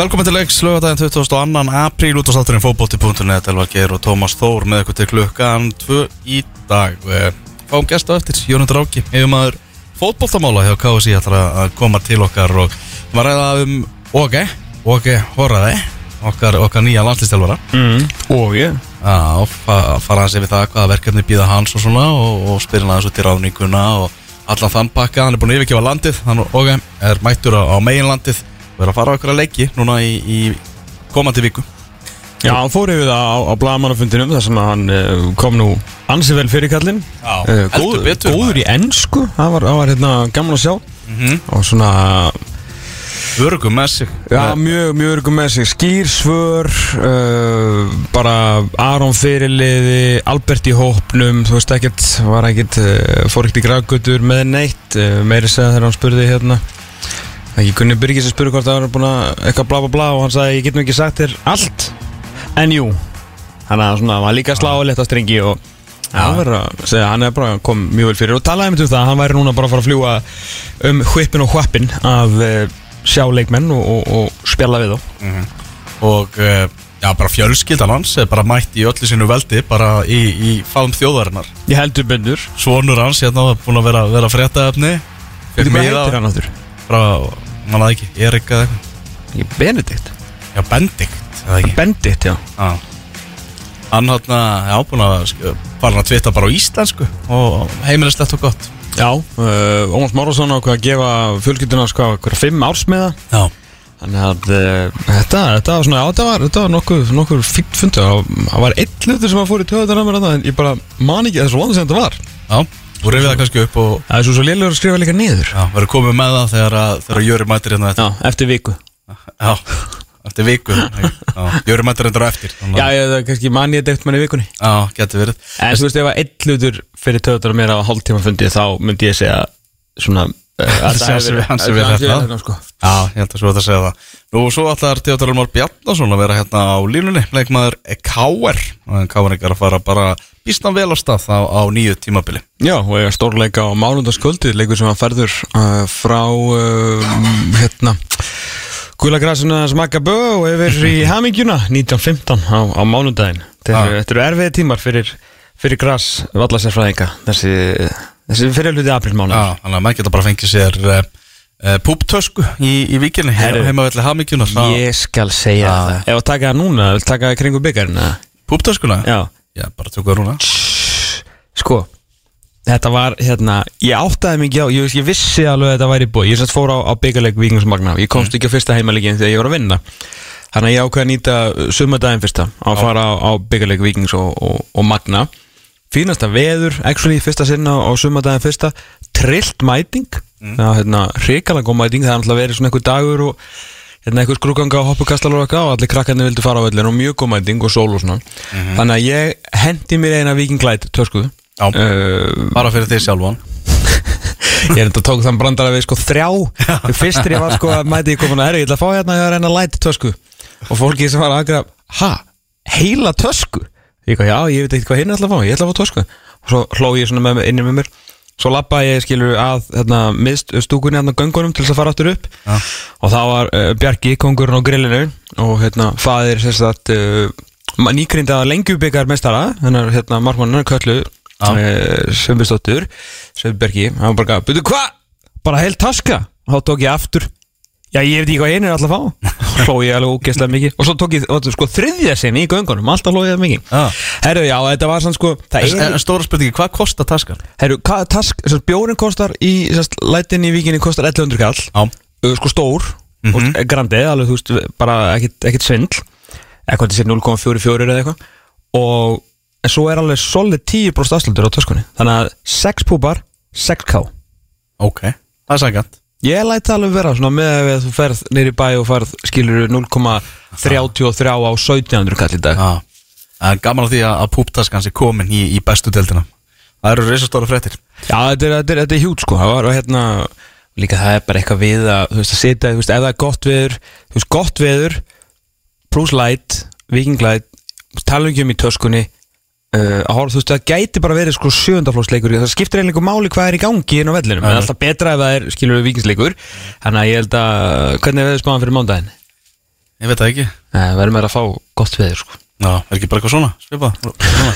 Velkomin til leiks, lögadaginn 22. apríl út á státturinn fótbolti.net Elvar Geir og Tómas Þór með ykkur til klukkan 2 í dag Við Fáum gæst á eftir, Jónundur Áki Hefur maður fótboltamála hjá KSI ætlar að koma til okkar og maður ræða um Óge, Óge Horaði okkar, okkar nýja landslistjálfara mm. Og ég Já, fa fara hans yfir það hvaða verkefni býða hans og svona og, og spyrja hann þessu til ráðninguna og allan þann pakka, hann er búin að yfirgefa landið hann og Óge er mættur á, á meginlandið og er að fara á að leiki núna í, í komandi viku. Já, hann fór yfir það á, á blagamannafundinum þar sem hann uh, kom nú ansi vel fyrir kallinn. Já, uh, heldur góð, betur, Góður í ennsku, það var, það var hérna gaman að sjá. Mhm. og svona, Örgum með sig. Já, mjög, mjög örgum með sig. Skýr svör uh, bara Aron fyrirliði Albert í hópnum, þú veist ekkert var ekkert, fór ekkert í gravgötur með neitt, meiri segja þegar hann spurði hérna ekki Gunni Byrgis að spurði hvort það var búin að eitthvað bla bla bla og hann sagði ég get nú ekki sagt þér allt. En jú hann að svona, var líka slá og leta strengi og Já, hann verður að segja, hann er bara kom mjög vel fyrir og talaði um það, hann væri núna bara að fara að fljúa um hvipin og hvappin af uh, sjáleikmenn og, og, og spjalla við þá. Og uh, já, bara fjölskyldan hans er bara mætt í öllu sínu veldi bara í, í falm þjóðarinnar. Ég heldur byndur Svonur hans hérna var búin að vera, vera fréttaefni. Hvað heitir hann áttur? Frá, mann að ekki, Erik eða eitthvað. Ég Benedikt. Já, Bendikt eða ekki? Bendit, já. Já. Hann hérna, já, búin að sk- fara hann að tvita bara á íslensku og heimilislegt og gott. Já, uh, Ómars Márásson ákvað að gefa fjölskylduna sko hverja fimm ársmiða Já. Þannig að uh, þetta, þetta var svona, já, þetta var, þetta var nokkuð, nokkuð fínt fundu Það það var einn hlutur sem að fór í töðunar að mér þarna, en ég bara man ekki þessu landa sem þetta var. Já, þú reyfið það kannski upp og Það er svo svo lélugur að skrifa líka niður. Já, verður komið með það þegar, að, þegar Jöri mætir hérna Já, eftir viku. Já, eftir viku. Já, Jöri mætir hérna á eftir Já, að- ég, það er kannski man ég þetta manni vikunni. Já, getur verið. En þú veist, ef að einn hlutur fyrir töðunar að mér á hálftíma fundi þá myndi ég segja svona uh, að Hans er- hans er vel þetta. sko. Já, ég held að svo þetta segja það Nú, svo ætlar Theodor Már Bjarnason að vera hérna á línunni Leikmaður K.R. K.R. er að fara bara býstan vel á stað á, á nýju tímabili Já, og ég er stórleika á málundaskvöldi leikur sem að ferður uh, frá uh, hérna Guðlagrasuna smakka bö og yfir í hamingjuna 1915 á, á mánundaginn Þetta eru- þetta eru erfiði tímar fyrir, fyrir gras vallasérfræðinga þessi, þessi fyrir hluti aprilmánu Já, þannig að maður geta bara fengið sér uh, uh, púptösku í, í víkinni Herru. heimavelli Hamingjunar Ég skal segja Já. það. Ef að taka það núna, taka það kringu byggarinn eða? Púptöskuna? Já. Já, bara tökum það rúna Sko Þetta var hérna Ég áttaði mikið á Ég, ég vissi alveg að þetta væri búið Ég sett fór á, á byggarleik Víkingsmagna Ég komst ekki á fyrsta heimalegin þegar ég var að vinna. Þannig að ég ákveði að nýta sumardaginn fyrsta Að fara á, á byggarleik Víkings og, og, og Magna Fínasta veður Actually fyrsta sinna á sumardaginn fyrsta. Trillt mæting. Það var hérna hrikalega góð mæting. Það er alltaf verið svona einhver dagur og hérna einhver skrúganga og hoppukastal og og allir krakkarnir vildu fara á völlin og mjög góð mæting og sól og svona. Þannig að ég hendi mér eina Viking Light töskuðu. Já. uh, Bara fyrir því sjálfan. Ég er enda tók þann brandara við sko þrjá. Fyrstir ég var sko að mæti ég komin að herri Ég ætla að fá hérna að reyna Ég kom, já, ég veit eitthvað hinn ætla að fá Ég ætla að fá tösku Og svo hló ég svona með, inni með mér Svo lappa ég skilur að hérna, mist stúkunni hérna á göngunum til þess að fara aftur upp Já. og þá var uh, Bjarki, kongurinn á grillinu og hérna faðir sérst að uh, nýgrinda lengjubikar mestara hennar hérna markmannar köllu Já. uh, Sveinbjörnsdóttur Sveinbjörki, hann bara byrju hvað? Bara heil taska og þá tók ég aftur Já, ég veit ekki hvað einu er alltaf fá. Hló ég alveg ógeðslega mikið. Og svo tók ég og, sko, þriðja sinni í göngunum Alltaf hló ég það mikið. Já. Herru, já, þetta var sann sko En, er stóra spurningi, hvað kostar taskan? Herru, task, sérst, bjórin kostar í sérst, lætin í vikinni kostar 1100 kall. Já, uh, sko stór mm. -hmm. grandi, alveg þú veist, bara ekkit svindl. Til sér 0,44 eða eitthvað. Og svo er alveg solid 10% afslutur á töskunni. Þannig að 6 púpar, 6k ok, það er sækjant ég læt það alveg vera svona með að þú ferð neyri bæ og ferð skilur 0,33 á 1700 kall í dag. Já, það er gaman að því að, púptaskan sé komin í, í bestu deildina. Það eru reisastóra fréttir. Já, þetta er, þetta er, þetta er hjút sko. Það var hérna Líka það er bara eitthvað við að Þú veist að setja Þú veist ef það er gott veður Þú veist gott veður Bruce Light Viking Light Tala ekki um í töskunni uh, að horfa, Þú veist það gæti bara verið sko sjöndaflóksleikur Það skiptir eiginlega máli hvað er í gangi inn á vellinum. Það er alltaf betra ef það er skilur við vikingsleikur Þannig að ég held að Hvernig er veður spáðan fyrir mándaginn? Ég veit það ekki. Nei, við verðum að fá gott veður sko. Já, er ekki bara eitthvað svona, svipa svona.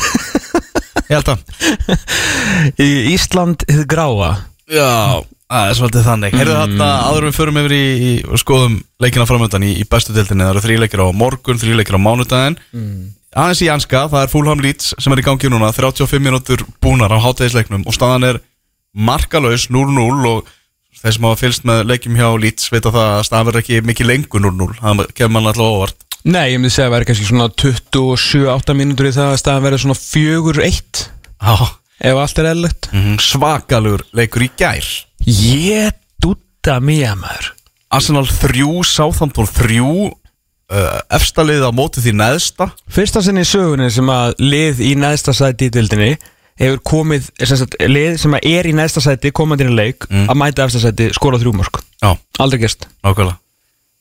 Ég held að Í Ísland hið gráa. Já, það er svolítið þannig. Heyrðu þarna, áður en við förum yfir í, í skoðum leikina framöndan í, í bestu deildinni Það eru þrý leikir á morgun, þrý leikir á mánudaginn Aðeins í Janska, það er Fulham Leeds sem er í gangi núna 35 mínútur búnar á hátæðisleiknum og staðan er markalaus 0-0 og þeir sem hafa fylgst með leikjum hjá Leeds veit að það að staðan verður ekki mikið lengur 0-0 það kemur mann alltaf óvart. Nei, ég myndi segja að vera kannski svona 27-8 mínútur í það að staðan verður svona 4-1 Já, ef allt er eðlilegt. Mm svakalur leikur í gær. Ég dúta maður Arsenal 3, Southampton 3 uh, efsta liðið á móti því neðsta. Fyrsta sinni í sögunni sem að lið í neðsta sæti í dildinni hefur komið, sem sagt, lið sem að er í neðsta sæti komandi inn í leik að mæta efsta sæti skora þrjú mörg Já, Aldrei gerst. Nákvæmlega.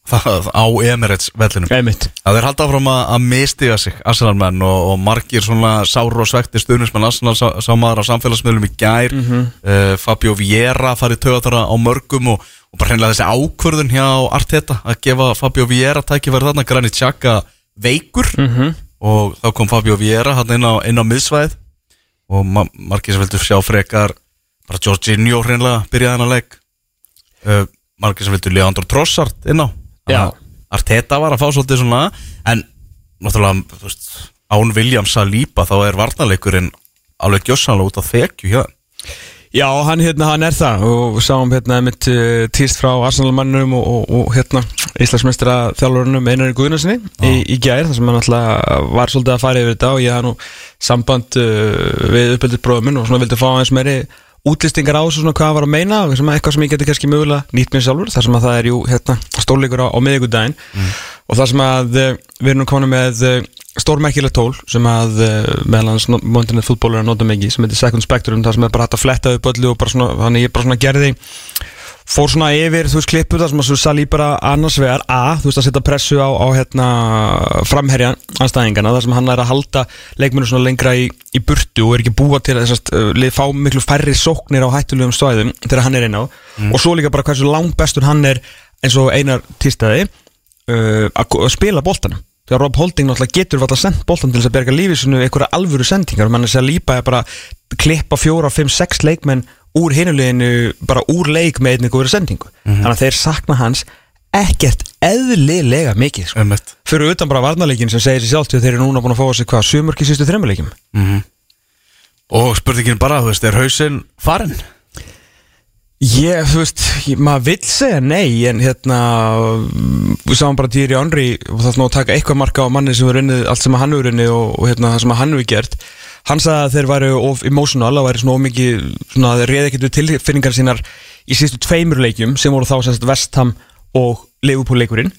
Það á Emirates vellinum. Einmitt. Það er haldið áfram að, að mistiga sig Arsenal menn og, og margir svona sáru og svekti stuðnismenn Arsenal sá, sá maður á samfélagsmiðlum í gær. Uh, Fabio Vieira farið tögatara á mörgum og, og bara hreinlega þessi ákvörðun hjá Arteta að gefa Fabio Vieira tækifæri þarna Granit Xhaka veikur Mhm. og þá kom Fabio Vieira hann inn á, inn á miðsvæð og ma margir sem vildu sjá frekar bara Jorginho hreinlega byrjaði hann að leik uh, margir sem vildu Leandro Trossard inn á. Arteta var að fá svolítið svona en náttúrulega veist, án William Saliba þá er varnarleikurinn alveg gjössanlega út á þekju hjá þeim. Já, hann, hérna, hann er það. Og sáum hérna mitt uh, týst frá Arsenalmannum og, og, og hérna Íslandsmeistra þjálfurunum Einari Guðnarsinni í, í gær þar sem hann alltaf var svolítið að fara yfir þetta og ég hafði nú samband uh, við uppbyldið bróðuminn og svona vildi fá aðeins meiri útlistingar á þessu svona hvað var að meina og eitthvað sem ég geti kannski mögulega nýtt mér sjálfur þar sem að það er jú hérna stórleikur á, á miðvikudaginn og þar sem að uh, við erum komin með uh, stórmerkilegt tól sem að uh, meðal hans Montinett fútból er að nota mikið sem heitir Second Spectrum þar sem er bara hægt að fletta upp öllu og bara svona, þannig ég bara svona gerði. Fór svona yfir, þú veist, klippur þar sem að salí bara annars vegar A, þú veist, að setja pressu á, á hérna, framherjan anstæðingana, þar sem hann er að halda leikmennu svona lengra í, í burtu og er ekki búa til að þessast, uh, fá miklu færri sóknir á hættulegum svæðum þegar hann er inn á. Og svo líka bara hversu langt bestur hann er eins og einar týrstæði uh, að spila boltanum. Þegar Rob Holding náttúrulega getur valla sendt boltan til þess að berga lífið sinu einhverja alvöru sendingar. Og mann er sér lípa að bara klippa fjóra, fimm, sex leikmenn úr hinuleginu, bara úr leik með einnig góður sendingu, þannig að þeir sakna hans ekkert eðlilega mikið sko. Fyrir utan bara varnarleikin sem segir sér sjálft að þeir eru núna búin að fá sig hvað, sjömörk í sístu þremmuleikim og spurningin bara, þú veist, er hausinn farinn? Ég, þú veist, ég, maður vill segja nei en hérna við sáum bara Thierry Henry og það er nú að taka eitthvað marka á manni sem er unnið allt sem hann hefur unnið og, og hérna það sem hann hefur gert. Hann sagði að þeir væru of emotional og væri svona of mikið, svona þeir reyði ekkert tilfinningar sínar í sístu tveimur leikjum sem voru þá sérst Vestham og Liverpool leikurinn.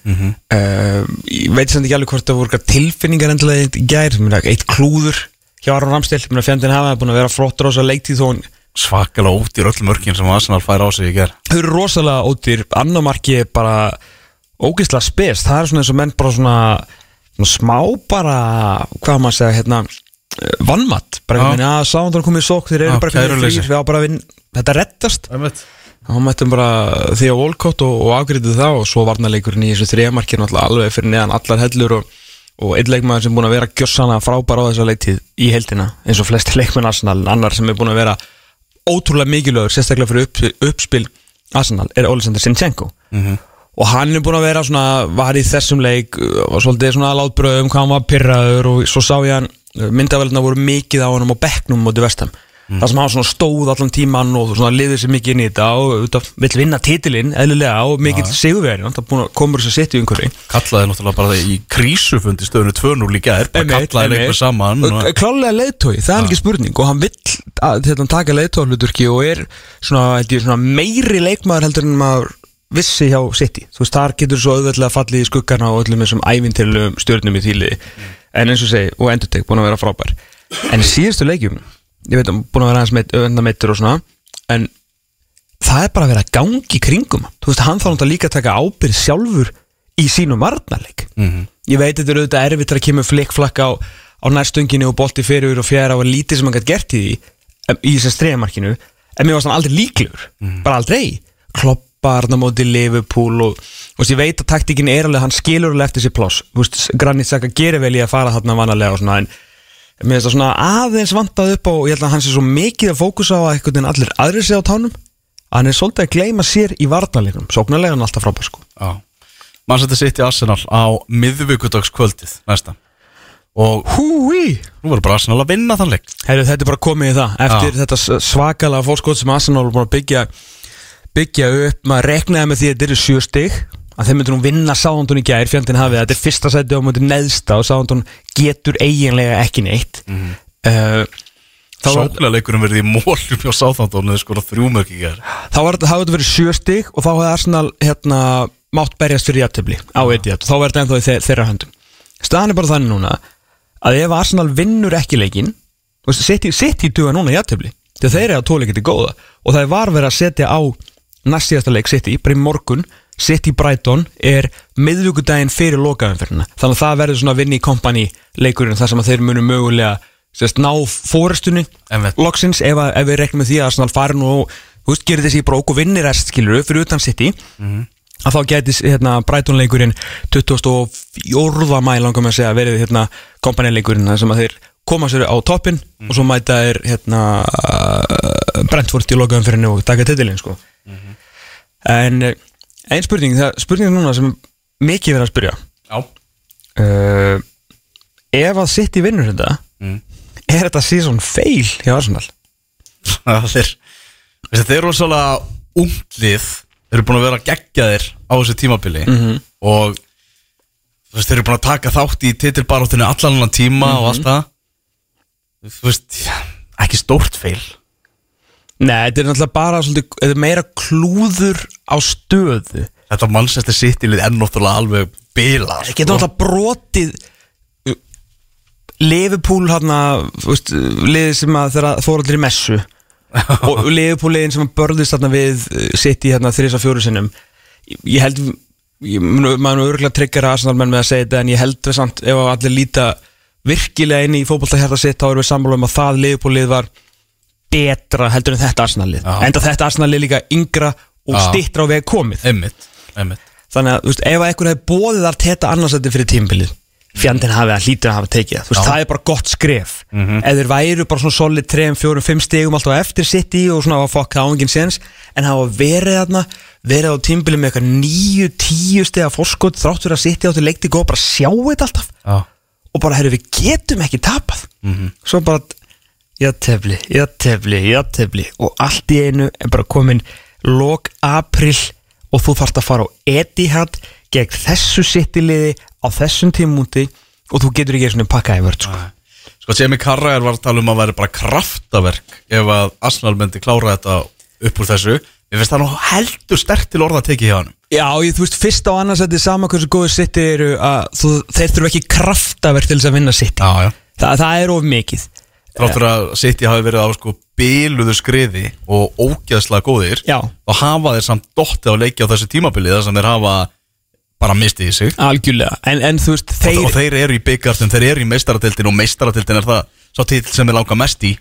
Uh, ég veit sem ekki alveg hvort það voru tilfinningar endilega í gær, eitt klúður hjá Aron Ramstil, fjandinn hafa búin að vera flottur Svakalega í öll mörkin sem Arsenal fær á sig í ger þau eru rosalega ódýr annar marki er bara ógeðslega spes, það er svona eins og menn bara svona, svona smá bara hvað maður að segja hérna eh, vannmatt, bara einhvern veginn að sándar komið í sók, þeir eru bara þrýr, við á bara að vinn, þetta rettast þá mættum bara því á Volkott og, og afgriðið það og svo varnarleikurinn í þessu náttúrulega alveg fyrir neðan allar hellur og, og einn leikmaður sem búin að vera gjössana frábæra á þessa leiktíð í heldina eins og flesti leikmenn Arsenal, en annar sem er búin að vera ótrúlega mikilvægur, sérstaklega fyrir upp, uppspil Arsenal, er Olesander Sinchenko og hann er búin að vera svona, var í þessum leik og svolítið svona látbröðum hvað hann var pyrraður og svo sá ég hann myndavelina voru mikið á hann á bekknum mútið vestam það sem hann svona stóð allan tíman og svona liðið sér mikið inn í þetta og auðvitað vill vinna titilinn eðlilega og mikill sigurveri það búin að komur þess að setja í umhverfi. Kallaði náttúrulega bara það í krísufundi stöðunu 2-0 í gær Bara kallaði leikmið saman og, klálega leiðtói, það er ekki spurning og hann vill að, þetta, taka leiðtóðluturki og er svona, er svona meiri leikmaður heldur en maður vissi hjá City. Þú veist, þar getur svo auðveldlega fallið í skuggana og öllum þessum ævintilum stjórnum í þýliði en eins og segi, og endurtek, búin að vera frábær. En síðustu leikjum ég veit, búin að vera aðeins meitt, öfndameittur og svona en það er bara að vera að gangi í kringum þú veist, hann þá náttúrulega líka að taka ábyrð sjálfur í sínum varnarleik. Mhm. ég veit þetta er auðvitað erfitt að kemur flikkflakk á, á nærstönginu og bolti fyrir og fjara og lítið sem hann gætt gert í því í þessu stregamarkinu en mér varst hann aldrei líklegur. Bara aldrei. Klopp tapar þarna móti Liverpool og veist, ég veit að taktíkin er alveg, hann skilur alveg eftir sér pláss. Þú veist, Granit Xhaka gerir vel í að fara þarna vanalega og svona en mér finnst það svona aðeins vantað upp á ég held að hann sé svo mikið að fókusa á að einhvern veginn allir aðrir sé á tánum að hann er svolítið að gleyma sér í varnarleikunum sóknarlega hann alltaf frábær sko. Já. Mann setið sitt í Arsenal á miðvíkudagskvöldið næsta. Og Húi! nú verður bara Arsenal að vinna þann leik. Heyrðu, þetta er bara komið í það. Eftir Já. þetta svakalega fórskot sem Arsenal er búin að byggja byggja upp, maður reknaði með því að þetta eru sjö stig að þeim myndir nú vinna Sáhantun í gær, fjandinn hafið, þetta er fyrsta sæti á mútið neðsta og Sáhantun getur eiginlega ekki neitt. Mm var, Sóknarleikurinn leikurinn verið í mólum hjá Sáþándón eða skora þrjúmörk í gær. Þá hafði þetta verið sjö stig og þá hefði Arsenal hérna, mátt berjast fyrir jættöfli á Etihad og þá verður þetta ennþá í þe þeirra höndum. Staðan er bara þannig núna að ef Arsenal vinnur ekki leikin sitt í, duga núna jættöfli að þeir eru að tóleika til góða og það er var verið að setja á næst síðasta leik sitt í, bara í morgun í Brighton er miðvíkudaginn fyrir lokaðanferðina þannig að það verður svona vinni í kompani leikurinn þar sem að þeir munu mögulega sérst, ná fórestunni loksins ef, að, ef við reknum því að Arsenal fari nú og veist, gerir þessi brók og vinnir rest skilur fyrir utan City að þá gæti hérna, Brighton-leikurinn 24. mæ langar með að segja verið hérna, kompanileikurinn þar sem að þeir koma sér á toppin og svo mæta þeir hérna, Brentford í lokaðum og taka titilinn sko. en eh, ein spurning það, spurning núna sem mikið verið að spyrja. Já. Uh, ef að City vinnur þetta Mm. er þetta season fail hjá Arsenal? Það er Þeir eru svolítið unglið Þeir eru búin að vera geggjaðir á þessu tímabili. Mhm. Og þú veist, þeir eru búin að taka þátt í titilbaróttinu allan annan tíma og allt það. Þú veist, ekki stórt feil Nei, þetta er náttúrulega bara svolítið, er meira klúður á stöðu. Þetta mannsæsti sittilið er náttúrulega alveg bilað Það getur náttúrulega brotið uh, Liverpool hérna, liðið sem að þeirra fór allir í messu. Og Liverpool liðin sem að börðist þarna við uh, sitt í hérna þrisa fjóru sinnum. Ég, held maður er örgulega tryggjara Arsenal menn með að segja þetta en ég held við samt ef að allir líta virkilega inn í fótbolta hérna sitt þá erum við sammála um að það Liverpool lið var betra heldur en þetta Arsenal lið Já. enda þetta Arsenal lið líka yngra og Já. stittra á veg komið. Einmitt, einmitt. Þannig að, þú veist, ef að einhver hefði bóðið að teta annarsætti fyrir tímbilið fjandinn hafi að hlýtur að hafa tekið það. Þú veist, það er bara gott skref. Ef þeir væru bara svona solid 3, 4, 5 stegum alltaf eftir sitt í og svona að fokk það á enginn sens en hafa verið þarna verið á tímbilið með eitthvað 9, 10 stega fórskot þrátt fyrir að sitt í áttu leikti góð bara sjá þetta alltaf. Já. Og bara, herru, við getum ekki tapað. Svo bara játefli, játefli, játefli og allt í einu er bara komin lok april og þú þarfst að fara á Etihad gegn þessu sittiliði á þessum tímúti og þú getur ekki svona pakkaði vörð sko. Sko, Jamie Carragher var að tala um að vera bara kraftaverk ef að Arsenal myndi klára þetta upp úr þessu. Ég finnst það nú heldur stert til orða að tekið hjá hann Já, ég, þú veist, fyrst á annars þetta er sama hversu góður sitti eru að þú, þeir þurfa ekki kraftaverk til þess að vinna sitti Já, já. Þa, það er of mikið Þráttur að City hafi verið á sko biluðu skriði og ógeðslega góðir Já. og hafa þeir samt dottið á leiki á þessu tímabili þar sem þeir hafa bara mistið í sig. Algjörlega. En, en þú veist, þeir... þeir, og þeir eru í byggartum, þeir eru í meistaratildin og meistaratildin er það svo til sem þeir langa mest í.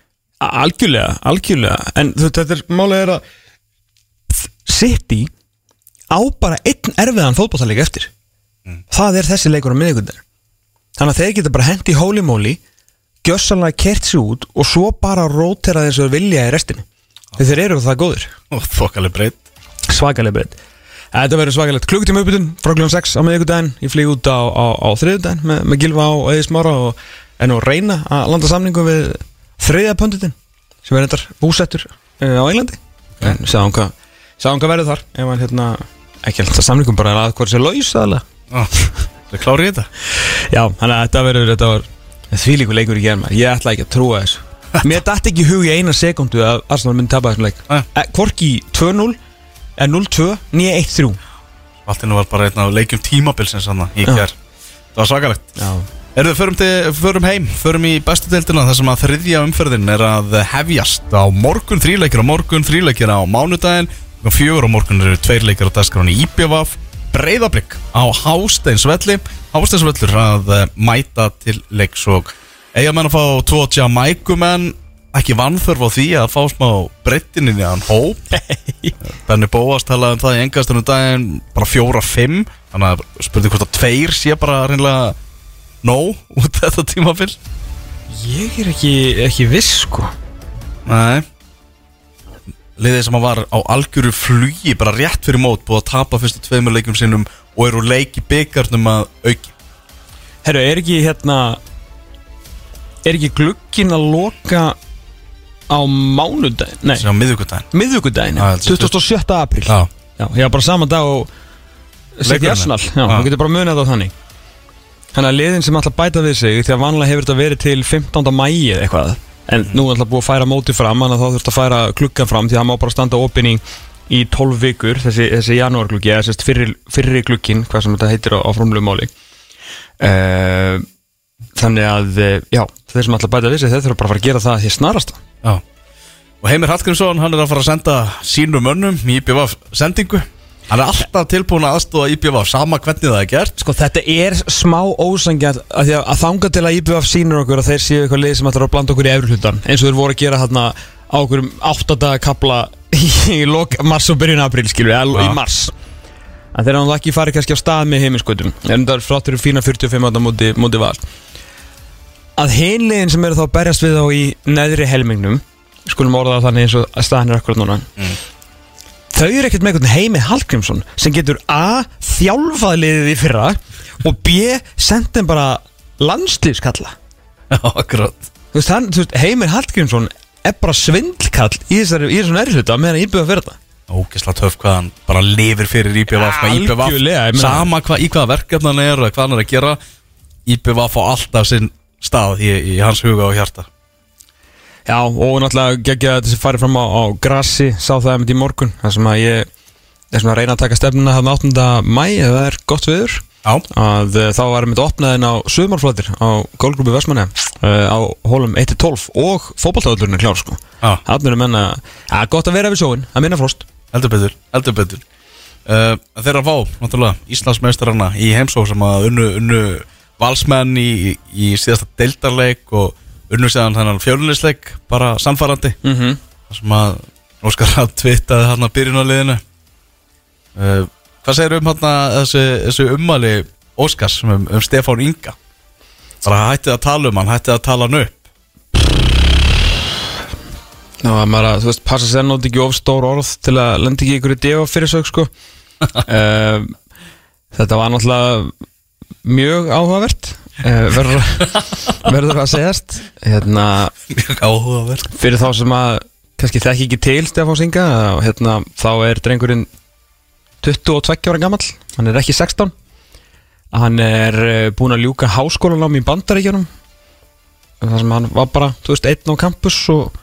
Algjörlega, algjörlega. En þú, þetta er málið er að City á bara einn erfiðan fótballtaleik eftir. Það er þessi leikur á miðvikundar Þannig að þeir geta bara hendi holy moly Gjössalega kert sér út Og svo bara rótera þessu vilja í restinni. Þegar þeir eru það góður og þokkaleg breytt Svakalega breytt Þetta verður svakalegt klukkutíma uppbytun frá klukkan 6 á miðvikudaginn. Ég flýg út á, á, á þriðudaginn með, með Gilva og Eði Smára og en og reyna að landa samningu við þriðja pöndutin sem er þetta búsettur uh, á Englandi. En sáum hvað, sáum hvað verður þar. Ef hann hérna, ekki alltaf samningum bara að hvort sé laus aðalega Það klári þetta. Já, þannig að þetta verður þetta var þvílíku leikur í germa ég ætla ekki að trúa þessu. Mér dætti ekki í hug í eina sekundu að Arsenal myndi tapa þessum leik. Eh, Hvorki 2-0 en 0-2 nýja 1-3 Alltinu var bara einn af leikjum tímabilsins hann í Já. hér Það var svakalegt. Já. Erðu, förum, til, förum heim, förum í bestu deildina þar sem að þriðja umferðin er að hefjast á morgun þríleikir á morgun, þríleikir á mánudaginn og fjögur á morgun eru tveir leikir á dagskráni Íbjavaf, breyðablík á Hásteinsvelli Hásteinsvellur að eh, mæta til leiks og eiga menn að fá tvo Jamaicumenn ekki vannþörf á því að fá smá breyttininn í hann hóp. Benni Bóas talaði um það í engastunum daginn bara fjóra-fimm þannig að spurði hvort að tveir sé bara reynilega nóg út þetta tímabill Ég er ekki, ekki viss sko. Nei Liðið sem var á algjöru flugi bara rétt fyrir mót búið að tapa fyrstu tveimur leikum sinnum og eru leik í byggarnum að auki. Herru, er ekki hérna Er ekki glukkin að loka á mánudaginn? Nei, á held að 27. apríl. Já, Já, ég var bara saman dag og Sitt í. Arsenal. Já, þú getur bara munið það á þannig. Þannig að liðin sem að bæta við sig Því að vanlega hefur þetta verið til 15. mæi eða eitthvað En nú er alltaf búið að færa móti fram Þannig að þá þurft að færa klukkan fram Því að það má bara standa opinn í, í 12 vikur Þessi, þessi janúarklukki Eða sérst fyrri, fyrri klukkin Hvað sem þetta heitir á, á frumlegu máli. Uh, Þannig að eh, Já, þeir sem að bæta við sig Þeir þurfa bara að fara að gera það því snarast. Já. Og Heimir Hallgrímsson, hann er að fara að senda sínum mönnum í IPVF sendingu Hann er alltaf tilbúin að aðstóða IPVF sama hvernig það er gert. Sko þetta er smá ósangjart að, að, þanga til að IBF sýnur okkur að þeir séu eitthvað lið sem ætlar að blanda okkur í efri hlutan eins og þeir voru að gera þarna á okkur áttadaga kapla í lok mars og byrjun april skilur við, Já. í mars. En þeir hann ekki farið kannski á stað með heiminskautum en það er fráttur fína 45 átta móti, móti val. Að hinliðin sem eru þá berjast við þá í neðri helmingnum skulum orða þannig eins og að staðan er akkurat núna þau eru ekkert með einhvern heimi Hallgrímsson sem getur A. þjálfað liðið í fyrra og B. sendt þeim bara landslýfskalla Já, akkurat þú veist, hann, þú veist, Heimir Hallgrímsson er bara svindlkall í þessari, í þessari erfluta meðan íbjöða fyrir þetta Ógislega töff hvað hann bara lifir fyrir IPVF IPVF, Algjörlega, ég meina- sama hva, í hvaða verkefni hann er og hvað hann er að gera IPVF á alltaf sinn stað í, í hans huga og hjarta Já, og náttúrulega geggja þessi farið fram á, á grassi, sá það einmitt í morgun þar sem að ég er svona að reyna að taka stefnuna hann 8. mæ, ef það er gott viður Já, að uh, þá var einmitt opnaðin á sumarflatir á gólgrúpi Vestmanni uh, á hólum 1-12 og fótballtáðurinn er klár sko. Já, Þannig er menna, að gott að vera við sjóin, að minna frost. Heldur betur, heldur betur. Uh, Þeir að fá, náttúrulega, Íslandsmeistarana í heimsók sem að unnu, unnu valsmenn í, í síðasta deildarleik og unnu séðan þennan fjölunisleik bara samfarrandi mm -hmm. þar sem að Óskar að twittaði hann að byrjunarliðinu. Uh, Hvað segir um hann þessi, þessi ummæli Óskars um, um Stefán Inga? Bara hættið að tala um hann, hættið að tala hann upp. Ná, að maður að, þú veist, passa sér nót ekki of stór orð til að lenda ekki ykkur í defa fyrir sög, sko. Uh, Þetta var náttúrulega mjög áhugavert uh, verður, verður að segjast. Hérna, fyrir þá sem að kannski þekki ekki til Stefán Singa hérna, þá er drengurinn 22 ára gamall. Hann er ekki 16 hann er uh, búinn að ljúka háskólanám í bandaríkjunum. Þar sem hann var bara, þú veist, einn á campus og,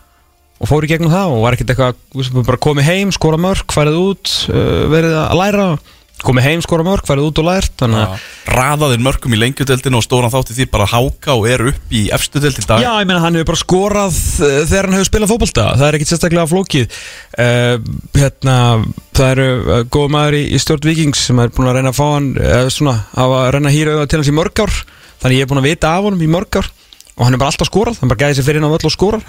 og fór í gegnum það og var ekkert eitthvað, bara komið heim, skora mörg, farið út, uh, verið að læra komið heim, skora mörg, farið út og lært raðaðir mörgum í lengjudeldinu og stóran þátti því bara háka og er upp í efstu deld í dag. Já, ég meina hann hefur bara skorað uh, þegar hann hefur spilað fótbolta, það er ekkit sérstaklega flókið. Uh, hérna, það eru uh, góð maður í, í stjórn Vikings sem er búin að reyna að fá hann uh, svona, að reyna að hýra auðvitað til hans í mörg ár. Þannig ég er búin að vita af honum í mörg ár. Og hann er bara alltaf skorað, hann bara gæði sér fyrir inn á völl og skorað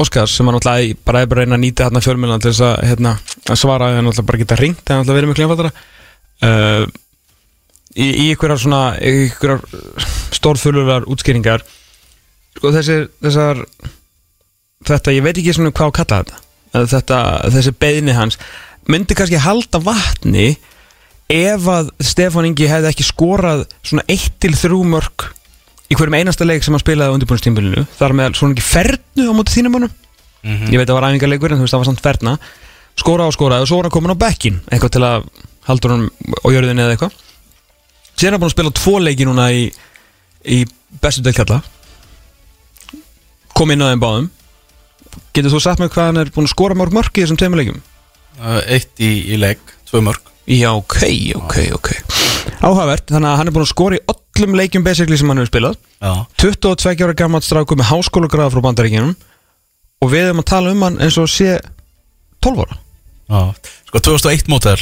Óskars sem hann náttúrulega bara er bara reyna að nýta hérna fjölmjölan til þess að, hérna, að svara hann náttúrulega bara geta ringt en náttúrulega verið með kleinfaldara uh, í, í einhverjar svona í einhverjar stórþulurar útskýringar sko þessi þessar þetta, ég veit ekki svona hvað að kalla þetta þetta, þessi beðni hans myndi kannski halda vatni ef að Stefán Ingi hefði ekki skorað svona 1-3 mörg í hverjum einasta leik sem hann spilaði á undirbúinnstímbilinu þar með svona ekki fernu á móti þínum honum Mhm. ég veit að það var æfingarleikur en þú veist það var samt ferna. Skora og skora og svo var hann komin á bekkin eitthvað til að haldur hann á jörðinni eða eitthvað. Síðan er hann búin að spila tvo leiki núna í, í bestu deilkalla kom inn á þeim báðum. Getur þú sagt mér hvað hann er búin að skora mörg mörg í þessum tveimur leikum? Uh, eitt í, í leik, tvö mörg Já, ok, ok, ok. Áhugavert, þannig að hann er búin að skora í öllum leikjum basically sem hann hefur spilað. Já, 22 ára gammalt stráku með háskólagraða frá bandaríkjunum og við erum að tala um hann eins og sé 12 ára. Já. Sko 2001 mótel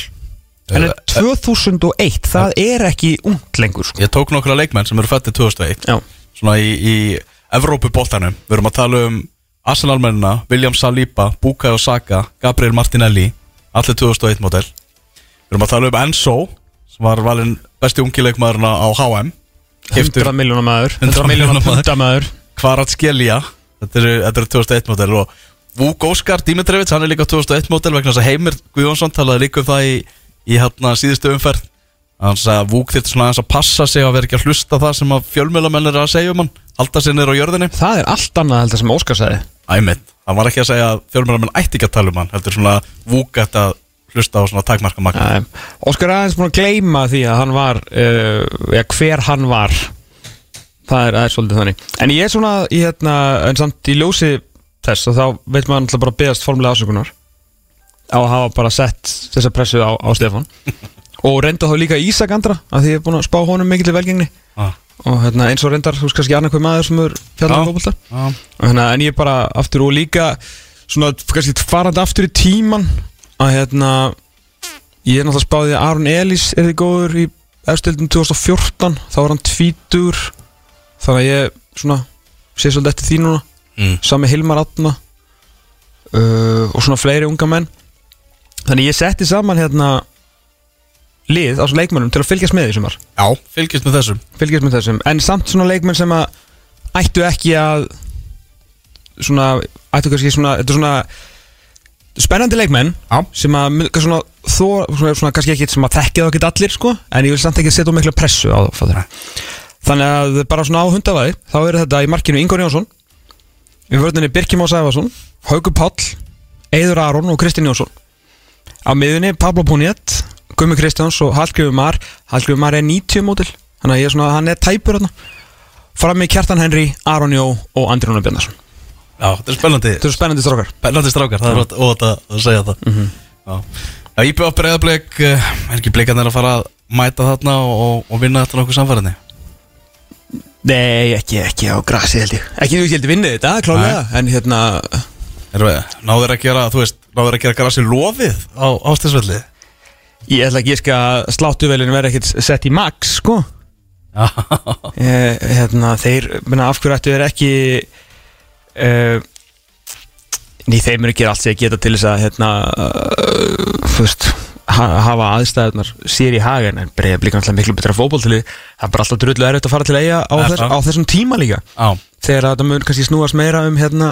En er 2001, það er ekki ungt lengur sko. Ég tók nokkra leikmenn sem eru fættið 2001 Já, Svona í, í Evrópuboltanum Við erum að tala um Arsenalmennina William Saliba, Bukayo Saka Gabriel Martinelli. Allir 2001 model Við erum að tala um Enzo Sem var valinn besti ungi leikmaðurna á HM 100 miljónar maður. 100 100 miljónar maður. Kvarat Skelja. Þetta eru, þetta eru 2001 model Og Vuk Óskar Dimitrevits Hann er líka 2001 model Vegna þess að Heimir Guðjónsson talaði líka um það í, í hérna síðustu umferð. Hann sagði að Vuk þyrfti svona aðeins að passa sig að vera ekki að hlusta það sem að fjölmjölamenn er að segja um hann sér niður á jörðinni. Það er allt annað heldur sem Óskar sagði. Æmitt, hann var ekki að segja að fjölmjölamenn ætti ekki að tala um hann Heldur svona Vuk ætti að hlusta á svona takmarka magna. Óskar er aðeins búin að gleyma því að hann var uh, ja, hver hann var. Það er, er svolítið þannig. En ég er svona í hérna en samt í ljósi þess og þá veit maður alltaf bara að beðast formulega ásökunar á að hafa bara sett þessa pressu á, á Stefán. Og reynda þá líka Ísak andra að því ég er búin að spá honum mikill velgengni. Ah. og hérna, eins og reyndar, þú veist kannski annað hver maður sem er fjallar Já. um fótbolta. Ah. Þannig, en ég bara aftur og líka svona kannski farandi aftur í tíman að hérna ég er náttúrulega spáðið að Aron Elís er þið góður í efstildin 2014 þá var hann tvítur þannig að ég svona sé svolítið eftir því núna. Mm. sami Hilmar Atna uh, og svona fleiri unga menn. Þannig ég setti saman hérna lið á svona leikmennum til að fylgjast með því sem var Já, fylgist með þessum. Fylgjast með þessum. En samt svona leikmenn sem að ættu ekki að svona, ættu kannski svona þetta er svona spennandi leikmenn Já. sem að svona, þó, svona, kannski ekki sem að þekkja það ekki allir sko en ég vil samt ekki setja of mikla pressu á það þannig að bara svona á hundavæði þá eru þetta í markinu Ingo Jónsson í vörðinni Birkjum Ás Æfarsson Haugur Páll, Eiður Aron og Kristinn Jónsson. Á miðunni Pablo Puniet, Gummi Kristjáns og Hallgrífur Mar, Hallgrífur Mar er 90 mótil, þannig að ég er svona, hann er tæpur fram með Kjartan Henry, Aron Jó og Andri Rúnar Bjarnarsson Já, þetta er spennandi. Þetta eru spennandi strákar. Spennandi strákar, það er ótt að, að segja það. Já, Já ég byrja á breyðablik Er ekki blikarnir að fara að mæta þarna og, og vinna þetta nokkuð samfærinni Nei, ekki, ekki á grasi held ég. Ekki þú ekki held ég vinnið þetta, klálega en hérna, náður að gera, þú veist, náður að gera grasi lofið á ástisvelli ég ætla ekki að sláttuvelin verði ekkert sett í max, sko. Já, eh, hérna, þeir, menna, af hverju ættu þeir ekki uh, ný, þeir munu gera allt sem að geta til þess að hérna, uh, þú veist ha hafa aðstæðunar sér í hagen en breiða blíka miklu betra fótboltili það er bara alltaf drullu erfitt að fara til eiga á, þess, á þessum tíma líka. Já, þegar þetta mun kannski snúast meira um hérna,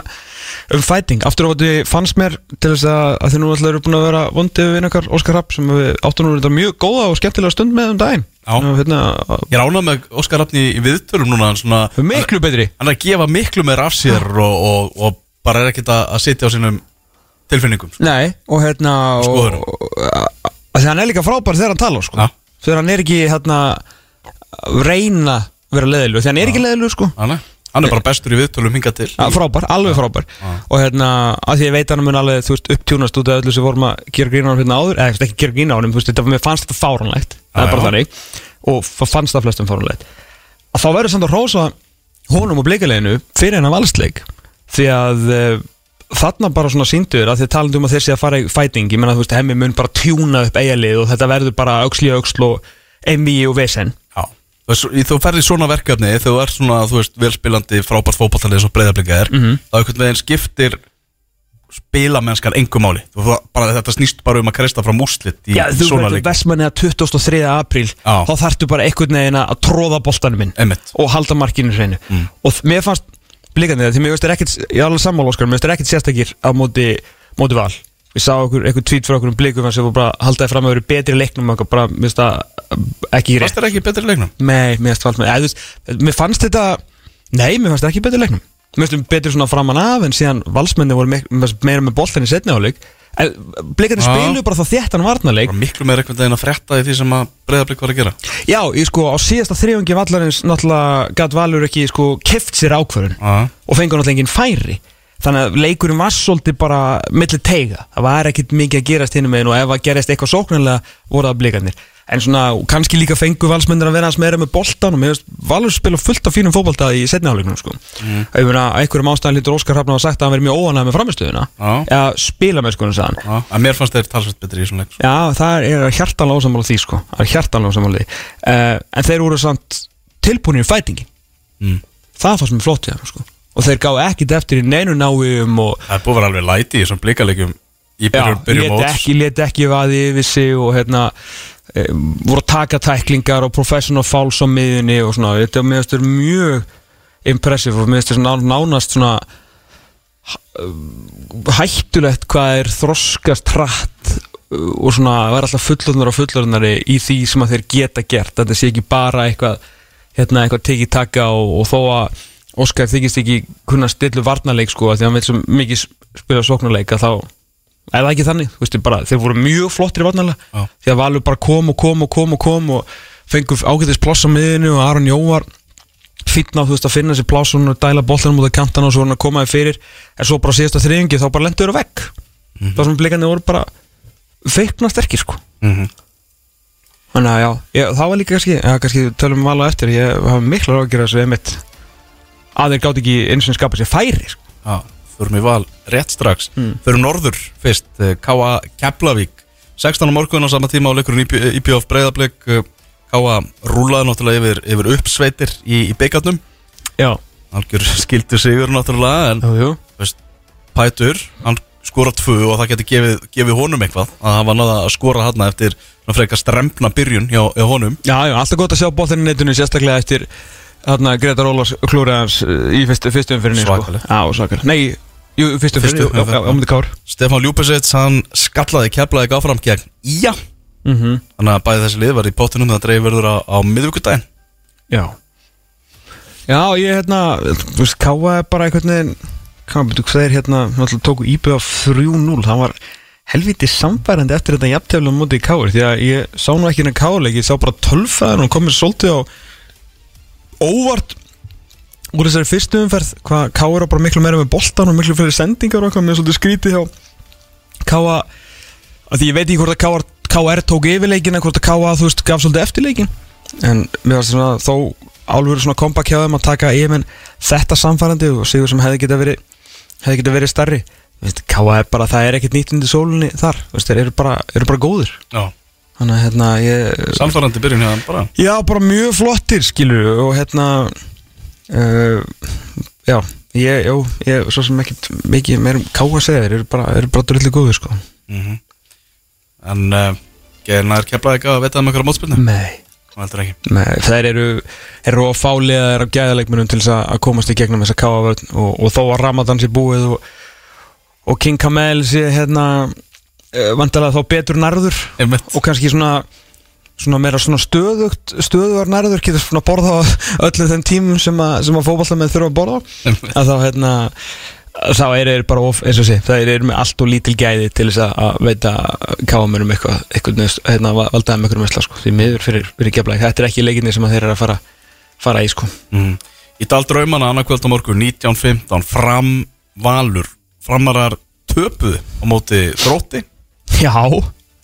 um fighting. Aftur á þetta fannst mér til þess að, að þið nú alltaf eru búin að vera vondið við okkar Óskar Rapp sem við áttum nú mjög góða og skemmtilega stund með um daginn. Og hérna, ég rána með Óskar Rafni í viðtölum núna svona, miklu betri. Hann er að gefa miklu meir af sér og, og, og bara er ekkert að, að sitja á sínum tilfinningum sko. Nei, og hérna og, og, að, að hann er líka frábær þegar hann tala sko. Þegar hann er ekki hérna reyna að vera leðilu þegar hann er ekki leðilu sko hann, er, bara bestur í viðtölum hingað til. Já, frábær, alveg frábær. Og hérna, að því ég veit að hann mun alveg þú veist, upptjúnast út af öllu sem vorum að gera grín á hann hérna áður, eða ekki gera grín á hann þú veist, þetta, mér fannst þetta fáránlegt. Það er bara þannig, og fannst það flestum fáránlegt. Að þá verður samt að rósa honum og bleikaleginu fyrir hennar valsleik. Því að uh, þarna bara svona síndur að þið talandi um að þeir sé að fara í fighting, ég menna þú veist, hemmi mun bara tjúna upp eigalið og þetta verður bara auksli auksl og emmi og vesen. Já, þú, veist, í- þú svona verkefni þegar þú ert svona, þú veist, velspilandi frábært fótballtalið eins og breyðablika er Mhm. þá einhvern veginn skiptir spilamennskan engum máli þú, þú- bara, þetta snýst bara um að kresta frá múslit í Já, þú svona verður leik vestmanni að 23. apríl Já. þá þarftu bara einhvern veginn að tróða boltanum minn Einmitt. og halda markinu hreinu Mm. og mér fannst blikandi það því mér veist er ekkert, ég er alveg sammála Óskar mér veist er ekkert sérstakir á móti, móti val við sá okkur, eitthvað tweet frá okkur um blikum sem bara haldaði fram að vera betri leiknum bara, mér finnst það ekki rétt. Fannst þér ekki betri leiknum? Nei, mér fannst, eða, veist, mér fannst þetta Nei, mér fannst þetta ekki betri leiknum. Mér finnst betri svona framan af en síðan valsmenni voru meira með boltan í setni áleik En blikandi Já. spilu bara þá þéttan varnarleik. Bara miklu meira einhvern veginn að frétta í því sem að breyðablik var að gera. Já, ég sko á síðasta þriðungi vallarins náttúrulega gæt Valur ekki sko keft sér ákvörun Já, og fengur náttúrulega engin færi þannig að leikurinn var svolítið bara milli teiga, það var ekkit mikið að gerast hinn megin og ef það gerist eitthvað sóknarlega voru það blikarnir. En svona kannski líka fengu valsmyndir að vera hans meira með boltan og mér veist valur spila fullt af fínum fótbolta í setniháleiknum sko. mm. ef við að einhverjum ástæðan lítur Óskar Hrafna að sagt að hann verið mjög óanæg með framistöðuna eða spila með sko Já, að mér fannst þeir talsvægt betri í svona leik sko. Já, það er hjartanlega ósamála því Og þeir gáðu ekkit eftir í neinu náum og Það búið alveg læti í þessum blíkalegjum í Já, byrjun, byrjun lét móts. ekki, lét ekki vaði yfir sig og hérna e, voru að taka tæklingar og professional fouls á miðunni og svona, þetta er þetta mjög impressive og ná- nánast svona h- hættulegt hvað er þroskast hratt og svona vera alltaf fullorðnar og fullorðnari í því sem að þeir geta gert. Þetta sé ekki bara eitthvað hérna eitthvað tekið taka og, og þó að Óskar þykist ekki kunna stillu varnarleik sko því að hann vil svo mikið spila sóknarleik að þá er það ekki þannig, þú veist, bara, þeir voru mjög flottir í varnarlega, Já. því að Valur bara kom og kom og kom og kom og fengur ágætis pláss á miðinu og Aron Jóvar fýtna, þú veist, að finna sér plássun og dæla boltanum út af kantana og svo hann að koma þér fyrir. En svo bara síðasta þriðingi þá bara lendur á vekk það sem blikandi voru bara feikna sterkir, sko. Mhm. þannig að já, ég, það var líka kannski, já, kannski tölum við vala eftir, ég hafa mikla ráðgjör þessu einmitt að þeir gátt ekki eins og skapa sér færi, sko Já, förum í val rétt strax Mm. Förum norður fyrst, eh, K.A. Keflavík 16 á morgun á sama tíma á leikurinn IPF Breiðablик K.A. rúlaði náttúrulega yfir, yfir uppsveitir í, í byggarnum Já, Algjör skildu sigur náttúrulega en jú, jú veist, Pætur, hann skora tvö og það getur gefið, gefið honum eitthvað að hann var náða að skora hann eftir frekar strempna byrjun hjá, hjá honum Já, já, alltaf gott að sjá bóttinni netinu sérstaklega eftir hérna Gretar Ólafs klúrið hans uh, í fyrstu, fyrstu umfyrinni Svakalegt. sko. Já, svakalega Nei, jú, fyrstu umfyrinni, umferð, á mútið kár Stefán Ljúpesits, hann skallaði Keflavík áfram gegn Já mm -hmm. Þannig að bæði þessi lið var í pottinum það dreif verður á, á miðvíkudaginn Já Já, ég hérna, þú veist, Káa er bara einhvern veginn Hvað betur hvað er hérna, náttúrulega tóku íbjöð á 3-0 Það var helviti samfærandi eftir þetta móti í Káur Því að ég sá nú ekki óvart úr þessari fyrstu umferð hvað Káur er bara miklu meira með boltan og miklu fyrir sendingar og eitthvað, mér er svolítið skrítið hjá Káa að því ég veit ekki hvort að Káar, tók yfirleikin hvort að Káa, þú veist, gaf svolítið eftirleikin en mér varst svona þó álfur svona kompakt hjá þeim að taka yfir þetta samfærandi og sigur sem hefði geta verið hefði geta verið starri Káa er bara, það er ekkert nýtt undir sólinni þar, veist, þeir eru bara, eru bara góðir. Já þannig að hérna ég Samfærandi byrjun hann bara. Já, bara mjög flottir, skilur og hérna uh, Já, ég, já, ég svo sem ekkert mikið meir um káa segja þeir eru bara, eru bara drullu góður, sko. Mm En uh, Gerna er Keflavík að vita um einhverja mótspilnu? Nei, Það heldur ekki? Nei, þeir eru eru á fáliða þeir á gæðaleikmunum til þess að að komast í gegnum þessa káa vörn og, og þó að Ramadan sé búið og, og King Kamel sé hérna uh, vandalega þá betur nærður og kannski svona svona meira svona stöðugt stöðugar nærður getur svona borða á öllu þeim tímum sem að, sem að fótballtamenn þurfa að borða. Á að þá hérna þá er þeir bara of, eins og sé það er með allt og lítil gæði til þess að- veita káamönum eitthvað, eitthvað neðst, hérna, valdaðum eitthvað mesla sko, því miður fyrir, fyrir geflæk þetta er ekki leikinni sem þeir eru að fara, fara í sko. Mm. Í dal draumana annarkvöld á morgun 1915 Fram Valur. Framarar töpuð á móti Þrótti Já,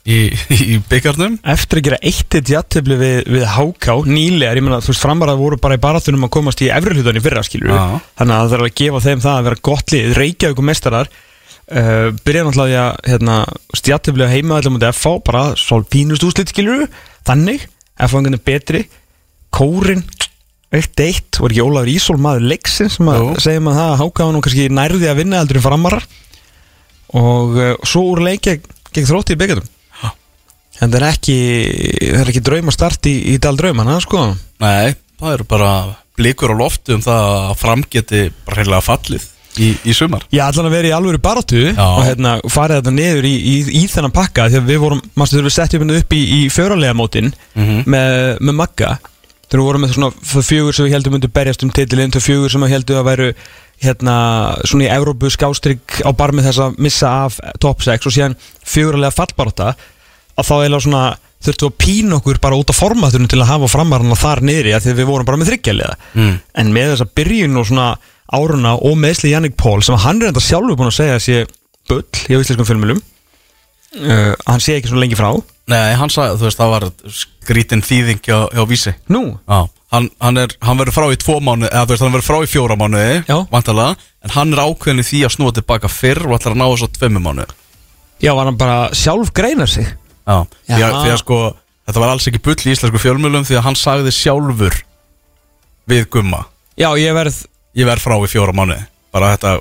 í, í byggarnum eftir að gera eitt eitt jættefli við, við HK nýlegar, ég meina þú veist framarað voru bara í baratunum að komast í efri hlutan í fyrra skilur Já. þannig að það þarf að gefa þeim það að vera gott lið. Reykjavík og mestarar uh, byrja náttúrulega að hérna, jættefli að heima allir mútið FH bara svol pínust úslit skilur þannig, FH einhvern veginn betri. Kórin 1-1 voru ekki Ólafur Ísól maður leiksin sem að segja maður það að var nú kannski nærði að vinna heldur en framarar. Og uh, svo úr leikja gegn þrótti í byggjatum En það er ekki, það er ekki drauma start í, í dal draumana, sko. Nei, það eru bara blikur á loftu um það að fram geti bara reynilega fallið í, í sumar Ég ætla að vera í alvöru baráttu Já. og hérna farið þetta niður í, í, í þennan pakka að við vorum, mástu þurfum við upp, hérna upp í, í fjöralega mótin Mhm. með, með Magga þegar við vorum með svona fjögur sem við heldum undir berjast um titilinn til fjögur sem við heldum að væru hérna svona í Evrópu skástrygg á barmið þess að missa af top 6 og síðan fjögurlega fallbarátta að þá eiginlega svona þurftu að pína okkur bara út af formaturinn til að hafa framarana þar niðri að því að við vorum bara með þryggjalið mm. en með þessa byrjun og svona áruna og meðsli Jannik Pól sem hann er enda sjálfur búin að segja að sé bull í íslenskum filmulum uh, hann sé ekki svona lengi frá. Nei, hann sagði, þú veist, það var skrítin þýðing hjá, hjá vísi. Nú, Já, hann, hann, er, hann verður frá í tvo mánu eða þú veist, hann verður frá í fjóra mánuði Já. vantarlega, en hann er ákveðin í því að snúa tilbaka fyrr og ætlar að ná þess á tveimu mánuði já, var hann bara sjálf greinar sig? Já, því að, Já. því að sko þetta var alls ekki bull í íslensku fjölmjölum því að hann sagði sjálfur við gumma. Já, ég verð, ég verð frá í fjóra mánuði bara þetta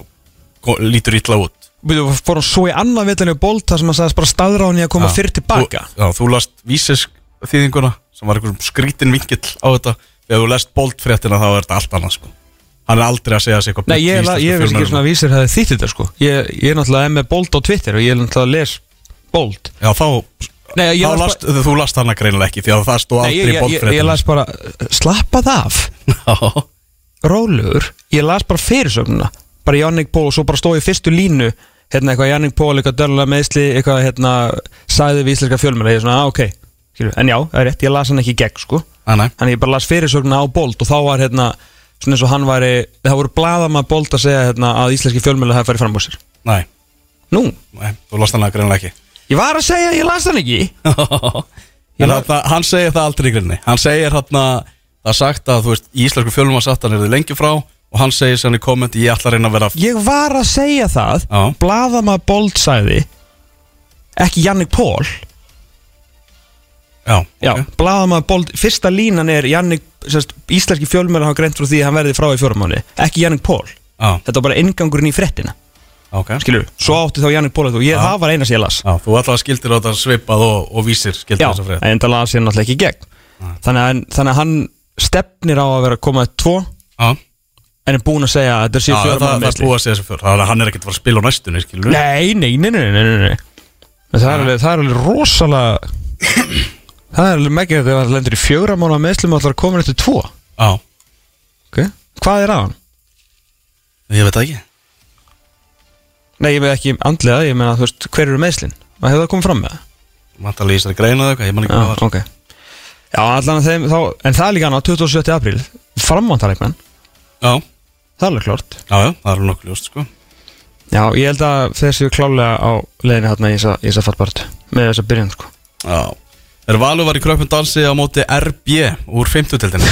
ko- lítur ítla út við fór hann svo í annað vitanlega bolt þar sem hann sagðist bara staðráðin í að koma Já. fyrr tilbaka þú, Já, þú last vísis þýðinguna sem var einhverjum skrítin vingill á þetta. Þegar þú lest boltfréttina þá er þetta allt annað sko. Hann er aldrei að segja sig eitthvað Nei, ég, la, íslensku ég veist ekki svona að vísir hefði þýtt þetta sko. Ég, ég er náttúrulega með bolt á Twitter og ég er náttúrulega að les bolt. Já, þá, Nei, ég þá las last, þú last hana greinilega ekki því að það Nei, aldrei ég, í ég, ég, ég las bara Las Hérna eitthvað Jannik Pól, eitthvað dörlega meðsli Eitthvað hérna, sagði við íslenska fjölmjöla Ég er svona, á, ok. En já, það er rétt, ég las hann ekki í gegn sko. Þannig ég bara las fyrirsögnuna á Bolt Og þá var hérna, svona eins og hann væri Það voru blaðama Bolt að segja hérna, Að íslenski fjölmjöla hafi farið fram á sér. Nei, Nú, nei, þú last hana greinilega ekki. Ég var að segja, ég las hann ekki. En þarna, hann segir það aldrei í grinni Hann segir þarna Það er sagt að þú veist Í íslensku fjölum að satt hann er þið lengi frá Og hann segir sér hann í kommenti Ég ætla að reyna að vera Ég var að segja það Já. Blaðama Bolt sagði Ekki Jannik Pól. Já, Já, ok. blaðama Bolt Fyrsta línan er Jannik sérst, Íslenski fjölmjöla hafa greint frá því að hann verði frá í fjóramáni Ekki Jannik Pól. Já, Þetta var bara inngangurinn í frettina ok. Skilur, svo átti þá Jannik Pól þú Ég, það var eina sem ég las. Já, þú ætla að skildir á þetta svipað og, og vísir skildir Já, þess að frið en það las ég náttúrulega ekki í gegn. Þannig að, þannig að hann stefnir á að vera að koma tvo. Já, En er búinn að segja að þetta sé Já það, fjóramána það er búið að segja þessu fyrr Þannig að hann er ekkert að fara að spila á næstunni, skilur Nei, nei, nei, nei, nei, nei, nei. En Það, er alveg, það er alveg rosalega Það er alveg meginn þegar það lendur í fjögra mánu meðslum og ætlar að koma eftir tvo Já, okay. Hvað er að hann? ég veit það ekki Nei, ég með ekki andlega, ég meina, þú veist, hver eru meðslin? Hvað hefur það komið fram með það? Mæntalega í þessari greina eða eitthvað, ég man ekki hvað Já, það var ok Já, allan að þeim, þá, en það er líka annað 27. apríl Framvantarleikmenn, Já, það er alveg klart já, já, það er nokkuð ljóst, sko. Já, ég held að þeir séu klálega á leiðinni hérna í í þessa fattbart með þessa byrjun, sko. Já. Er Valur var í kröpun dansi á móti RB úr 50 tildinni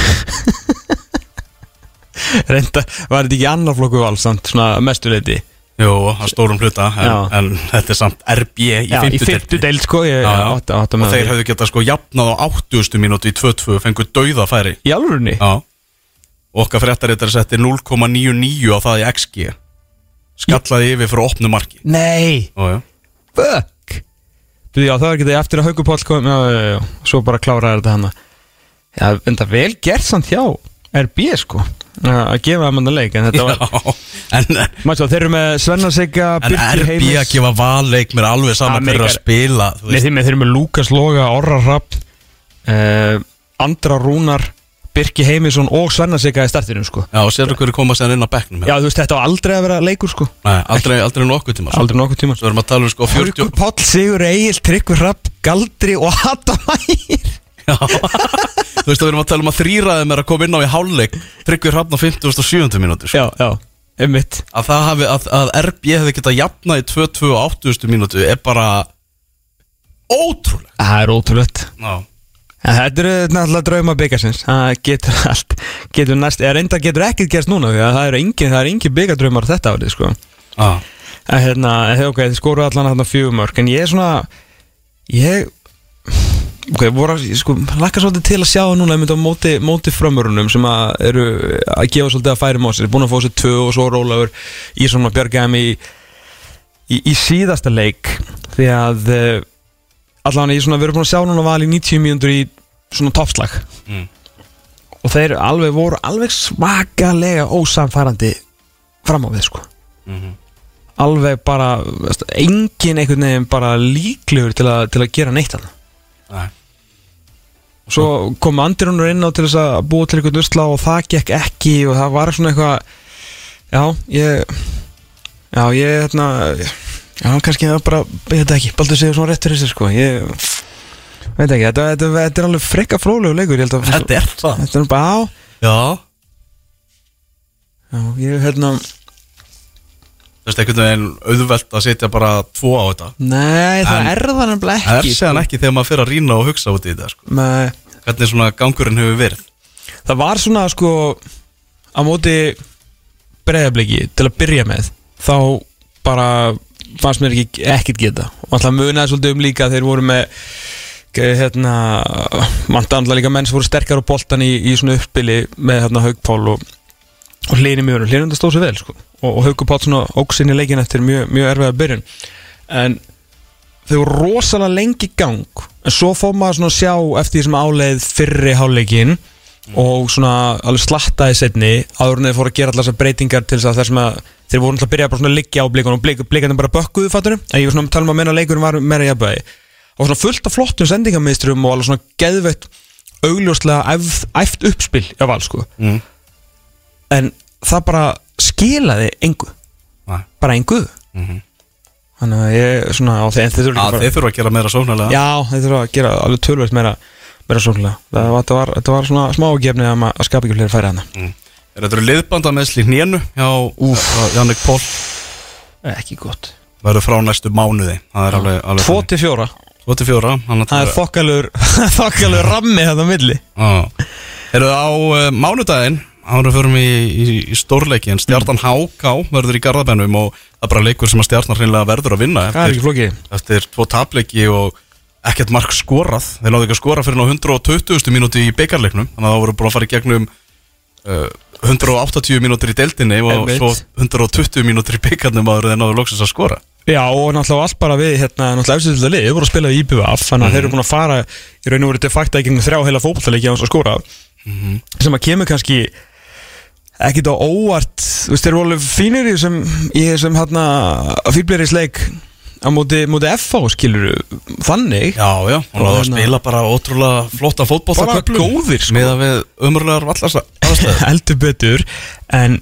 Reynda, var þetta ekki annar flokku val samt svona mestuleiti Jú, það er stórum hluta en, en þetta er samt RB í Já, í 50 fyrtu deild, sko ég, Já, já. átta, átta Og með þeir því. hefðu getað sko jafnað á 80. mínútu í 2-2 fengu dauða færi Í alvörunni? Já Okkar fréttaritari setti 0,99 á það í XG Skallaði yfir fyrir opnu marki. Nei, Ó, fuck. Þú, já, það var ekki það eftir að Haukupáll kom já, já, já, svo bara kláraði þetta hana Já, en það vel gert samt hjá RB, sko að gefa það manna leik, en þetta var en, Mættu, þeir eru með Svenna Sigga, en RB að gefa valleik mér alveg saman fyrir að spila Nei, þeir, eru með Lukas Loga, Orra Rapp uh, Andra Rúnar Birki Heimisson og Svenna Sigga í startinu, sko. Já, og sérðu hverju koma sér inn á bekknum Já, þú veist, þetta var aldrei að vera leikur, sko. Nei, aldrei, aldrei nokkuð tíma sko. Aldrei nokkuð tíma Svo erum að tala um sko 40 Haukur Páll, Sigur Egil, Tryggvi Rapp, Galdri og Hattamægir Já. Þú veist, við erum að tala um að þrýraðum er að koma inn á í hálfleik Tryggvi Hrafn á 50 og 70 mínútur sko. Já, já, einmitt. Að það hafi, að, að RB hefði getað jafnað í 2-2 og 80 mínútu er bara ótrúlega Það er ótrúlegt. Já, En þetta eru náttúrulega drauma byggarsins Það getur allt. Getur næst Eða reynda getur ekkert gerst núna það eru engin eru engin byggardraumar þetta árið sko. Já, En hérna en Ok, þið skoru allan hérna fjögumörk En ég er svona Ég Ok, voru að Sko, lakka svolítið til að sjá núna myndi á móti, móti framörunum Sem að eru Að gefa svolítið að færi mósir Búin að fá sér tvö og svo rólaður Í svona björgæðum í, í Í síðasta leik. Því að Allan ég svona Við erum búin að sjá núna val í 90 mínútur í Svona toppslag Mm. Og þeir alveg voru alveg svakalega ósamfærandi fram á við sko Mhm. alveg bara veist, engin einhvern veginn bara líklegur til að, til að gera neitt hann Nei. svo kom Andirunur inn á til þess að búa til einhvern usla og það gekk ekki og það var svona eitthvað já, ég já, ég, hérna já, kannski það bara, ég veit ekki Baldur segir svona rétt fyrir sér sko. Ég veit ekki, þetta, þetta, þetta er alveg frekka fróðlegu leikur ég held að Þetta er það. Þetta er bara á. Já, Já, ég hérna Þú veist, einhvern veginn auðvelt að setja bara tvo á þetta. Nei, það En- er það nefnilega Það er ekki séðan ekki þegar maður fyrir að rýna og hugsa út í þetta sko. Nei, Hvernig svona gangurinn hefur verið. Það var svona sko á móti breyðabliki til að byrja með þá bara fannst mér ekki ekkert geta. Og alltaf munaði svolítið um líka þeir voru með ge- hérna manta alltaf líka menn sem voru sterkar á boltan í, í svona uppbili með hérna Haugpál og, og hlýni mjög hlýni þetta stóð sér vel sko. Og, og Haugpál svona óksinn í leikin eftir mjög, mjög erfiða byrjun. En þau voru rosalega lengi gang en svo fór maður svona að sjá eftir því sem áleið fyrri hálfleikin og svona alveg slattaði setni áður en þeir fóru að gera þessar breytingar til þess að þessum að þeir voru náttúrulega að byrja bara svona að liggja á blikunum og blikarnir bara bökkuðu fattunum en ég var svona að tala um að menna leikurinn var meira jafnvægi. Og svona fullt af flottum sendingamistrum og alveg svona geðveitt augljóslega æft, uppspil á val sko. Mm. en það bara skilaði engu. Nei. bara engu. Mhm. þannig að ég svona á þeir, en þeir þurfa að bara að gera meira sóknarlega. Já, þeir þurfa að gera alveg tölvöld meira meira var, þetta var, var svona smá gefni að, að skapa ekki fleiri færi hana Er þetta liðbanda með slík nénu hjá Jannik Pól Ekki gott. Verður frá næstu mánuði. Það er alveg, alveg 2 til 4, 24 það er þokkalur þokkalur rammi þetta milli. Eru það á uh, mánudaginn Árum förum í, í, í stórleikin Stjartan HK verður í Garðabænum og það er bara leikur sem að Stjartan hreinlega verður að vinna Það er eftir, eftir tvo tapleiki og ekkert mark skorað. Þeir náðu ekki að skora fyrir ná 120. mínúti í beigarleiknum þannig að það voru búin að fara í gegnum uh, 180 mínútur í deildinni og Einmitt. svo 120 mínútur í beigarnum áður þeir náðu loksins að skora. Já, og náttúrulega allt bara við hérna, náttúrulega efstilda lið, við vorum að spila í IBVF þannig að þeir eru búin að fara í raun og de facto í gegnum þrjá heila fótballtaleiki á þess að skora. Sem að kemur kannski ekkit á óvart þú veist, þeir eru alveg fínir í þessum hérna fýrbleirisleik á móti, móti FH skilur þannig. Já, já, og náðu að hérna- spila bara ótrúlega flotta fótboll Bara góðir, sko. með að við umröðlegar vallastæð heldur betur en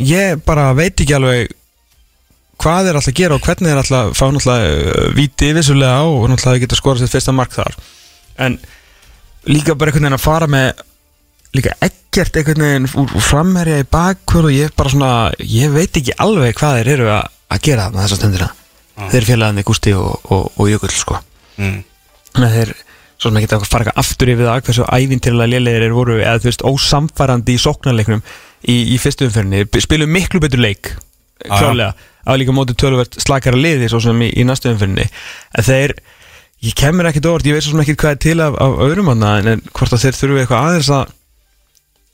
ég bara veit ekki alveg hvað er alltaf að gera og hvernig er alltaf að fá náttúrulega uh, víti vissulega og náttúrulega að geta skorað sitt fyrsta mark þar. En líka bara einhvern veginn að fara með líka ekkert einhvern veginn úr úr framherja í bakkvör og ég bara svona ég veit ekki alveg hvað þeir eru að, að gera þarna þessa stundina þeir félagandi Gústi og, og, og Jökull sko. Mm. Þannig að þeir svo sem að fara eitthvað aftur yfir það hversu ævintilega lélegir er voru eða þú veist ósamfærandi í sóknarleiknum í, í fyrstu umferðinni, spilum miklu betur leik klálega, á líka móti töluvert slakara liði svo sem í, í næstu umferðinni. En þeir, ég kemur ekkert orð ég veit svo sem ekki hvað er til af, af öðrum en, en hvort að þeir þurfu eitthvað aðeins að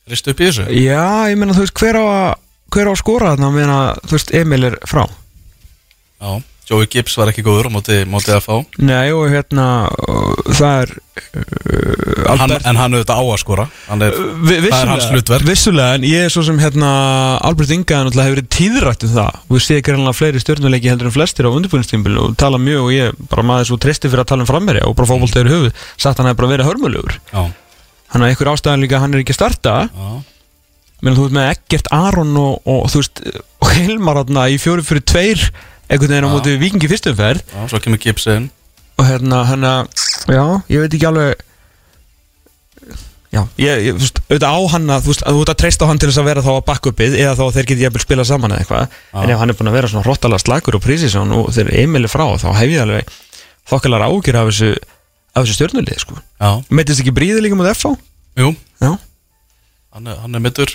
Ristu upp í þessu? Já, ég meina þú veist hver á að hver á að skora þarna? Meðan þú veist Emil er frá. Já, Joey Gibbs var ekki góður á móti, móti að fá Nei og hérna uh, það er uh, hann, En hann auðvitað á að skora. Hann er, Vi, Það er hans hlutverk. Vissulega, en ég er svo sem hérna Albert Inga náttúrulega hefur verið tíðrætt um það. Og við séð greinlega fleiri stjórnuleiki heldur en flestir á undirbúinistímbil og tala mjög og ég bara maður svo treysti fyrir að tala um frammerja og bara fókbóltegur í höfuð. Sagt hann hefur bara verið hörmulegur. Hann er einhver ástæðan líka að hann er ekki að starta. Já, menn þú veist með Eggert Aron og, og þú veist Hilmar í fjóri fyrir tveir einhvern veginn á móti vikingi fyrstumferð já, svo kemur Gibbs inn og hérna hann að já, ég veit ekki alveg já, ég, ég þú veist, auðvitað á hann að þú veist, að þú ert að treysta á hann til þess að vera þá að backupið eða þá að þeir geti jafnvel spila saman eða eitthvað. En ef hann er búin að vera svona hróttalega slagur og prísisjón og þeir Emil er frá þá hef ég alveg þokkalar ágjur af þessu af þessu stjórnulið sko. Já, meitist ekki bríði líka mútið FH jú, já, hann er, hann er mittur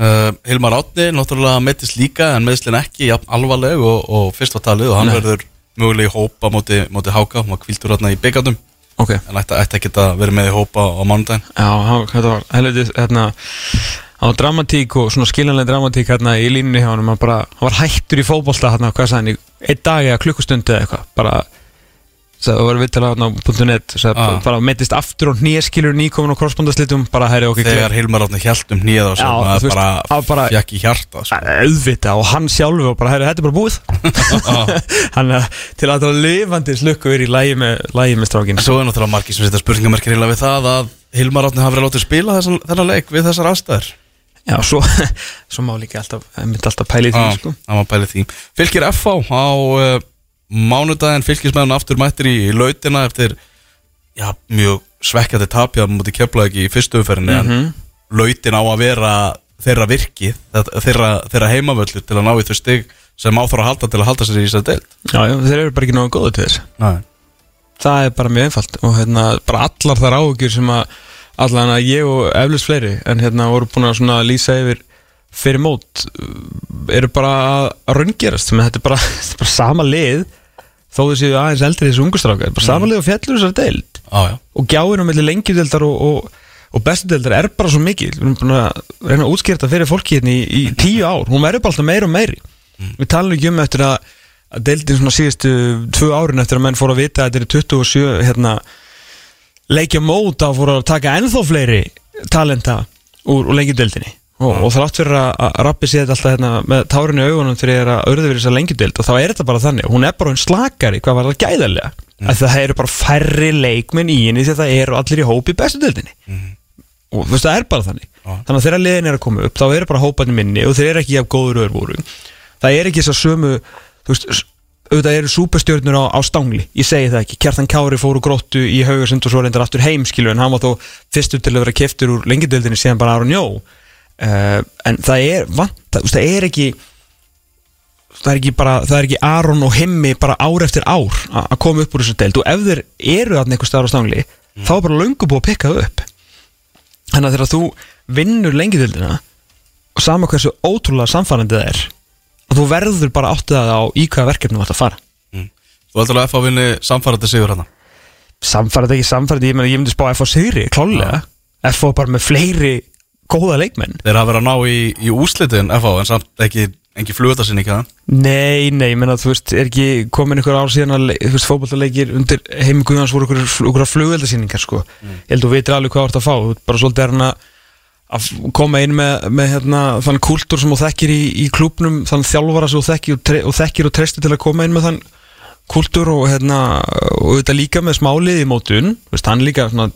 uh, Hilmar Átni, náttúrulega mettist líka en meðslinn ekki jafn alvarleg og, og fyrst var talið og hann Nei. verður mögulega í hópa móti, móti Háka, hann var kvildur hérna í byggandum ok. En ætti, ekki að vera með í hópa á mánudaginn. Já, þetta var helviti hérna á dramatík og svona skiljanlega dramatík hérna í línunni hjá hann hann bara, hann var hættur í fótbolta hérna, hvað sagði hann, einn dag eða klukkustundu eða eitthvað, bara það var viðtala á .net Ah. bara meitist aftur og nýjaskilur nýkomin og krossbóndaslitum, bara hæri okkur þegar Hilmar Átni hjælt um nýjað bara, það var bara- fjekk í hjarta auðvita og hann sjálfu og bara, hæri, þetta er bara búið. Hann er til að það var lifandi slukku verið í lægi með, með strákin En svo er náttúrulega margir sem setja spurningamarkir heila við það að Hilmar Átni hafi verið látið spila þessan, þennan leik við þessar aðstæður. Já, svo, svo má líka alltaf, alltaf pæli því, Já, sko. bælið því. Fylgir FH á uh, mánudaginn fylgismenn aftur mættir í lautina eftir já, mjög svekkjandi tapja mútið keflaði ekki í fyrstu umferðinni Mhm. en lautin á að vera þeirra virki þeirra, þeirra heimavöllu til að ná í þau stig sem á þarf að halda til að halda sér í þessari deild Já, já, þeir eru bara ekki náðu góðu til þess Nei. Það er bara mjög einfalt og hérna, bara allar þar áhugjur sem að allan að ég og eflust fleiri en hérna voru búin að svona lýsa yfir fyrir mót eru bara að raungerast menn þetta er bara, bara sama lið þó þau séu aðeins eldri þessu ungustráka bara sama lið og fjallur þessar deild. Já, og gjáin á milli lengjudeldar og, og, og bestudeldar er bara svo mikil. Við erum búin að reyna að útskýrta fyrir fólki hérna í, í tíu ár, hún verður bara alltaf meira og meiri. Við talum ekki um eftir að, að deildin svona síðustu tvö árin eftir að menn fóru að vita að þetta er 27 hérna, leikja mót að fóru að taka ennþá fleiri talenta úr, úr lengjudeldinni og, þrátt fyrir að, rappi séð þetta alltaf hérna, með tárinu augunum þegar að örðu verið þess að lengjudeld og þá er þetta bara þannig, hún er bara einn slakari hvað var það gæðarlega? Mm. að það eru bara færri leikmenn í henni að það eru allir í hópi í bestu deildinni. Og þú veist það er bara þannig. Já. þannig að þegar liðin er að koma upp þá eru bara hópanir minni og þeir eru ekki af góður öður voru. Það er ekki þess að sömu þú veist, auðvitað eru súperstjörnur á, á stangli. Ég segi það ekki, Kjartan Kári fór úr gróttu í haugasund og svo reyndar aftur heim skilu en hann var þó fyrstur til að vera keftur úr lengindildinni síðan bara Aron Jó uh, en það er vant, það, það er ekki það er ekki bara, það er ekki Aron og Himmi bara ár eftir ár að koma upp úr þessu deild. Og ef þeir eru þarna einhver staðar á stangli þá er bara löngu búið að pikka það upp. Þannig að þegar þú vinnur lengindildina og sama hversu ótrúlega samfærandi það er og þú verður bara áttið að á í hvaða ætti að fara. Mm. Þú heldur að F að vinni samfærandi sigur hérna? Samfærandi ekki samfærandi, ég, ég myndi spá F á sigri, klálega. F á bara með fleiri góða leikmenn. Þeir hafa verið að ná í, í úslitin F en samt ekki, ekki fluta sinni ekki það. Nei, nei, ég menna, þú veist, er ekki komin einhver ár síðan að, þú veist, fótballtaleikir undir heimi Guðans voru einhverja flugveldasýningar, sko. Ég held þú veitir alveg hvað þú ert að fá, þú ert bara svolítið er hann að að koma inn með, með hérna, þann kultúr sem þú þekkir í, í klúbnum, þann þjálfara sem þú þekkir og, tre, og þekkir og treystir til að koma inn með þann kultúr og hérna, og þetta líka með smálið í mótun, þú veist, hann líka svona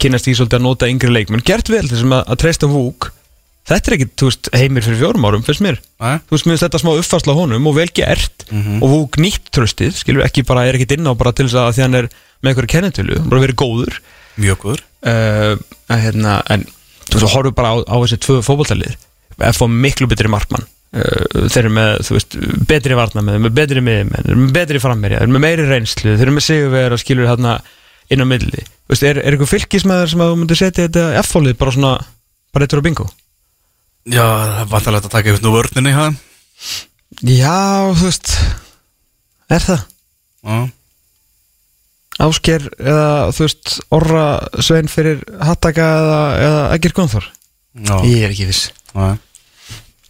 kynast í svolítið að nota yngri leikmenn, gert vel þessum að, að treysta vúk, þetta er ekki, þú veist, heimir fyrir fjórum árum, finnst mér. Nei? þú veist, mér finnst þetta smá uppfærsla á honum og vel gert. Og vúk nýtt tröstið, skilur ekki bara, er ekkit inn á bara til þess að því hann er með einhverju kennetölu, bara verið góður. Mjög góður. Uh, en hérna, en þú veist, horfum bara á, á þessi tvö fótboltalið. F á miklu betri markmann. Uh, þeir eru með, þú veist, betri varna með, með betri miðmenn, betri frammerja þeir eru með meiri reynslu, þeir eru með sigurvegar og skilur hérna inn á milli Þú veist, er, er eitthvað fylgismæður sem að þú myndir setja þetta F-fólið bara svona, bara eitthvað bingo Já, það er vantarlegt að taka yfir nú vörninni hæ? Já, þú veist Er það? Já, Ásker eða þú veist Orra Svein fyrir Hattaka eða, eða Egger Gunnþór já, Ég er ekki viss já.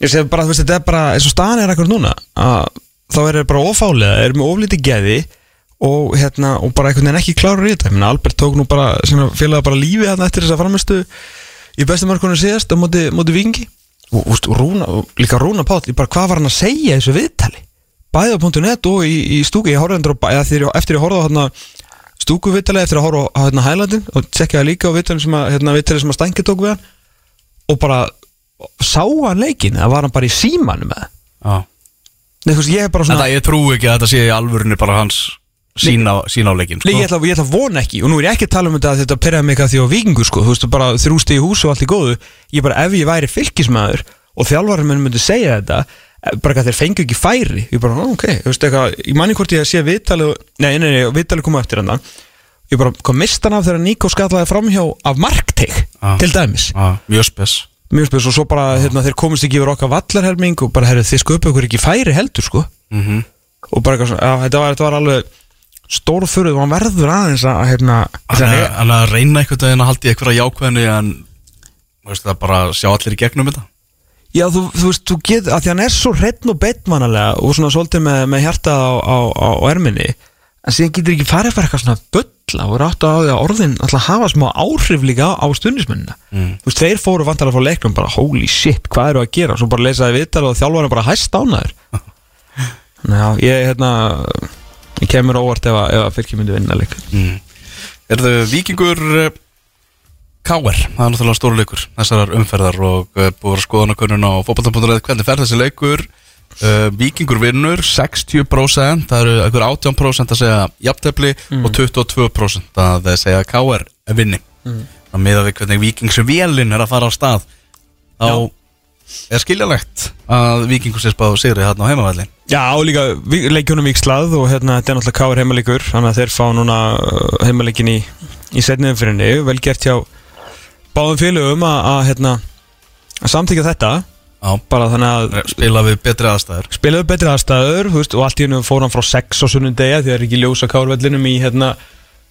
Ég segi bara, þú veist, þetta er bara eins og staðan er akkur núna að þá er það bara ofálega er með oflítið geði og hérna, og bara einhvern veginn ekki klárur í þetta. Albert tók nú bara, félaga bara lífið hérna eftir þess að framistu í bestumörkunum síðast á móti, móti vikingi og, og, og, Rúna, líka Rúna Páll, bara hvað var hann að segja þessu viðtali? Bæði á .net og í, í stúku. Ég horfði eftir ég horfði á hérna, stúku viðtali eftir að horfa á hérna, hælandin og tsekkaði líka á viðtali sem að, hérna, að stængi tók við hann. Og bara sá hann leikin eða var hann bara í símanu með það? veist, ég svona ég trú ekki að þetta sé í alvörunni bara hans sína, sína á leikin Nei, ég ætla, ég ætla að vona ekki og nú er ég ekki að tala um þetta að þetta perraði mig eitthvað því á vikingu sko, þú veist, bara þrústi í hús og allt í góðu. Ég bara, ef ég væri fylgismæður og þjálfarinn minn myndi segja þetta eh, bara eitthvað þeir fengu ekki færi. Ég bara, "Ó, ok, þú veist eitthvað, ég manni hvort ég að sé viðtalið, nei, nei, nei, viðtalið koma eftir hann ég bara, kom mistan af þegar Níko skallaði framhjá af markteig Ah. til dæmis, Já, mjög spes. Og svo bara, hérna, þeir komist ekki yfir okkar vallarhelming og bara, herru, þið sköpu ykkur ekki færi heldur, sko. Mm og bara eitthvað svona, þetta var, þetta var alveg stórfurð og hann verður aðeins að, hérna, hann að reyna einhvern veginn að í einhverja jákvæðinu en veist bara sjá allir í gegnum þetta Já, þú, þú veist, þú get, að því hann er svo hreitn og bettmannalega og svona svolítið með, með hjarta á, á, á, á erminni en síðan getur ekki farið fyrir eitthvað svona bulla og rátt á því að orðin alltaf hafa smá áhrif líka á, stundismennina Mm. Þú veist, þeir fóru vantar að fá leiknum bara holy shit, hvað eru að gera? Svo bara lesaði viðtal og þjálfarinn bara hæst ánaður Já, ég, hérna ég kemur óvart ef að, að fylgjum myndi vinna leik mm. Er þau vikingur uh, K.R. Það er náttúrulega stóru leikur þessarar umferðar og uh, búið að skoða kunnun á fótbolta.net hvernig fer þessi leikur uh, Vikingur vinnur 60% það eru einhver 18% að segja jafntefli og 22% að segja K.R. vinni mm. það meða við hvernig Vikingsvélinn er að fara á stað þá er skiljanlegt að Víkingur sér spáðu sigri hérna á heimavallin Já, líka leikjunum vikslað og hérna, þetta er náttúrulega káir heimaleikur þannig að þeir fá núna uh, heimaleikin í, í setniðum fyrir henni vel gert hjá báðum félögum að, hérna, samtíka þetta. Já, bara þannig að spila við betri aðstæður. Spilaðu betri aðstæður veist, og allt í hennu fór hann frá 6 á sunnundegi því það er ekki ljósa kárvellinum í hérna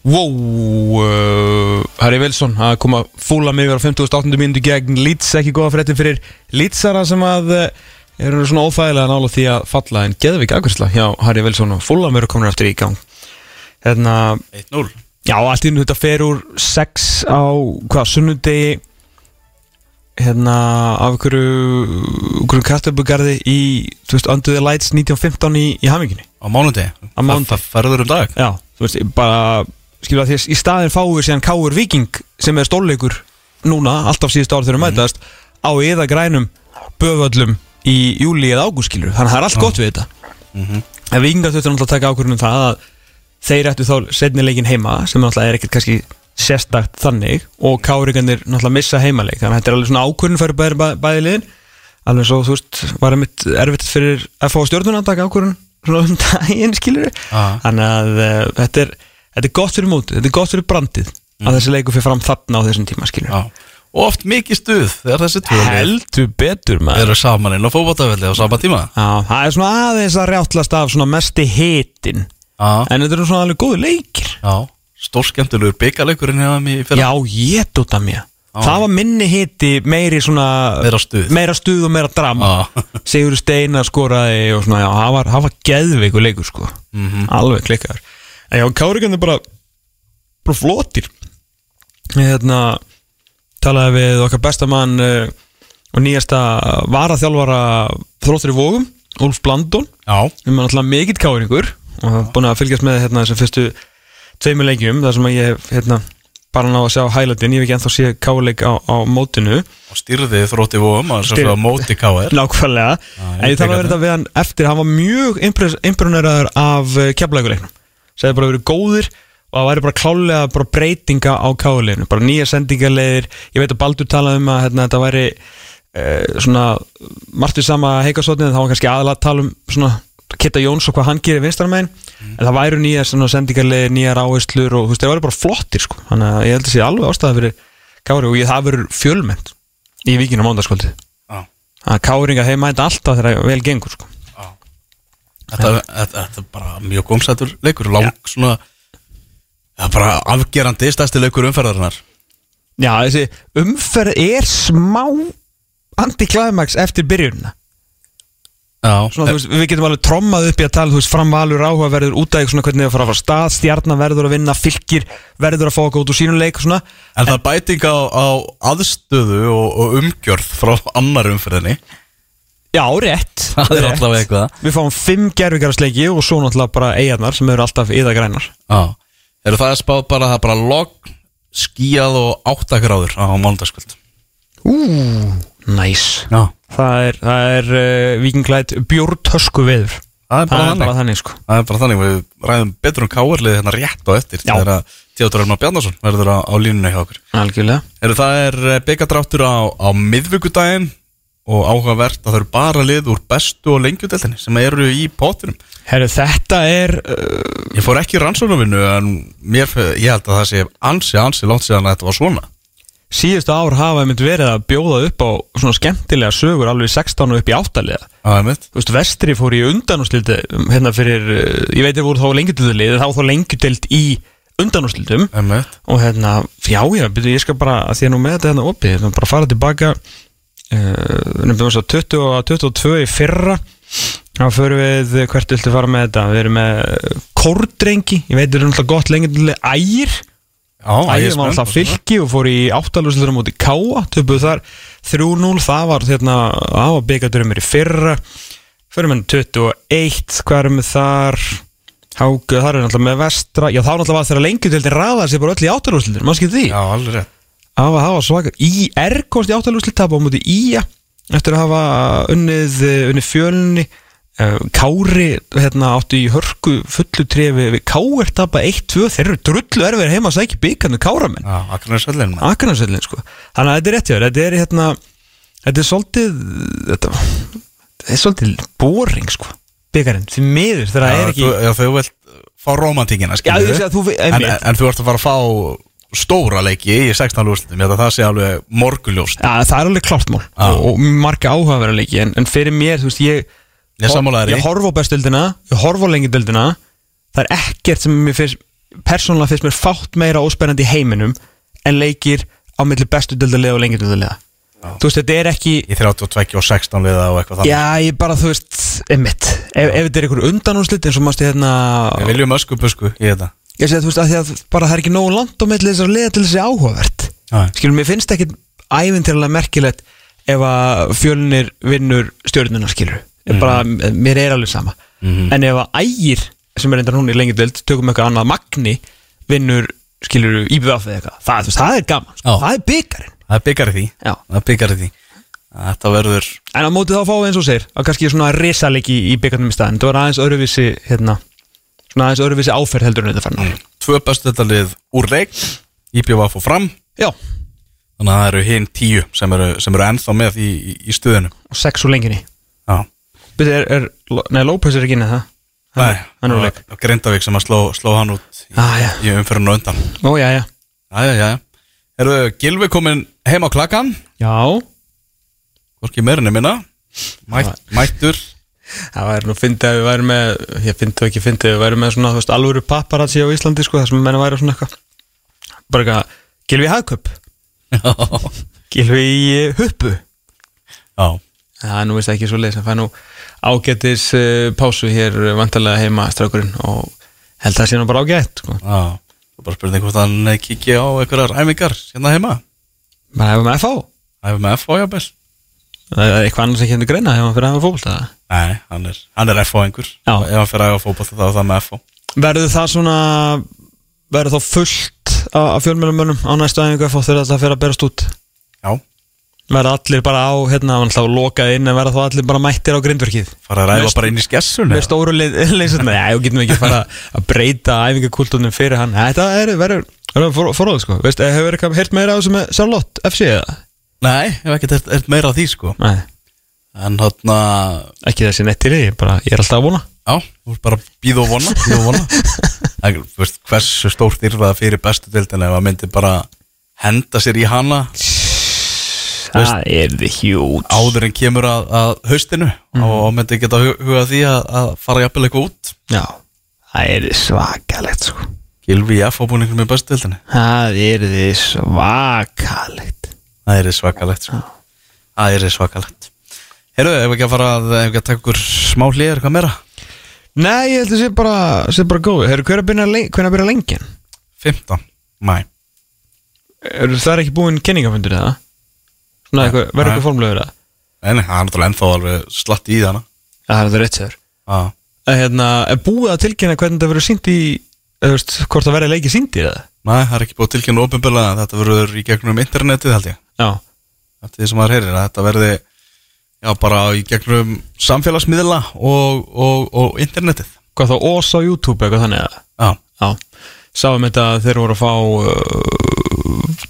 wow uh, Harry Wilson að koma fúla mig á 58. mínútu gegn. Leeds ekki góða fréttin fyrir Leedsara sem að uh, eru svona óþægilega nála því að falla en geðvik aðgjörsla hjá Harry Wilson og fúla mig eru komin aftur í gang. Hérna 1-0 Já, allt hennu þetta fer úr 6 á, hvað, sunnudegi hérna af einhverju, einhverju kartöpugarði í, þú veist, Under the Lights 1915 í, í haminginni á mánudegi. Það ferður um dag? Já, þú veist, bara skilja því að í staðin fáum við síðan Káur Viking sem er stórleikur núna, alltaf síðust ár þegar við mætast á eða grænum böföllum í júli eða ágúst skilur þannig að það er allt gott við þetta. En Vikingar þurftur náttúrulega að taka ákvörðunum um það að þeir ættu þá setni leikin heima sem náttúrulega er ekkert kannski sérstakt þannig og Káringarnir náttúrulega missa heimaleik. Þannig að þetta er alveg svona ákvörðun fyrir bæði, bæði, bæði liðin. Alveg svo þú veist var einmitt erfitt fyrir að fá stjórnuna að taka ákvörðun svona um daginn skilur Ah. þannig að uh, þetta, er, þetta er gott fyrir mótið, þetta er gott fyrir brandið að þessi leikur fyrir fram þarna á þessum tíma. Og oft mikið stuð þegar þessi lið heldur betur maður. eru saman inn á fótbolltafelli á sama tíma. Já, það er svona aðeins að rjáttlast af svona mesti hitin Já, en þetta eru svona alveg góðu leikir. Mér fyrir Já, ég dóta mér Það var minni hiti, meiri svona Meira stuð. Meira stuð og meira drama. Sigur Steinar skoraði og svona, já, það var, var geðveikur leikur sko. Mhm. Alveg klikkar En já, Kárikan er bara bara flottir. Hérna talaði við okkar bestamann uh, og nýjasta varaþjálfara þróttur í vógum, Úlf Blandón. Já, sem er náttúrulega mikill káringur og hef búin að fylgjast með hérna þessum fyrstu tveimur leikjum þar sem að ég hérna bara ná að sjá highlightin, ég hef ekki ennþá sé káleik á, á mótinu. Og styrði þrótti vóum að sem Stýrði. svo á móti KR nákvæmlega, en ég talaði að verið þetta við hann eftir, hann var mjög imponeraður af keflækuleiknum segði bara verið góðir og það væri bara klálega bara breytinga á káleikinu, bara nýja sendingarleir ég veit að Baldur talaði um að hérna, þetta væri uh, svona margt við sama heikasotnið, þá var kannski aðalega að tala um svona Kitta Jóns og hvað hann gerir vinstarmæn en það væru nýja sendingarleir, nýja ráislur og þú veist, það væri bara flottir sko. þannig að ég held að sé alveg ástæða fyrir kári og ég, það verður fjölmennt í vikinu mándaskvöldið Já. að káringa þeir mæta alltaf þegar vel gengur sko. Þetta, er bara mjög gómsættur leikur Lang svona Það er bara afgerandi stærsti leikur umferðarinnar. Já, þessi umferð er smá anti-climax eftir byrjunina. Já, svona, veist, Við getum alveg trommað upp í að tala veist, framvalur áhuga verður út af svona hvernig það fara að fara stað, stjarnan verður að vinna fylgir verður að okkur út úr sínum leik og svona. En það er bæting á, á aðstöðu og, og umgjörð frá annar umferðinni Já, rétt. Það er rétt. Við fáum fimm gerfingarasleiki og svo náttúrulega bara eigarnar sem eru alltaf yða grænar Já, eru það er spáð bara það er bara logg, skíjað og 8 gráður á mánudagskvöld? Ú, næs. Já, Það er, það er uh, vikinglætt bjórtösku veður það er bara Það er þannig. bara þannig sko. Það er bara þannig, við ræðum betur um káarlið hérna rétt á eftir Já. þegar að Theodor Elmar Bjarnason verður á, á línunni hjá okkur. Algjörlega. Eru það er byggadráttur á, á miðvíkudaginn og áhugavert að það eru bara lið úr bestu og lengjudeldinni sem eru í pótunum Herru, þetta er uh, Ég fór ekki rannsóknarvinnu en mér, ég held að það sé ansi, ansi langt síðan að þetta var svona. síðustu ár hafa einmitt verið að bjóða upp á svona skemmtilega sögur alveg í 16 og upp í 8 liða Það mitt Þú veist, Vestri fór í undanúslildi hérna fyrir, uh, ég veit að voru þá lengjudildið þá þá lengjudeld í undanúslildum Það og hérna, já já, ég skal bara að því að nú með þetta hérna opið, hérna bara fara tilbaka uh, við erum svo 20 og 22 í fyrra. Þá förum við, hvert viltu fara með þetta? Við erum með kórdrengi. Ég veit, það er náttúrulega gott lengjudildið ægir. Já, Ægir var alltaf fylki og fór í áttalúsluður á móti Káa, töpuð þar 3-0, það var hérna það var byggadurumir í fyrra. Fyrir með 21, hvað erum við þar? Háku, þar er náttúrulega með vestra, já þá náttúrulega var þeirra lengjutildin ræðar sér bara öll í áttalúsluður, maður skil því? Já, alveg rétt það var, svakar, IR komst í áttalúsluður tapa á móti IA eftir að hafa unnið, unnið fjölni. Uh, Kári hérna, áttu í hörku fullu trefi við Káir tapa 1-2 þeir eru drullu erfið heima að sækja byggarnu Káramenn. Já, Akranesvöllin Akranesvöllin sko. Þannig að þetta er rétt hjá Þetta er hérna Þetta er svolítið Þetta, þetta er svolítið boring sko Byggarinn, því miður þegar það er ekki já, þú vilt fá romantíkina en, en, en þú ert að fara að fá stóra leiki í 16. úrslitum. Ég held að það sé alveg morguljóst Já, það er alveg klárt mál. Já. og, og marga áhugaverða leiki en, en fyrir mér, þú veist, ég Ég í. Ég horf á bestöldina, ég horf á lengjadöldina Það er ekkert sem mér finnst persónulega finnst mér fátt meira óspennandi í heiminum en leikir á milli bestudöldalega og lengjadöldalega Þú veist, þetta er ekki í 32 og 16 liða og eitthvað þannig. Já, ég bara, þú veist, einmitt. Ef, ef þetta er einhver undanúrslit eins og mást ég hérna Við viljum ösku busku í þetta Ég segi, þú veist, að því að bara það er ekki nógu langt á milli þessar liða til þessi áhugavert. Já. Skilum, mér finnst ekki ævintýralega merkilegt ef að fjölnir vinnur stjórnuna, skilur mm bara, mér er alveg sama. Mhm. En ef að ægir, sem er reyndar hún í lengi deild tökum eitthvað annað magni vinnur, skilur, íbjöf eða eitthvað það, veist, það er gaman, sko. Það er byggarinn Það er byggar í því. Það er byggar í því. Þetta verður En á móti þá fáum við eins og segir að kannski svona risalegi í byggarnum í staðin það var aðeins öðruvísi, hérna svona aðeins öðruvísi áferð heldur en þetta fann tvö bestu þetta lið úr leik IPVF og fram. Já, Þannig að það eru hinn tíu sem eru, sem eru ennþá með í, í, í stuðinu. Og sex úr lenginni. Já. Byrju, er, er, Nei, López er ekki inn í það. Nei, hann er úr leik. Grindavík sem að sló, sló hann út í, Ah, já. í umfyrinu undan. Ó, já, já. Jæja, jæja Eru Gilvi komin heim á klakkan Já, Hvorki meirinni minna. Mætt, Mættur það væri nú fyndið að við væri með ég fyndið ekki fyndið, við væri með svona þú veist, alvöru paparazzi á Íslandi, sko, þar sem menna væri svona eitthvað. Bara eitthvað, Gilvi Hagköp Já. Gilvi í eh, huppu? Já. Það er nú veist ekki svo leið sem fæ nú ágætis uh, pásu hér vantarlega heima strákurinn og held að það sé nú bara ágætt sko. Já. Það er bara spurning hvort hann kíkja á einhverjar æfingar hérna heima. Bara hefum með FH Æfum með F.O. jafnvel það er eitthvað annars ekki hendur greina hefum fyrir að hafa fólk það Nei, hann er, hann er F.O. einhver. Já. Ef hann fyrir að æfa fótboll þá er það með F.O. verður það svona verður þá fullt af fjölmjölumönnum á næstu FH þegar þetta fyrir að berast út? Já. Verða allir bara á hérna, hann hlá lokað inn en verða þá allir bara mættir á grindverkið? Fara að ræða Með- bara inn í skessun með stóru leysurna, já, getum ekki fara að breyta æfingakultúrnum fyrir hann. Þetta er, verður, á? Nei, ég hef ekkert heyrt meira af því sko. Nei, En hann ekki þessi nettir í, bara, ég er alltaf að vona. Já, þú veist bara býð og vona, býð og vona. En, veist, Hversu stórt það fyrir bestu dildin ef að myndi bara henda sér í hana? Það er þið hjút áður en kemur að, að haustinu og myndi geta hu- hugað því að, að fara jafnvel eitthvað út. Já, það er svakalegt, sko. Gilvi í F-ábúningum með bestu dildinni Það er þið svakalegt Það er svakalegt sko. Það er svakalegt Herru, ef ekki að fara að, að taka ykkur smá hlýjar, eitthvað meira? Nei, ég held að sé bara, sé bara góð Herru, hver er að byrja, len- hvenær byrja lengjan? 15, mæ það er ekki búinn kynningafundur eða? Svona, eitthvað, verður Nei. eitthvað formlegur eða? En það er náttúrulega ennþá alveg slatt í Já, það er það rétt sér Já, að hérna, er búið að tilkynna hvernig það verður sínt í hvort það verður leikið síndir eða? Nei, það er ekki búið tilkynna ofinbjörlega Þetta verður í gegnum internetið held ég Þetta er því sem maður heyrir að Þetta verði já, bara í gegnum samfélagsmiðla og, og, og internetið. Hvað þá ós á YouTube eitthvað þannig að Já, Já, sáum þetta að þeir voru að fá uh,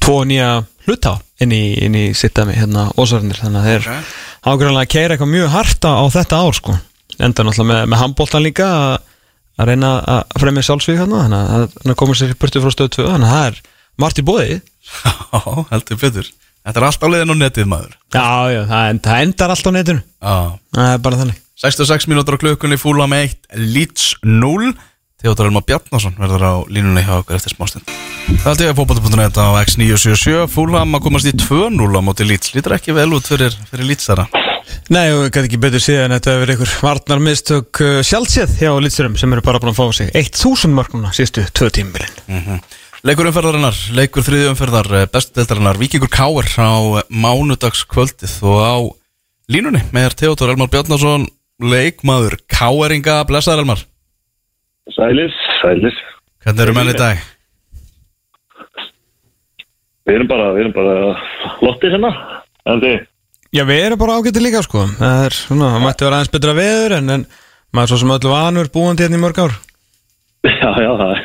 tvo nýja hluta inn í, inn í sittami hérna ósarnir, þannig að þeir Ok. okay. ágreinlega að keira eitthvað mjög harta á þetta ár sko, enda náttúrulega með, með handbóltan líka að, að reyna að fremja sjálfsvík hérna, þannig að það komur sér burtu frá stöð 2, þannig að það er margt í bóði já heldur betur Þetta er allt á leiðin á netið maður. Já, já, það, end, það endar allt á netinu. Já. Það er bara þannig. 66 mínútur á klukkunni fúla með 1 Leeds 0 Theodor Elmar Bjarnason verður á línunni hjá okkur eftir smástund. Það held ég að fótbolta.net á X977 Fúlham að komast í 2-0 á móti Leeds. Lítur ekki vel út fyrir, fyrir Leeds þara Nei, og gæti ekki betur séð en þetta hefur einhver varnar mistök uh, sjálfséð hjá Litsurum sem eru bara búin að fá sig 1000 mörgnuna sístu tvö tímbilin Leikur umferðarinnar, leikur þriði umferðar bestu deildarinnar, Víkingur Káir á mánudagskvöldið og á línunni með Theodor Elmar Bjarnason leikmaður Káiringa blessaður Elmar Sælis, sælis. Hvernig eru menn í dag? Við erum bara, við erum bara lottir hérna. En þið, Já, við erum bara ágætið líka sko Það er svona, það mætti vera aðeins betra veður en, en maður er svo sem öllu vanur búandi hérna í mörg ár já, já, það er,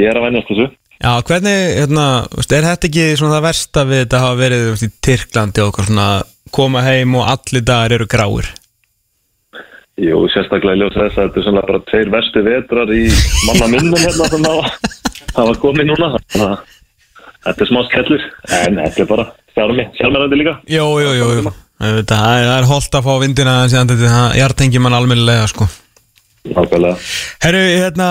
ég er að vænjast þessu. Já, hvernig, hérna, er þetta ekki svona það versta við þetta hafa verið veist, í Tyrklandi og svona koma heim og allir dagar eru gráir Jú, sérstaklega í ljós þess að þetta er svona bara tveir verstu vetrar í manna minnum hérna sem það var komið núna þannig að þetta er smá skellur en þetta er bara sjálfmærandi líka Jú, jú, jú, jú. Það er, það er holdt að fá vindina þetta, það hjartengi mann almennilega sko. Nákvæmlega. Herru, hérna,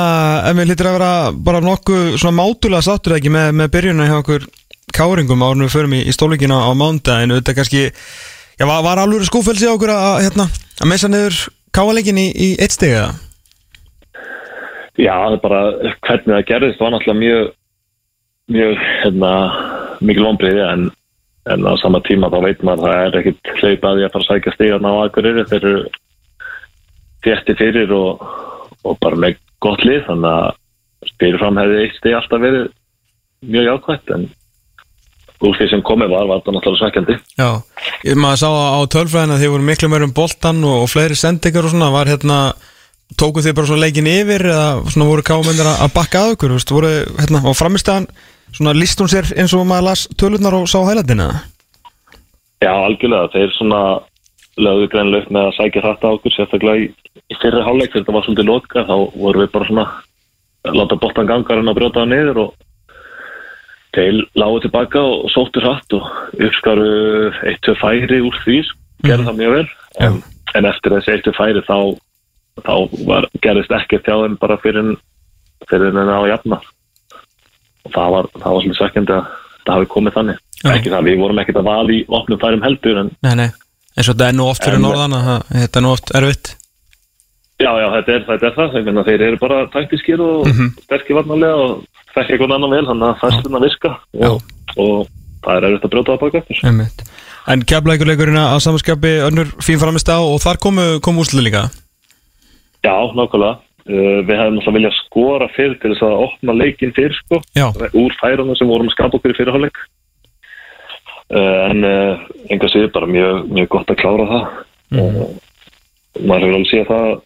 Emil, hittir að vera bara nokkuð svona mátulega sáttur ekki með, með byrjunna hjá okkur káringum árunum við förum í, í stólíkina á mánda en þetta kannski, já, var, var alveg skúfelsi á okkur að, hérna, að messa niður káaleikin í, í eitt steg eða? Já, það er bara hvernig það gerðist var náttúrulega mjög mjög, hérna mikil vonbreiði en, en á sama tíma þá veit maður að það er ekkit hlaupaði að fara að sækja stíðan á Akureyri. Þeir eru þétti fyrir og, og bara með gott lið þannig að fyrirfram hefði eitt stíð alltaf verið mjög jákvæmt en úr því sem komið var var þetta náttúrulega svekkjandi. Já, ég maður sá á tölfræðin að þið voru miklu meður um boltan og, og fleiri sendingar og svona, var hérna tóku þið bara svona leikin yfir eða svona voru kámennir að bakka að okkur, veist, voru hérna á framistæðan svona líst hún sér eins og maður las tölurnar og sá hælandina Já, algjörlega, þeir svona lögðu greinlegt með að sækja þetta á okkur sérstaklega í, í fyrri hálfleik þegar þetta var svolítið lotka, þá vorum við bara svona að láta boltan gangarinn að brjóta það niður og þeir lágu tilbaka og sóttu hratt og uppskaru eitt, tvö færi úr því, gerði það mjög vel. En, en eftir þessi eitt, tvö færi þá, þá var, gerðist hjá þeim bara fyrir, fyrir en á jafna og það var, það var svolítið svekkjandi að það hafi komið þannig. Já. ekki það, við vorum ekkert að val í opnum færum heldur en Nei, nei, eins og þetta er nú oft fyrir norðan að það- þetta er nú oft erfitt Já, já, þetta er, þetta er það, meina þeir eru bara taktískir og mm. -hmm. sterkir varnarlega og þekki eitthvað annan vel, þannig að fæstluna virka og, og það er erfitt að brjóta það baka eftir. En keflækurleikurinn að samanskapi önnur fín framist á og þar komu, komu úrslit líka Já, nákvæmlega. Uh, við hefum náttúrulega viljað skora fyrir til þess að opna leikinn fyrir, sko, úr færunum sem vorum að skapa okkur í fyrirháleik. Uh, en uh, enga sér bara mjög, mjög gott að klára það. og maður hefur alveg séð það að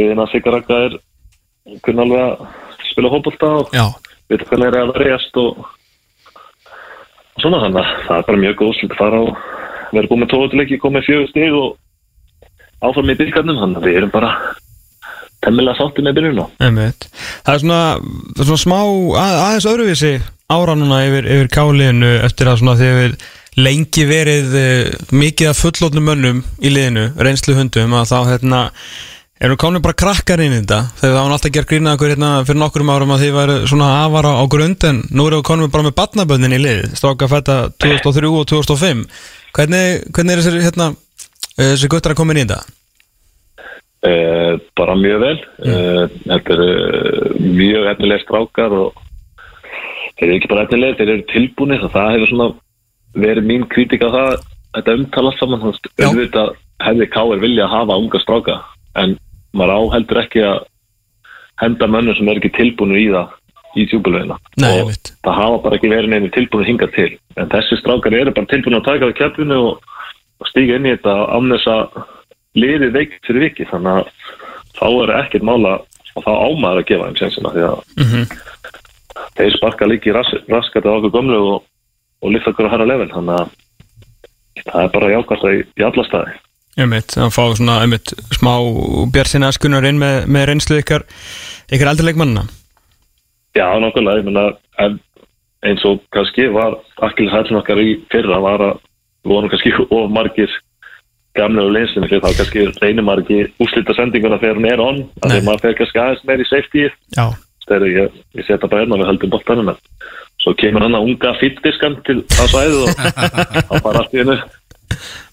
liðina Sigaraka er kunna alveg að spila hópulta og vita hvernig er að verjast og, og svona þannig að það er bara mjög góð svolítið að fara og vera búið með tóðuleiki, komið fjögur stig og áfram í byrgarnum þannig að við erum bara temmilega sáttið með byrjun og einmitt. Það er svona, það er svona smá að, aðeins öðruvísi ára núna yfir, yfir káliðinu eftir að svona hefur lengi verið uh, mikið af fullotnum mönnum í liðinu, reynslu hundum að þá hérna erum komin bara krakkar inn í þetta. Þegar það var alltaf gert grínað okkur hérna fyrir nokkurum árum að þið væri svona afara á grund en nú erum við komin bara með barnabönnin í lið stráka fætta 2003 og 2005 hvernig, hvernig er þessi hérna eh, þessi guttar að koma inn í þetta? uh, bara mjög vel. Uh, þetta eru uh, mjög efnilega strákar og þeir eru ekki bara efnilega, þeir eru tilbúinir og það hefur svona verið mín kritika á það þetta umtala saman þannig að auðvitað hefði Káir vilja að hafa unga stráka en maður á heldur ekki að henda mönnum sem er ekki tilbúinir í það í tjúbulveina og einmitt. það hafa bara ekki verið nefnir tilbúinir hingað til. En þessi strákar eru bara tilbúinir að taka við kjöpunu og, og stíga inn í þetta án þess að liðið veikt fyrir viki þannig að þá er ekkert mála og þá ámaður að gefa þeim sensina því að Mhm. þeir sparka líki ras, raskat á okkur gömlu og, og lyfta okkur að hæra level þannig að það er bara jákvæmt í, í alla staði Einmitt, að fá svona einmitt, smá björnsina skunnar inn með, með reynslu ykkar ykkar eldri leikmannina Já, nákvæmlega, ég meina en eins og kannski var Akkilis hællin okkar í fyrra var að við vorum kannski of margir gamlega fyrir þá kannski reynir maður ekki úslita sendinguna þegar hún er on að Nei. því maður fer kannski aðeins meir í safety þegar ég, ég setja bara hérna við höldum boltanum en svo kemur hann að unga fittiskan til það svæðið og þá fara allt í hennu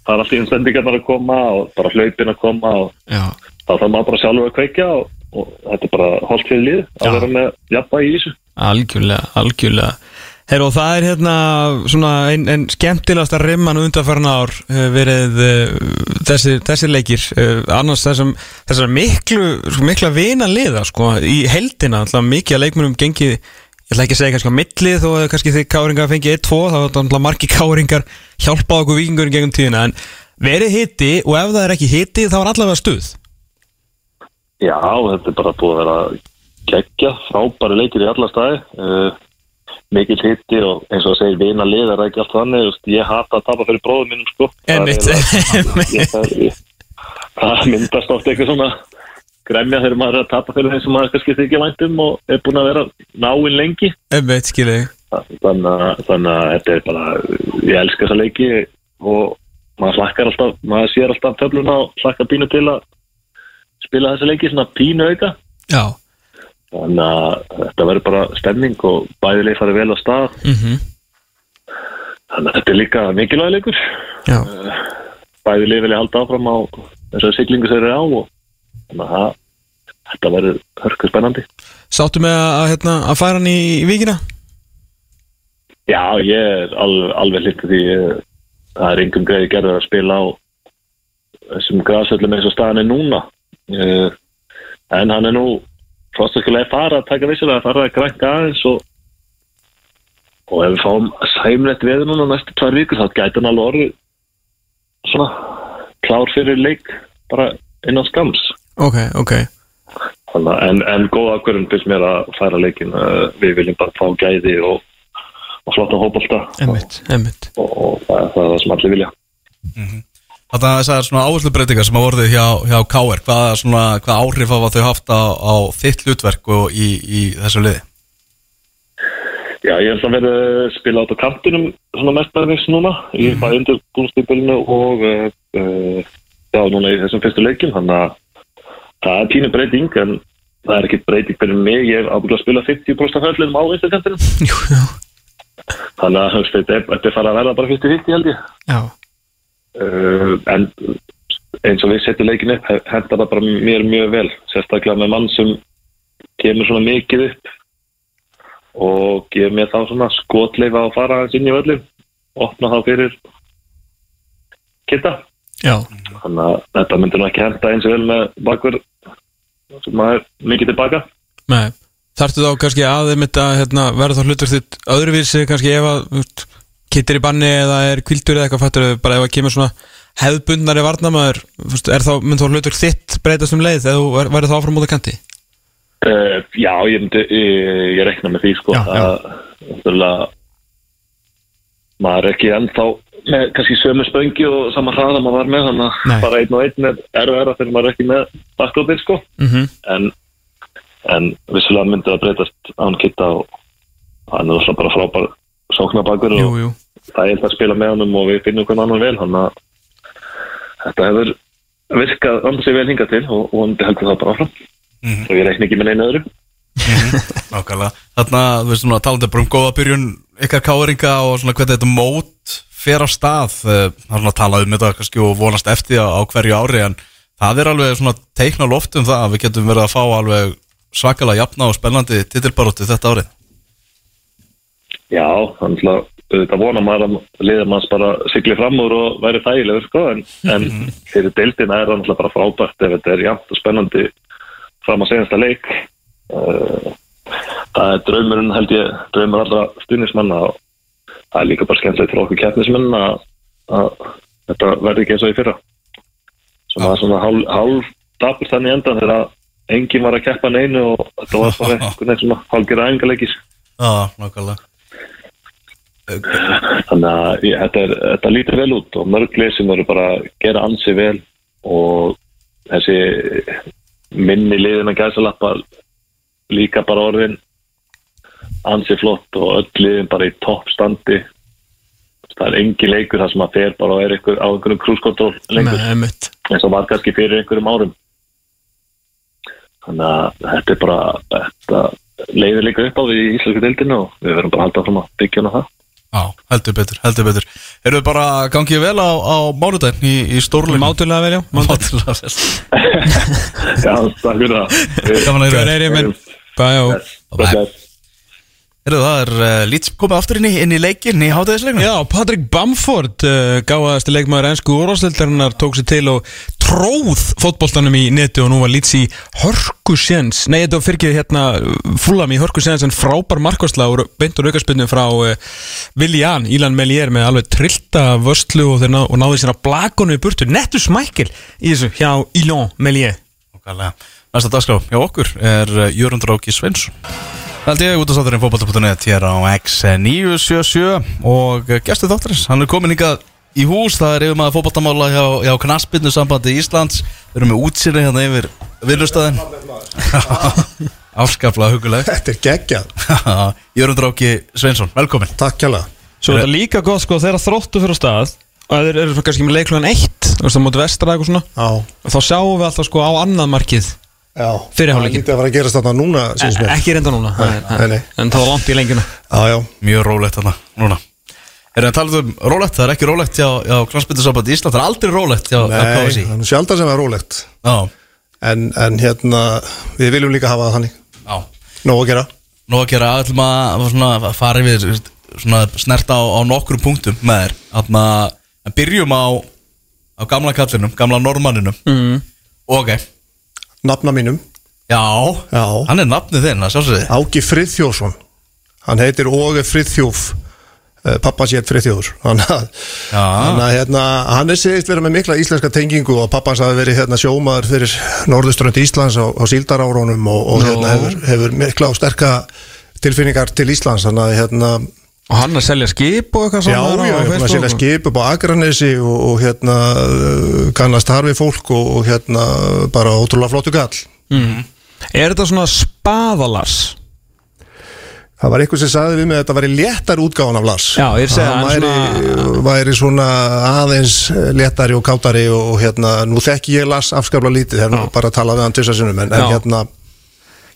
fara allt í hennu sendingarnar að koma og bara hlaupin að koma og já, þá þarf maður bara sjálfur að kveikja og, og þetta er bara holdt fyrir lið að vera með jafnvægi í þessu. Algjörlega, algjörlega Herra og það er hérna svona einn ein skemmtilegasta rimman undanfæran ár hefur verið uh, þessi, þessi leikir. Uh, annars þessum, þessar miklu sko, mikla vina liða sko í heldina, alltaf mikið að leikmunum gengið ég ætla ekki að segja kannski á milli þó að kannski þið káringar fengið 1-2 þá er alltaf margi káringar hjálpað okkur vikingurinn gegnum tíðina. En verið hitti og ef það er ekki hitti þá er allavega stuð. Já, þetta er bara búið að vera geggja, frábæri leikir í alla staði. Uh, mikil hitti og eins og segir vina lið það ekki allt þannig, ég hata að tapa fyrir bróðum mínum sko. Það myndast oft eitthvað svona gremja þegar maður er að tapa fyrir þeim sem maður kannski þykja væntum og er búin að vera náinn lengi. Einmitt, skilu ég. Þannig að, þetta er bara ég elska þessa leiki og maður hlakkar alltaf, maður sér alltaf töfluna og hlakkar pínu til að spila þessa leiki svona pínu auka. Já þannig að þetta verður bara stemning og bæðileg farið vel á stað. Mm þannig að þetta er líka mikilvæg leikur. Já. Bæðileg vilja halda áfram á þessari siglingu sem eru á og þannig að þetta verður hörku spennandi. Sáttu með að, hérna, að færa hann í, í vikina? Já, ég er alveg, alveg hlýttið því ég, það er engum greið gerður að spila á þessum græsöllum eins og staðan er núna. Uh, en hann er nú frostaskulega fara að taka vissilega að fara að grænka aðeins og og ef við fáum sæmlegt veður núna næstu tvær vikur þá gæti hann alveg orðið svona klár fyrir leik bara innan skams Ok, ok. Þannig, en, en góð ákvörðun finnst mér að færa leikin við viljum bara fá gæði og, og flotta Einmitt, einmitt. Og, og það, það er það sem allir vilja Þetta þessar svona áherslu breytingar sem hafa orðið hjá, hjá KR, hvað, svona, hvað áhrif hafa þau haft á, á þitt hlutverk og í, í þessu liði? Já, ég held að verið að spila át á kantinum svona mestbæðis núna í mm -hmm. bæði undir búinstýpilinu og uh, uh, já, núna í þessum fyrstu leikin þannig að það er pínu breyting en það er ekki breyting fyrir mig ég er ábygglega að spila 50% af höllunum á vinstu kantinum Jú, já þannig að þetta er- er fara að verða bara 50-50 held ég Já uh, en eins og við setjum leikin upp he- henta það bara mér mjög vel sérstaklega með mann sem kemur svona mikið upp og gefur mér þá svona skotleifa að fara aðeins inn í völlum opna þá fyrir kitta þannig að þetta myndir nú ekki henta eins og vel með bakver sem maður mikið tilbaka. Nei. Þarftu þá kannski að þeim þetta hérna, verða þá hlutur þitt öðruvísi kannski ef að kittir í banni eða er kvildur eða eitthvað fattur bara ef að kemur svona hefðbundnari varnamaður úst, er þá, mynd þá hlutur þitt breytast um leið eða verður þá áfram mútið kanti uh, já, ég myndi ég, ég rekna með því sko Já, já. að náttúrulega maður er ekki ennþá með kannski sömu spöngi og sama hraða maður var með þannig að bara einn og einn er erfæra þegar maður er ekki með bakkóðir sko mm -hmm. en, en vissulega myndi það breytast án kitta og hann er alltaf bara frábær sóknabakur Jú, og jú það er eitthvað að spila með honum og við finnum hvern annan vel þannig að þetta hefur virkað ég vel hingað til og, hann heldur það bara áfram Mhm. og ég reikni ekki með neina öðru Nákvæmlega. Þarna, þú veist svona, talandi bara um góða byrjun ykkar káringa og svona hvernig þetta mót fer á stað. eh, Það er svona að tala um þetta kannski og vonast eftir á, hverju ári en það er alveg svona teikna á loft um það að við getum verið að fá alveg svakalega jafna og spennandi titilbaróttu þetta árið. Já, þannig að þetta vona maður að liða manns bara sigli fram úr og væri þægilegur sko en, en fyrir deildina er það bara frábært ef þetta er jafnt og spennandi fram að segjast að leik. Uh, það er draumurinn held ég draumur allra stuðnismanna og það er líka bara skemmtilegt fyrir okkur keppnismenn að, að þetta verði ekki eins og í fyrra. Sem að svona hálf, hálf dapur þannig endan þegar enginn var að keppa neinu og þetta var bara einhvern veginn svona hálfgerða æfingarleikis Já, nákvæmlega. Þannig að ég, þetta, er, þetta lítur vel út og mörg lið sem eru bara að gera ansi vel og þessi minni liðin að gæsalappa líka bara orðin ansi flott og öll liðin bara í toppstandi það er engi leikur þar sem að fer bara og er ykkur, á lengur. Nei, einmitt. Eins og var kannski fyrir einhverjum árum. Þannig að þetta er bara þetta leiðir líka upp á við í Íslandsku deildinu og við verðum bara að halda fram að byggja hana það Já, heldur betur, heldur betur. Erum við bara gangið vel á, á mánudaginn í, í stórleik? Mátulega vel, já Mátulega vel. Já, takk fyrir það Gaman að er ég minn? Bæjó Bless. Heyrðu, það er uh, lítið komið aftur inn í, inn í leikin í hátæðisleikinu. Já, Patrick Bamford uh, gáðasti leikmaður ennsku úrvarsleildarinnar tók sér til og tróð fótboltanum í neti og nú var lítið í hörkusjens Nei, þetta fyrir hérna fullam í hörkusjens en frábær markvarsla og beint og aukarspinnu frá Viljan, Ílan Melier með alveg trillta vörslu og, ná, og náði sér að blakonu í burtu nettu smækil í þessu hjá Ílan Melier Nákvæmlega. Næsta dagskrá hjá okkur er uh, Jörundur Áki Sveinsson. held ég út af státturinn fótbolta.net hér á X977 og gestur þátturins, hann er komin hingað í hús, það er yfir maður fótboltamála hjá, hjá Knaspinnu sambandi Íslands. Við erum með útsýri hérna yfir vinnustæðin Afskaplega hugulegt Þetta er geggjað. Jörgundur Áki Sveinsson, velkomin. Takk kjalla Svo er þetta líka gott sko þegar þróttu fyrir á stað og þeir eru svo kannski með leiklugan eitt þú veist það mútið vestra eitthvað svona Já, og þá sjáum við alltaf sko á annað markið já. Fyrir hálfleikinn. Það lítið að fara að gerast þarna núna, syns mér ekki reynda núna nei, nei. en það var langt í lengjuna. Já, já. Mjög rólegt þarna, núna Er það talað um rólegt, það er ekki rólegt hjá, hjá Knaspinnu sambandi Íslands, það er aldrei rólegt hjá, hjá Nei, KSI það er nú sjálfdan sem er rólegt. Já, en, en hérna, við viljum líka hafa það þannig. Já. Nóg að gera. Nú að gera, ætlum að svona, að fara yfir svona, snerta á, á nokkrum punktum með þér. Þannig að byrjum á, á gamla kallinum, gamla normanninum mm. Ok, Nafna mínum, já, já. Hann er nafnið þinn, það sjálfsögði Áki Friðþjófsson. Hann heitir Óge Friðþjóf Pappa sétt Friðþjóður Þannig að að hérna, hann er segist vera með mikla íslenska tengingu og pappans hafi verið hérna, sjómaður fyrir norðuströnd Íslands á, á síldarárónum og, og hérna, hefur, hefur mikla og sterka tilfinningar til Íslands þannig að hérna, og hann að selja skip og eitthvað já, já, búin að selja skip upp á Akranesi og, og hérna uh, kannast harfi fólk og, og hérna bara ótrúlega flottu gall. Mm. er þetta svona spaðalars Það var eitthvað sem sagði við mig að þetta væri léttar útgáðan af Lars. Já, ég segi Að hann væri, væri svona aðeins léttari og kátari og, hérna, nú þekki ég Lars afskaplega lítið, nú bara talað við hann tvisar sinnum en, en hérna,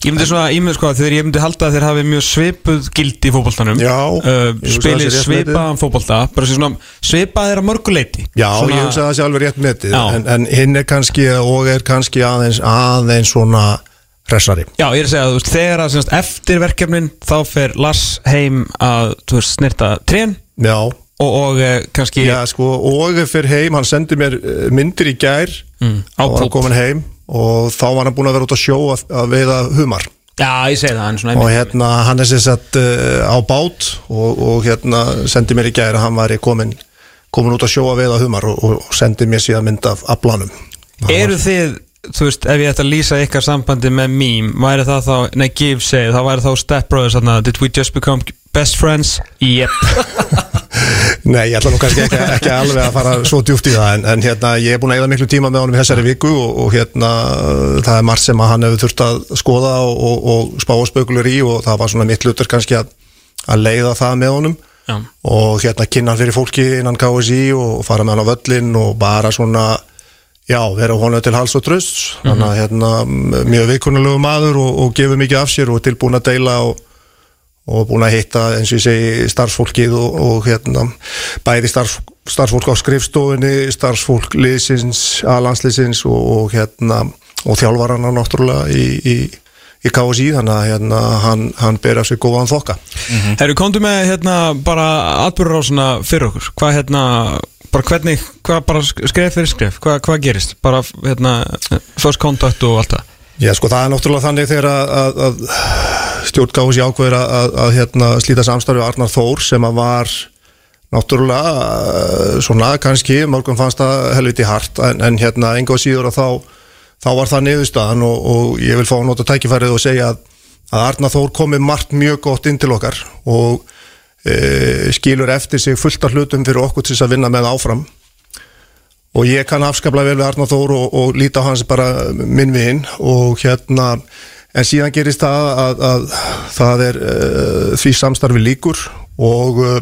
Ég myndi svona, ég myndi sko að þegar ég myndi halda að þeir hafi mjög svipuð gildi í fótboltanum Já, uh, ég hugsa Spili það sé rétt svipaðan fótbolta Bara svona svipaðir að mörguleiti já, ég hugsa að það sé alveg rétt metið en, en hinn er kannski og er kannski aðeins aðeins svona hressari. Já, ég er að segja að þú veist, þegar að semast, eftir verkefnin þá fer Lars heim að veist, snirta trén. Já, og, og eh, kannski já sko, og fyrir heim, hann sendi mér eh, myndir í gær. Mm, á þá var komin heim og þá var hann búin að vera út á sjó að, að veiða humar. Já, ég segi það, hann svona og hérna hann er sér sett uh, á bát og, og hérna sendi mér í gær að hann væri komin, komin út að sjó að veiða humar og, og sendi mér síðan mynd af aflanum. Eru þið, þú veist, ef ég ætti að lýsa ykkar sambandi með mím væri það þá, nei, give segið, þá væri þá Step Brothers, þarna, did we just become best friends? Yep Nei, ég ætla nú kannski ekki, ekki alveg að fara svo djúpt í það en, en hérna, ég er búin að eigða miklu tíma með honum í þessari viku og, og hérna, það er margt sem að hann hefur þurft að skoða og, og, og spá og spökulur í og það var svona mitt hlutur kannski að, að leiða það með honum Já. og hérna kynna hann fyrir fólki innan KSI og fara með hann á völlin og bara svona já, vera honum til hals og tröst þannig að hérna, mjög viðkunnulegu maður og, og gefur mikið af sér og tilbúin að deila og og búin að hitta eins og ég segi starfsfólkið og, og hérna bæði starf, starfsfólk á skrifstofunni starfsfólk liðsins aðlandsliðsins og, hérna og þjálfarana náttúrulega í, í, í KSI þannig að hérna hann, hann ber af sig góðan þokka. Herru, komdu með hérna bara atbyrður fyrir okkur. Hvað hérna, bara hvernig hvað bara skref fyrir skref, hvað, hvað gerist? Bara hérna, first contact og allt það. Já sko það er náttúrulega þannig þegar að, að, að stjórn KSI ákveður að, að, hérna, slíta samstarfi Arnar Þór sem að var náttúrulega uh, svona kannski, mörgum fannst það helviti hart en, en hérna enga og síður að þá þá var það niðurstaðan og, og ég vil fá að nota tækifærið og segja að Arnar Þór komi margt mjög gott inn til okkar og e, skilur eftir sig fullt af hlutum fyrir okkur til þess að vinna með áfram. Og ég kann afskaplega vel við Arnar Þór og, og líta á hans bara minn vinn og hérna en síðan gerist það að, að það er uh, því samstarfi líkur og uh,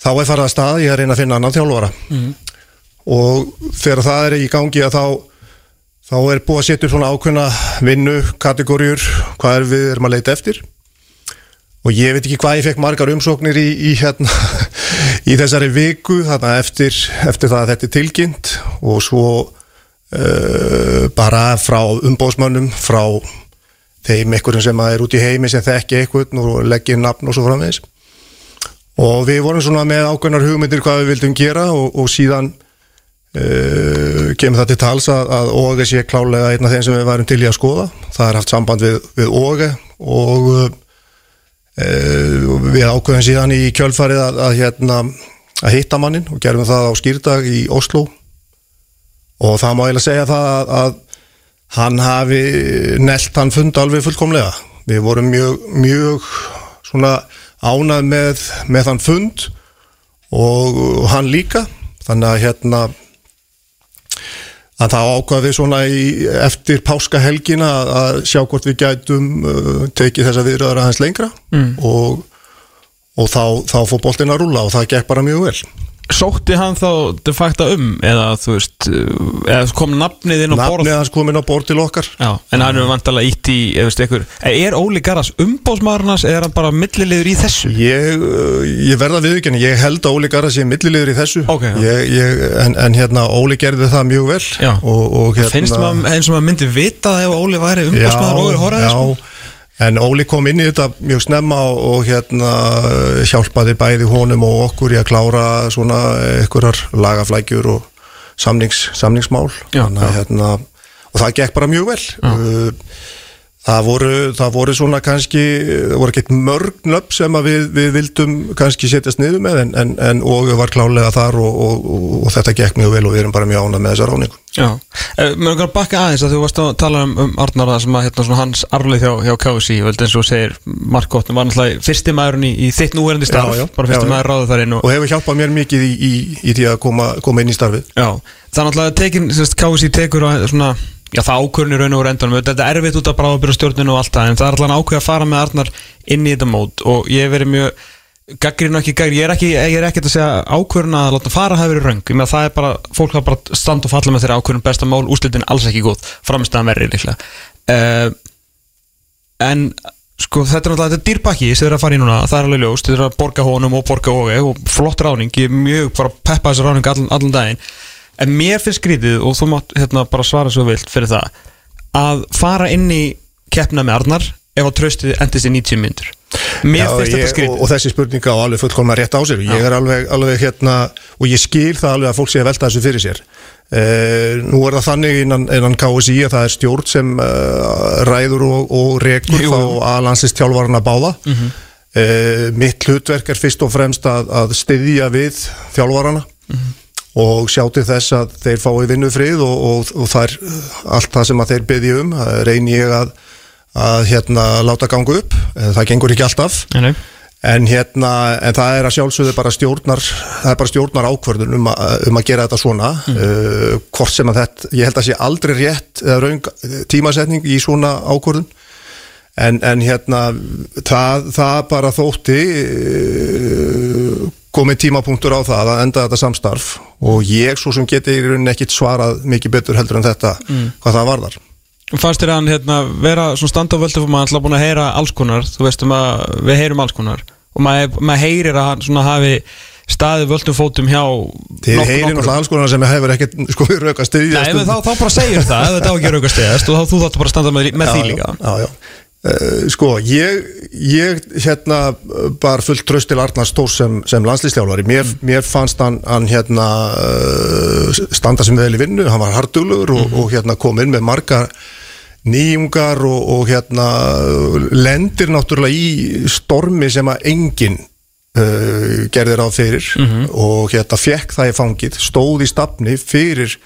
þá er farið að stað ég er að reyna að finna annan þjálfara. Og þegar það er í gangi að þá þá er búið að setja upp svona ákveðna vinnu, kategóriur, hvað er við erum að leita eftir og ég veit ekki hvað ég fekk margar umsóknir í, í, hérna, í þessari viku þarna eftir, eftir það að þetta er tilkynnt. Og svo uh, bara frá umbóðsmönnum frá þeim einhverjum sem er út í heimi sem þekki einhvern og leggja inn nafn og svo framvegis. Og við vorum svona með ákveðnar hugmyndir hvað við vildum gera og, og síðan Uh, kemur það til tals að, að Óge sé klálega einn af þeim sem við værum til í að skoða. Það er haft samband við, við Óge og uh, við ákveðum síðan í kjölfarið að, að, hérna, að hitta mannin og gerum það á skýrdag í Oslo og það má eiginlega segja það að, að hann hafi nelt hann fund alveg fullkomlega. Við vorum mjög, mjög ánað með, með þann fund og hann líka. Þannig að hérna að það ákvað við svona í, eftir páskahelgina að, að sjá hvort við gætum uh, tekið þessa viðröðar aðeins lengra mm. og, og þá, þá fór boltin að rúla og það gekk bara mjög vel Sótti hann þá de facto um eða veist eða kom nafnið inn á borð Nafnið hans kom inn á borð til okkar Já, en hann er vantalega ítt í eða veist ykkur Er Óli Garðars umbóðsmaðurnas eða er hann bara millilegur í þessu? Ég, ég verða viðkynni, ég held að Óli Garðars sé millilegur í þessu Ok, já. ég, ég, en, en hérna Óli gerði það mjög vel og, og hérna Finnst maður eins og maður myndi vita ef Óli væri umbóðsmaður og er horraði já, sko? En Óli kom inn í þetta mjög snemma og, og hérna hjálpaði bæði honum og okkur í að klára svona einhverjar lagaflækjur og samnings, samningsmál. Já, Þannig, að, hérna, og það gekk bara mjög vel. Uh, það voru, það voru svona kannski það voru ekkert mörg nöfn sem við, við vildum kannski setjast niður með en, en, en og var klálega þar og, og, og, og þetta gekk mjög vel og við erum bara mjög ánað með þessa ráningu Já, mér okkar bakka aðeins að þú varst að tala um, um Arnar sem að hérna hans arfleið hjá, hjá KSI veldi eins og segir Mark Ottn var náttúrulega fyrsti maðurinn í, í þitt núverandi starf Já, já, bara já. maður ráðu þar inn og, og hefur hjálpað mér mikið í, í, í því að koma, koma inn í starfið. Tekin, sérst, KSI tekur að svona, já það ákvörnir raun og rendanum, þetta er erfitt út af bráðabyrja stjórninu og allt það, en það er alltaf ákveð að fara með Arnar inn í þetta mót og ég hef verið mjög gaggrinn og ekki gaggrinn, ég er ekki, ég er ekki að segja ákvörðun að láta fara hafi verið röng, ég með að það er bara, fólk hafa bara stand og falla með þeirra ákvörðun besta mál, úrslitin alls ekki góð, framstæðan verri líklega. Uh, en sko þetta er náttúrulega, þetta er dýrbakki sem er að fara í núna, það er alveg ljóst, er að borga honum og borga og, og flott ráning, ég er mjög bara að peppa þessa ráning allan, allan daginn. En mér finnst skrítið og þú mátt hérna bara svara svo vilt fyrir það að fara inn í keppna með Arnar ef að tröstið endist í 90 myndur Já, ég, og, og þessi spurninga á alveg fullkomna rétt á sér. Ég er alveg, alveg hérna og ég skil það alveg að fólk sé að velta þessu fyrir sér. Uh, nú er það þannig innan, innan KSI að það er stjórn sem uh, ræður og, og rekur þá að landsist tjálvarna báða mm mitt hlutverk er fyrst og fremst að, að styðja við þjálfarana og sjá til þess að þeir fái vinnufrið og, og, og það er allt það sem að þeir byggja um. Reyni ég að, að hérna, láta ganga upp, Eh, það gengur ekki alltaf. Nei, en hérna en það er að sjálfsögðu bara stjórnar það er bara stjórnar ákvörðun um, að- um að gera þetta svona. Uh, hvort sem að þetta, ég held að sé aldrei rétt eða raung tímasetning í svona ákvörðun. En, en hérna það, það bara þótti uh, komið tímapunktur á það að enda þetta samstarf. Og ég svo sem geti í rauninni ekkit svarað mikið betur heldur en þetta hvað það varðar fannst þér hann hérna vera svona völdu fyrir maður alltaf búin að heyra alls konar þú veist um að við heyrum alls konar og maður, maður heyrir að hann svona hafi staðið völdum fótum hjá Þið heyrir náttúrulega alls konar sem hefur ekkert sko rauk að styðja Nei, menn þá, þá bara segir það, ef þetta á ekki að rauka stegast og þá þú þáttu bara að standa með, með því líka já, já. Uh, sko, ég, ég hérna bar fullt tröst til Arnars Tórs sem, sem landslýstjálfari mér, Mm. mér fannst hann, hann hérna uh, standa sem vel í vinnu hann var hardulur og, Mhm. og hérna kom inn með margar nýjungar og, og hérna lendir náttúrulega í stormi sem að enginn uh, gerði ráð fyrir. Mhm. og hérna fekk það í fangið stóð í stafni fyrir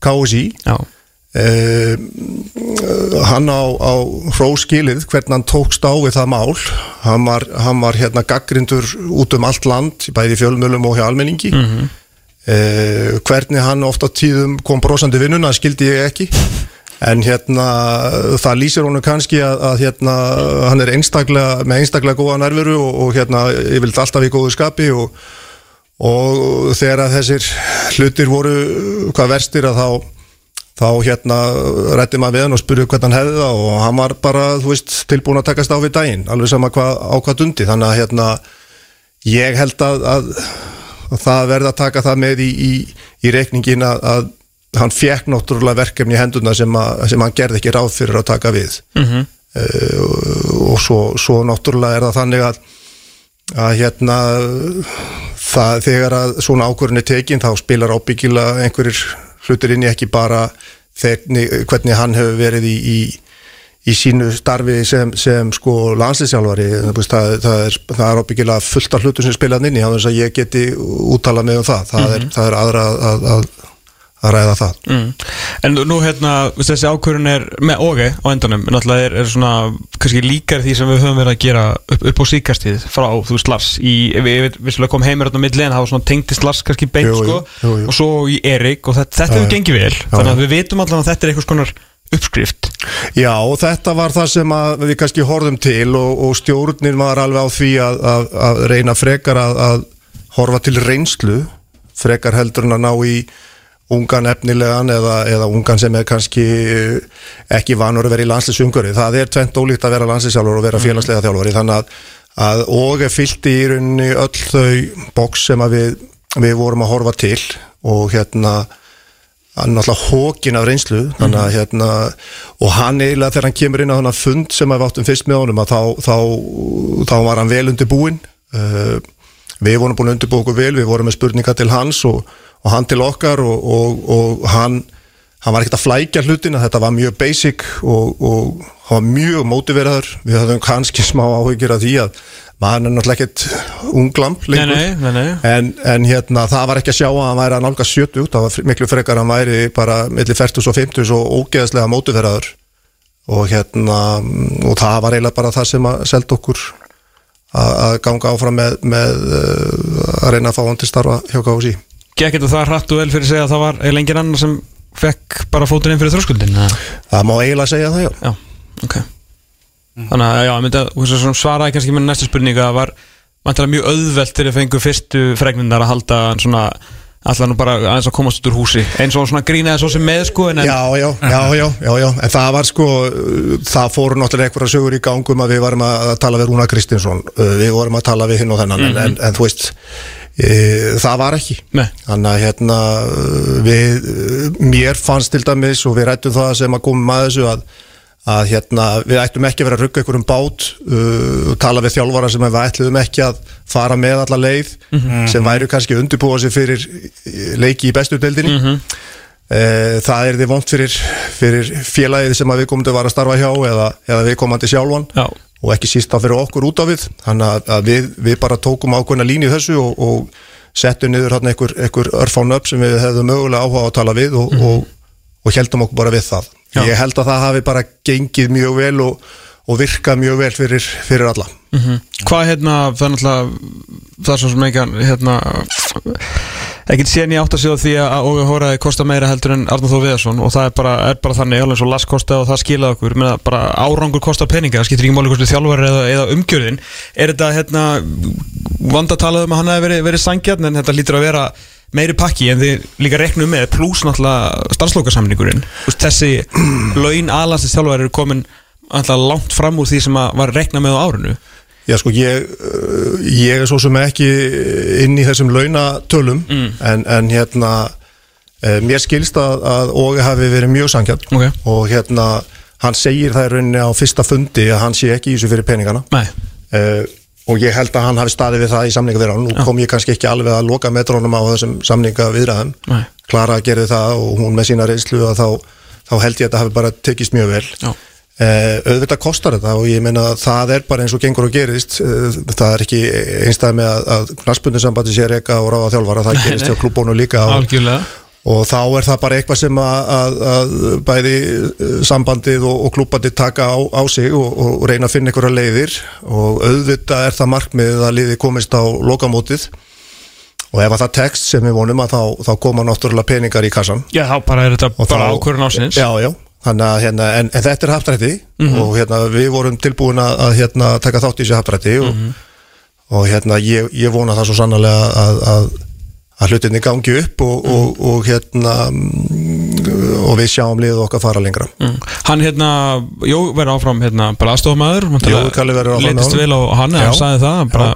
KSI Já, Uh, hann á, á hróskilið hvernig hann tókst á við það mál. Hann var, hann var hérna gaggrindur út um allt land, bæði í fjölmjölum og hjá almenningi. Mm hvernig hann ofta tíðum kom brosandi vinnuna, skildi ég ekki en hérna það lýsir honum kannski að, að hérna hann er einstaklega, með einstaklega góða nærveru og, og hérna ég vildi alltaf í góðu skapi og, og þegar að þessir hlutir voru hvað verstir að þá þá hérna rætti maður við hann og spurði hvernig hann hefði það og hann var bara, þú veist, tilbúin að takast á við daginn, alveg sama hvað, á hvað dundi. Þannig að hérna ég held að, að, að það verði að taka það með í, í, í reikningin að, að hann fekk náttúrulega verkefni í hendurna sem, að, sem hann gerði ekki ráð fyrir að taka við. Mhm. uh, og, og svo, svo náttúrulega er það þannig að að hérna það, þegar að svona ákvörðin er tekin þá spilar ábyggilega einhverjir hlutir inn í ekki bara þeirni, hvernig hann hefur verið í, í, í sínu starfi sem, sem sko landslýsjálfari það, það, er, það er ábyggilega fullt af hlutur sem spilað inn í þess að ég geti úttala mig um það. Það, er, það er aðra að, að, að ræða það mm. En nú hérna, þessi ákvörun er með óge á endanum, en náttúrulega er, er svona kannski líkar því sem við höfum verið að gera upp, upp á síkastíð frá, þú veist, Lars í, við, við vissulega kom heimir á milli en það var svona tengtist Lars kannski beint, Jú, sko jú, jú. og svo í Erik og þetta, hefur gengið vel, þannig að við vitum allan að þetta er einhvers konar uppskrift Já, og þetta var það sem við kannski horfum til og, og stjórnin var alveg á því að, að, að reyna frekar að, að horfa til reynslu frekar heldur en að ná í ungan efnilegan eða, eða ungan sem er kannski eh, ekki vanur að vera í landsliðsungari. Það er tvent ólíkt að vera landsliðsjálfur og vera félagslega þjálfari. Þannig að, að og er fyllt í rauninni öll þau boks sem að við, við vorum að horfa til og hérna náttúrulega hókin af reynslu þannig að hérna og hann eiginlega þegar hann kemur inn á þannig fund sem að við áttum fyrst með honum að þá, þá, þá var hann vel undir búin uh, við vorum búin að undirbúa okkur vel við vorum með spurningar til hans og, og hann til okkar og, og, og hann hann var ekkert að flækja hlutina, þetta var mjög basic og, og hann var mjög mótiveraður, við höfum kannski smá áhyggjur af því að maður er náttúrulega ekkert unglamp lengur Nei, nei, nei. En, en hérna, það var ekki að sjá að hann væri að nálga 70, það var miklu frekar að hann væri bara millir 40 og 50 og ógeðslega mótuverðaður og hérna, og það var eiginlega bara það sem að selda okkur að að ganga áfram með, með uh, að reyna að fá hann til starfa hjá KFC. Gekk þetta það hratt og vel fyrir sig að það var engin annar sem fekk bara fótinn inn fyrir þröskuldin? Það má eiginlega segja það, já. Já, ok Þannig að já, ég myndi að svona svaraði kannski með næsta spurninga að var mjög auðvelt þegar ég fengu fyrstu fregnindar að halda hann svona allan bara aðeins að komast úr húsi eins og svona grínaði svo sem með sko en en- Já, já, já, já, já, en það var sko, það fóru náttúrulega einhverja sögur í gangum að við varum að tala við Rúna Kristinsson, uh, við vorum að tala við hinn og þennan, en, en, en þú veist, e, það var ekki. Nei. Þannig að hérna, við, mér fannst til dæmis og við rættum það sem að komum að þessu að, að hérna, við ættum ekki að vera að rugga einhverjum bát uh, tala við þjálfara sem við ætluðum ekki að fara með alla leið sem væru kannski undirbúa sig fyrir eh, leiki í bestu deildinni. Eh, það er því vond fyrir, fyrir félagið sem að viðkomandi var að starfa hjá eða, eða viðkomandi sjálfan. Já. og ekki síst þá fyrir okkur út á við. Þannig að, að við, við bara tókum ákveðna línu þessu og, og settum niður hérna einhver, örfán upp sem við hefðum mögulega áhuga að tala við og, og, og heldum okkur bara við það Já. ég held að það hafi bara gengið mjög vel og, og virkað mjög vel fyrir, fyrir alla Mhm. Hvað hérna, það er náttúrulega það er svo sem ekki hérna ekkert ég átt að segja því að Ógi Hóraði kosta meira heldur en Arnur Þór Viðarsson og það er bara, er bara þannig, alveg svo Lass kosta og það skilaði okkur, menna bara árangur kosta peninga, það skiptir ekki máli hvort við þjálfari eða, eða umgjörðin, er þetta hérna vand að tala um að hann hefði verið, verið sangjarn en þetta lítur að vera meiri pakki en þið líka reknum með pluss náttúrulega starfslokasamningurinn. Þessi laun aðlandsins þjálfari eru komin alltaf langt fram úr því sem var rekna með á árinu. Já sko ég, uh, ég er svo sem ekki inn í þessum launatölum en, en hérna uh, mér skilst að, að Ógi hafi verið mjög sangjarn Ok. og hérna hann segir það í rauninni á fyrsta fundi að hann sé ekki í þessu fyrir peningana. Nei, uh, og ég held að hann hafi staðið við það í samninga við hann nú kom ég kannski ekki alveg að loka metrónum á þessum samninga viðræðum. Nei. Klara gerði það og hún með sína reynslu að þá, þá held ég að þetta hafi bara tekist mjög vel. Uh, auðvitað kostar þetta og ég meina að það er bara eins og gengur og gerist. Uh, það er ekki einstæð með að, að knaspundinsambandi sé reyka og ráða þjálfara. Það gerist hjá klúbónu líka og, og þá er það bara eitthvað sem að, að, að bæði uh, sambandið og, og klúbandi taka á, á sig og, og reyna að finna einhverja leiðir. Og auðvitað er það markmiðið að liði komist á lokamótið. Og ef að það tekst sem við vonum að þá, þá koma náttúrulega peningar í kassan Já, þá bara er þetta Og bara ákvörðun ásins Já, já, þannig að hérna, en, en þetta er haftrætti og hérna við vorum tilbúin að, að hérna, taka þátt í þessu haftrætti og, og hérna ég, ég vona það svo sannlega að, að, hlutinni gangi upp og, og, og hérna mm, og við sjáum liðið okkar fara lengra. Mm. Hann hérna, Jó verður áfram hérna bara aðstofamæður með vel á hann, hann sagði það bara,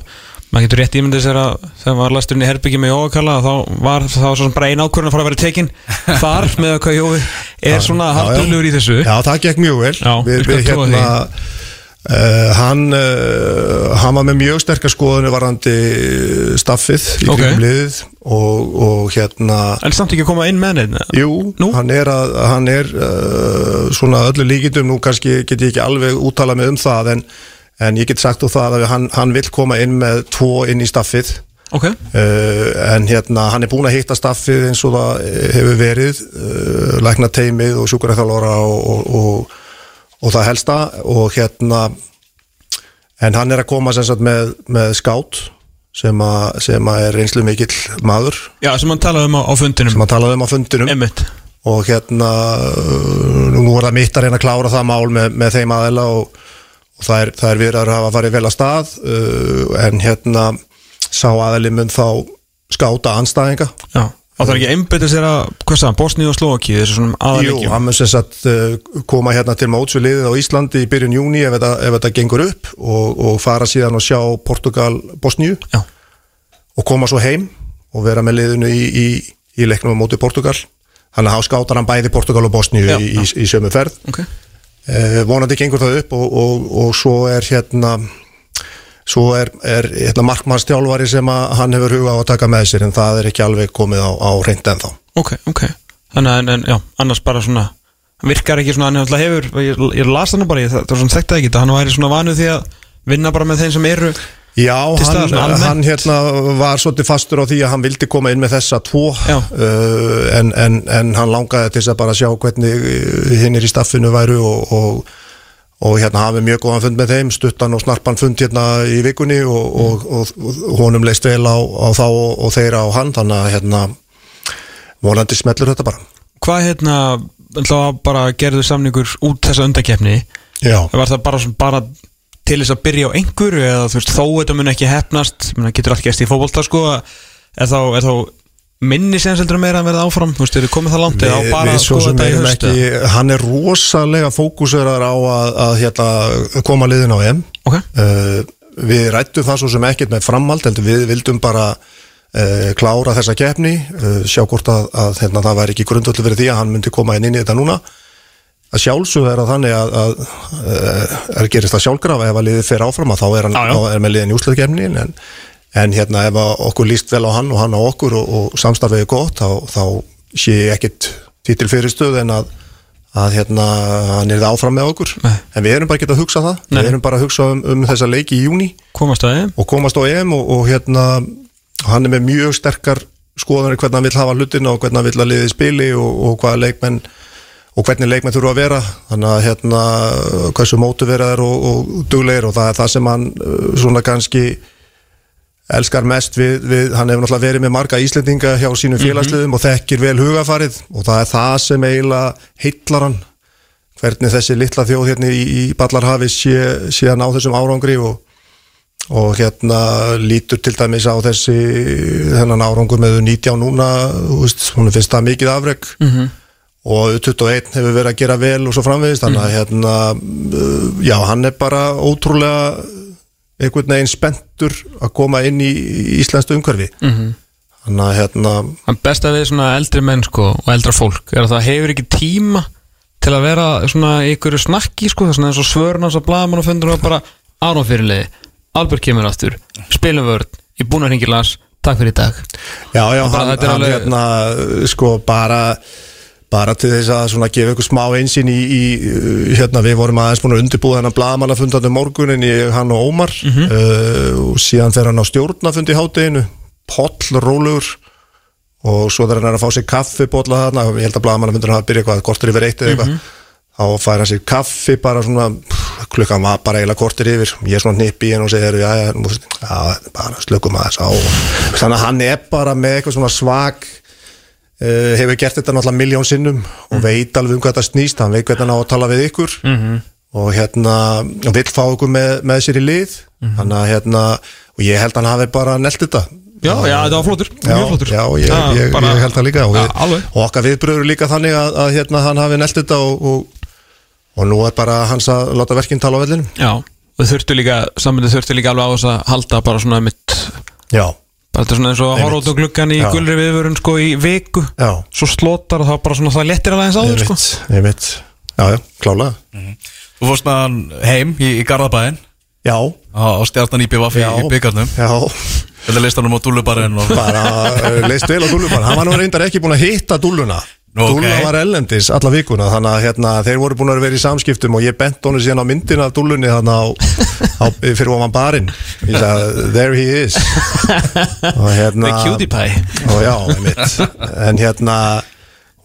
maður getur rétt ímyndið sér að þegar var lasturinn í herbyggi með Jóa Kalla þá var það var svo sem bara ein ákvörðun að fara að vera tekin þar með að hvað Jói er svona haldurlegur í þessu. Já, það gekk mjög vel. Já, við, við hérna uh, hann uh, hann var með mjög sterkar skoðunni varandi staffið í Ok. kringum liðið og, og hérna En samt ekki að koma inn með neitt Jú, Nú? hann er, að, hann er uh, svona öllu líkindum, nú kannski get ég ekki alveg úttalað mig um það en, en ég get sagt úr það að hann, hann vill koma inn með tvo inn í staffið Ok, Uh, en hérna hann er búin að hitta staffið eins og það eh, hefur verið lækna teimið og sjúkuræþálóra og, og, og, og það helsta og hérna en hann er að koma sem sagt með, með skátt sem, a, sem að er reynslu mikill maður. Já, sem hann talaði um á, á fundinum. Sem hann talaði um á fundinum. Emmitt og hérna uh, nú er það mitt að reyna að klára það mál með, með þeim aðeila og, og það er, er við að hafa farið vel að stað uh, en hérna sá aðeili mun þá skáta anstæðinga Já, það er ekki einbyttið sér að, hann, Bosni og Slovaki þessu svona Jú, aðalegjum hann mun sem sagt uh, koma hérna til móts við liðið á Íslandi í byrjun júni ef þetta, ef þetta gengur upp og, og fara síðan og sjá Portugal Bosníu Já, og koma svo heim og vera með liðinu í, í, í leiknum á móti Portugal. Að þá skátar hann bæði Portugal og Bosníu Já, í, í, sömu ferð. Ok. Eh, vonandi gengur það upp og, og, og svo er hérna svo er, er hérna, markmannstjálfari sem að hann hefur huga á að taka með sér en það er ekki alveg komið á, á reynd ennþá. Ok, ok. Þannig að, en, en, já, annars bara svona hann virkar ekki svona, hann náttúrulega hefur ég, ég las nú bara, ég, það, var svona þekkt ekki hann væri svona vanuð því að vinna bara með þeim sem eru Já, hann, hann hérna var svolítið fastur á því að hann vildi koma inn með þessa tvo uh, en, en, en hann langaði til þess að bara sjá hvernig hinn er í staffinu væru og, og, og hérna hafið mjög góðan fund með þeim, stuttan og snarpan fund hérna í vikunni og, og, og, og honum leist vel á, á þá og, og þeirra á hann, þannig að hérna vonandi smellur þetta bara. Hvað hérna, ætla bara gerðu samningur út þessa undakeppni Já, var það bara, bara til þess að byrja á einhverju eða þú veist, þó þetta mun ekki hefnast menn, getur allt gæst í fótbolta sko þá, er þá minni senseldur meira að verða áfram, þú veist, er þið komið það langt? Eða á bara að skoða þetta í haust ekki, hann er rosalega fókuseraður á að, að hérna, koma liðin á EM. Ok, Uh, við rættum það svo sem ekkert með framhald heldur við vildum bara uh, klára þessa keppni uh, sjá hvort að, að hérna, það væri ekki grundvöldu fyrir því að hann myndi koma inn, inn í þetta núna. Að sjálfsögðu er það þannig að, að er gerist það sjálfgraf ef að liðið fer áfram að þá er hann þá er með liðin í úsluðkefni en, en hérna ef okkur líst vel á hann og hann á okkur og, og samstarfið er gott þá, þá sé ég ekkit því til fyrirstöð en að að hérna hann er það áfram með okkur. Nei. en við erum bara ekki að hugsa það. Nei. við erum bara að hugsa um, um þessa leiki í júni komast að þeim og komast á EM og, og hérna hann er með mjög sterkar skoðanir hvernig hann vil hafa hlutina og hvernig hann vil að liði spili og, og hvaða leikmenn og hvernig leikmenn þurfa að vera. Þannig að hérna hversu mótu vera þær og, og duglegir og það er það sem hann uh, svona kannski elskar mest við, við, hann hefur náttúrulega verið með marga Íslendinga hjá sínum félagsliðum og þekkir vel hugafarið og það er það sem eiginlega heillar hann. Hvernig þessi litla þjóð hérna í, í Ballarhafi sé, sé að ná þessum árangri og, og hérna lítur til dæmis á þessi þennan árangur með 19 núna þú veist, hún finnst það mikið afreg -hmm. og 21 hefur verið að gera vel og svo framvegist þannig að hérna uh, já, hann er bara ótrúlega einhvern veginn spenntur að koma inn í Íslands umhverfi. -hmm. þannig að hérna Það besta við svona eldri menn sko og eldra fólk er að það hefur ekki tíma til að vera svona ykkur snakki sko, það er svona eins og svörn hans að blaðmann og fundur og bara Aron fyrirliði Albert kemur aftur, spilum vörn í búin að ringi las, takk fyrir í dag. Já, já, hann, hann alveg- hérna, sko, bara bara til þess að svona gefa ykkur smá einsinn í, í, uh, hérna, við vorum aðeins búin að undirbúða hennar blaðamannafundan um morgunin í hann og Ómar. Uh, og síðan fer hann á stjórnafund í hátteginu, poll, rólegur og svo þegar hann að fá sér kaffi bóla þarna, ég held að blaðamannafundan hafa byrjað eitthvað, kortur yfir eitt eða eitthvað. Þá fær hann sér kaffi bara svona pff, klukkan var bara eiginlega kortir yfir. Ég er svona hnipp í henn og segir já, já, já, bara slökum aðeins á. Þannig að hann er bara með eitthvað svona svag uh, hefur gert þetta náttúrulega miljón sinnum og veit alveg um hvað þetta snýst hann veit hvernig hann á að tala við ykkur. -hmm. og hérna, og vill fá ykkur með, með sér í lið. Þannig að hérna, og ég held að hann hafi bara nelt þetta. Já, já, þetta var flottur, Já, mjög flottur. já ég, Það ég, bara- ég held það líka. Og, Já, við, alveg. og okkar viðbröður líka þannig að, að hérna, hann hafi nelt þetta og, og, og nú er bara hans að láta verkinn tala á vellinu Já, og þurftu líka, sammyndið þurftu líka alveg á þess að halda bara svona mitt Já, þetta er svona eins og að horfa út á gluggan í Já. gulri viðvörun sko í viku. Já. Svo slotar og þá bara svona það lettir alveg eins Ég áður sko. Ég veit Já, já, klálega. Þú fórst með hann heim í, í Garðabæðin Já, á, á stjarnan í BVF í, byggarnum já. Þetta leist hann um á dúlubarinn og bara uh, leist vel á dúllumann hann var nú reyndar ekki búin að hitta dúlluna Nú, ok. Dúlla var ellendis alla vikuna þannig að hérna, þeir voru búin að vera í samskiptum og ég bent honum síðan á myndina af dúllunni á, á, fyrir ofan barinn. Ég sagði, there he is. Og hérna The cutie pie. Og já, einmitt. En hérna,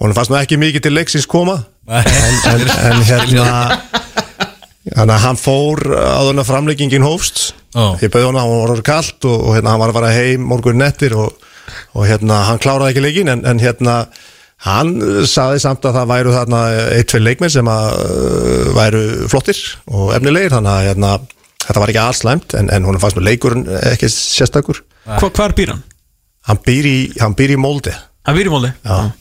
honum fannst nú ekki mikið til leiksins koma. En, en, en hérna þannig að hann fór hann að framleggingin hófst. Ó. ég bauði hann að hann var kalt og, og hérna, hann var að fara heim morgun nettir og, og hérna, hann kláraði ekki leikin en, en hérna hann saði samt að það væru þarna eitt fyrir leikmenn sem að uh, væru flottir og efnilegir þannig að hérna, þetta var ekki alls slæmt en, en hún fannst með leikurinn ekki sérstakur. Hva, Hvar býr hann? hann býr í, hann býr í Molde. Hann býr í Móldi Já.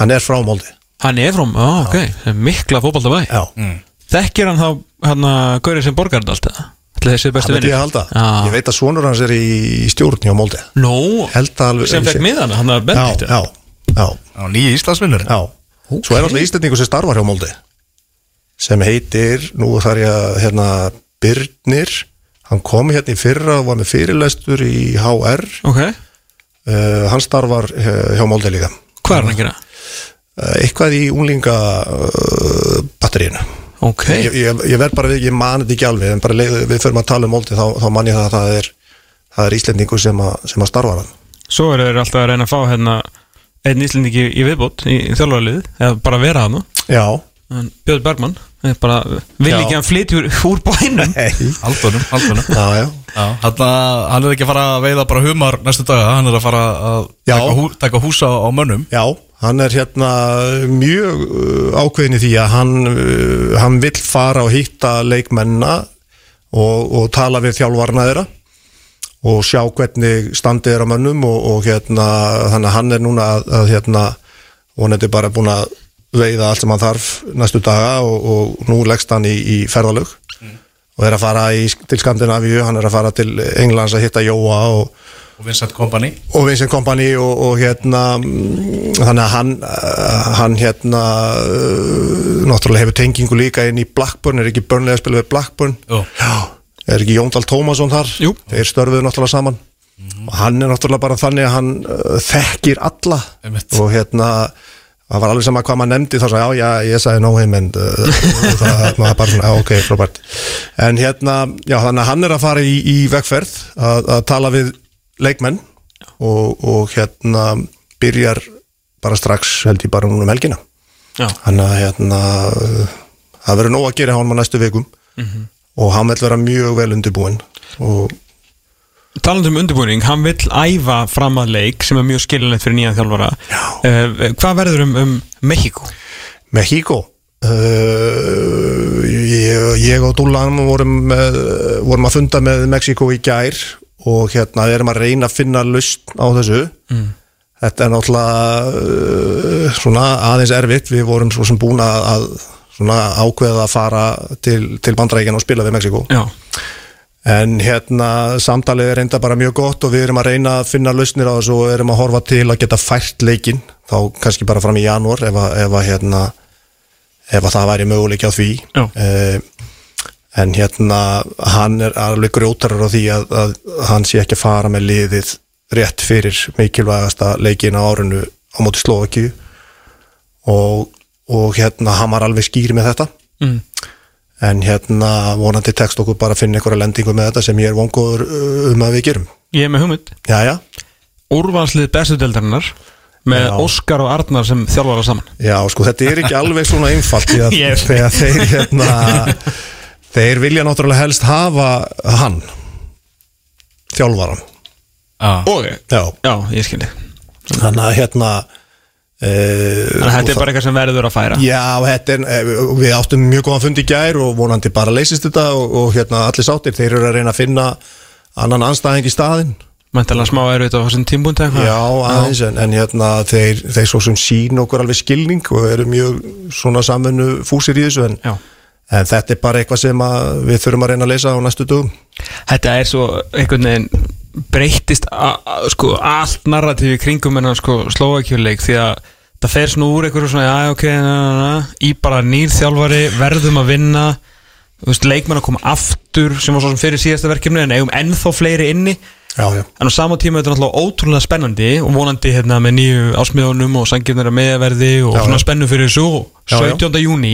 hann er frá Molde. Hann er frá, á, ok, Það er mikla fótbolta bæ Já, Þekkir hann þá hann að Gaurið sem borgar þetta allt eða? Ætli þessi bestu vinni ég Já. Veit að sonur hans er í, í stjórn hjá að alveg sem fekk miðan, hann að Já, bendiktu já, já, Já, nýja Íslandsvinnur já Svo er alltaf Íslandingur sem starfar hjá Molde sem heitir, nú þarf ég að hérna, Birnir. Hann kom hérna í fyrra og var með fyrirlestur í HR Ok, uh, hann starfar uh, hjá Molde líka. Hvað er hann að gera? uh, eitthvað í unglinga uh, batterínu Ok, ég, ég, ég verð bara við, ég mani þetta ekki alveg en bara leið, við förum að tala um Molde þá, þá man ég það að það er, það er Íslendingur sem, að, sem að starfa hann. Svo eru þeir alltaf að reyna að fá hérna einn íslendingi í viðbót í, í þjálfarlið eða bara vera hann Já, Björn Bergmann er bara, vil Já. ekki hann flytjur úr bænum. Hei Haldunum, haldunum. Já, já, Já, hann, hann er ekki að fara að veiða bara humar næstu daga, hann er að fara að taka, hú, taka húsa á mönnum. Já hann er hérna mjög uh, ákveðin í því að hann, uh, hann vill fara og hitta leikmennina og, og tala við þjálfarna þeirra og sjá hvernig standið er á mönnum og, og hérna, þannig að hann er núna að, að hérna, vonandi bara búin að veiða allt sem hann þarf næstu daga og, og nú leggst hann í, í ferðalög og er að fara í, til Skandinavíu, hann er að fara til Englands að hitta Jóa og, og Vincent Kompany. og Vincent Kompany og, og hérna mm, þannig að hann, uh, hann hérna uh, náttúrulega hefur tengingu líka inn í Blackburn, er ekki börnlega að spila við Blackburn? Jú. Já, er ekki Jóndal Tómasson þar? Jú. þeir störfuðu náttúrulega saman. Og hann er náttúrulega bara þannig að hann uh, þekkir alla. Einmitt. og hérna það var alveg sama hvað maður nefndi þá sagði já, já, ég sagði no him and uh, það maður bara svona, ok, frábært en hérna, já, þannig að hann er að fara í, í vegferð að, að tala við leikmenn og, og hérna byrjar bara strax held ég bara núna um helgina. Já, þannig að hérna uh, það verður nóg að gera hann á næstu vikum og hann vil vera mjög vel undirbúinn og talandi um undirbúning, hann vill æfa fram að leik sem er mjög skilinlegt fyrir nýjan þjálfara Já. uh, Hvað verður um, um Mexiko? Mexico uh, ég, ég og Dúlan vorum, vorum að funda með Mexiko í gær og hérna erum að reyna að finna lust á þessu mm. þetta er náttúrulega uh, svona aðeins erfitt við vorum svo sem búin að, að svona ákveða að fara til, til bandrækjan og spila við Mexiko Já, En hérna samtalið er reynda bara mjög gott og við erum að reyna að finna lausnir á þessu og erum að horfa til að geta fært leikinn. Þá kannski bara fram í janúar ef að, ef að hérna ef að það væri möguleiki á því. Eh, en hérna hann er alveg grjótarar á því að, að hann sé ekki að fara með liðið rétt fyrir mikilvægasta leikin á árinu á móti Slovaki og, og hérna hann var alveg skýr með þetta. Mm. en hérna vonandi tekst okkur bara að finna einhverja lendingu með þetta sem ég er vongur um að við gerum. Ég er með hugmynd. Jæja, Úrvalslið bestu deildarinnar með Já. Óskar og Arnar sem þjálfara saman. Já sko þetta er ekki alveg svona einfalt því að Ég- þegar þeir hérna þeir vilja náttúrulega helst hafa hann þjálfaran ah. Og, já, já, ég skilji þannig að hérna Þannig að þetta er bara eitthvað sem verður að færa. Já, þetta er, eh, við áttum mjög góðan fund í gær og vonandi bara leysist þetta og, og hérna allir sáttir, þeir eru að reyna að finna annan anstæðing í staðinn. Mæntalega smá erfitt á þessum tímbúndi Já, aðeins, en, en hérna þeir, þeir svo sem sín okkur alveg skilning og eru mjög svona samfunnu fúsir í þessu en, en þetta er bara eitthvað sem við þurfum að reyna að leysa á næstu dögum. Þetta er svo einhvern veginn a- sko, allt narratífi kringum en sko, slóakjuleik því að það fer svona úr einhverju svona já, ok, na, na, na, í bara nýr þjálfari verðum að vinna. Veist, leikmenn að koma aftur sem var svo sem fyrir síðasta verkefni en eigum ennþá fleiri inni Já, já En á sama tíma er þetta náttúrulega ótrúlega spennandi og vonandi hérna með nýju ásmiðunum og sangirnir að meðverði og Já, svona spennu fyrir já. 17. júni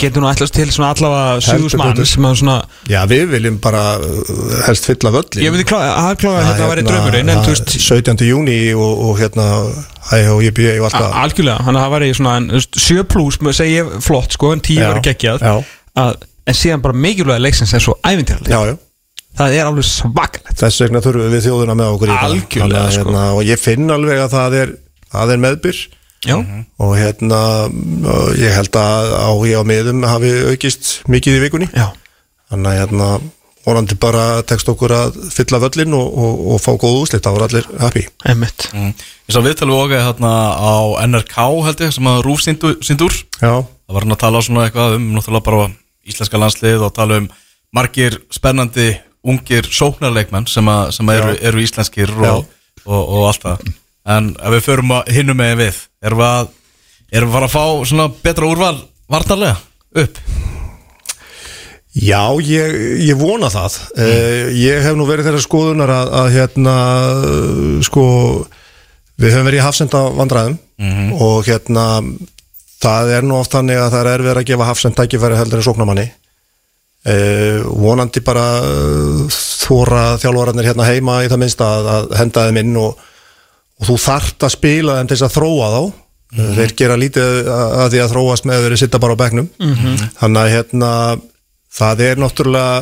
getur nú ætlast til svona allavega Heldur 7000 mann betur. sem að svona Já, við viljum bara uh, helst fylla völlin ég myndi kláða að hérna að væri draumurinn en þú veist 17. júni og, og hérna Æ, og allt það algjörlega, þannig að það væri svona en, þú veist, 7 plus, segi ég flott sko en 10 Já, væri geggjað en síðan bara mikilvæga leiksins er svo já það er alveg svakalegt. Þess vegna þurfum við þjóðuna með okkur í það. Algjörlega, Þannig að, sko. hérna, Og ég finn alveg að það er, það er meðbyr. Já, og hérna og ég held að áhugi á miðum hafi aukist mikið í vikunni. Já, þannig að hérna vonandi bara tekst okkur að fylla völlin og, og, og fá góð úslit, þá er allir happy. Einmitt. Mm. Ég sá viðtalið okkar hérna á NRK held ég sem að Rúf sindur Já, Það var hann að tala svona eitthvað um náttúrulega bara íslenska landslið og tala um margir spennandi ungir sóknarleikmenn sem, að, sem eru, eru íslenskir og, og, og allt það. En ef við förum að hinnum með við erum við að erum við að fá svona betra úrval vartarlega upp? Já, ég, ég vona það. Mm. Ég hef nú verið þeirra skoðunar að, að hérna sko við höfum verið í hafsenda vandræðum og hérna það er nú oft þannig að það er erfið að gefa hafsend tækifæri heldur en sóknamanni uh, vonandi bara uh, þóra þjálfararnir hérna heima í það minnsta að, að henda þeim inn og, og þú þart að spila þeim til þess að þróa þá. Mm þeir gera lítið að því að þróast með þeir sitta bara á bekknum. Þannig að hérna það er náttúrulega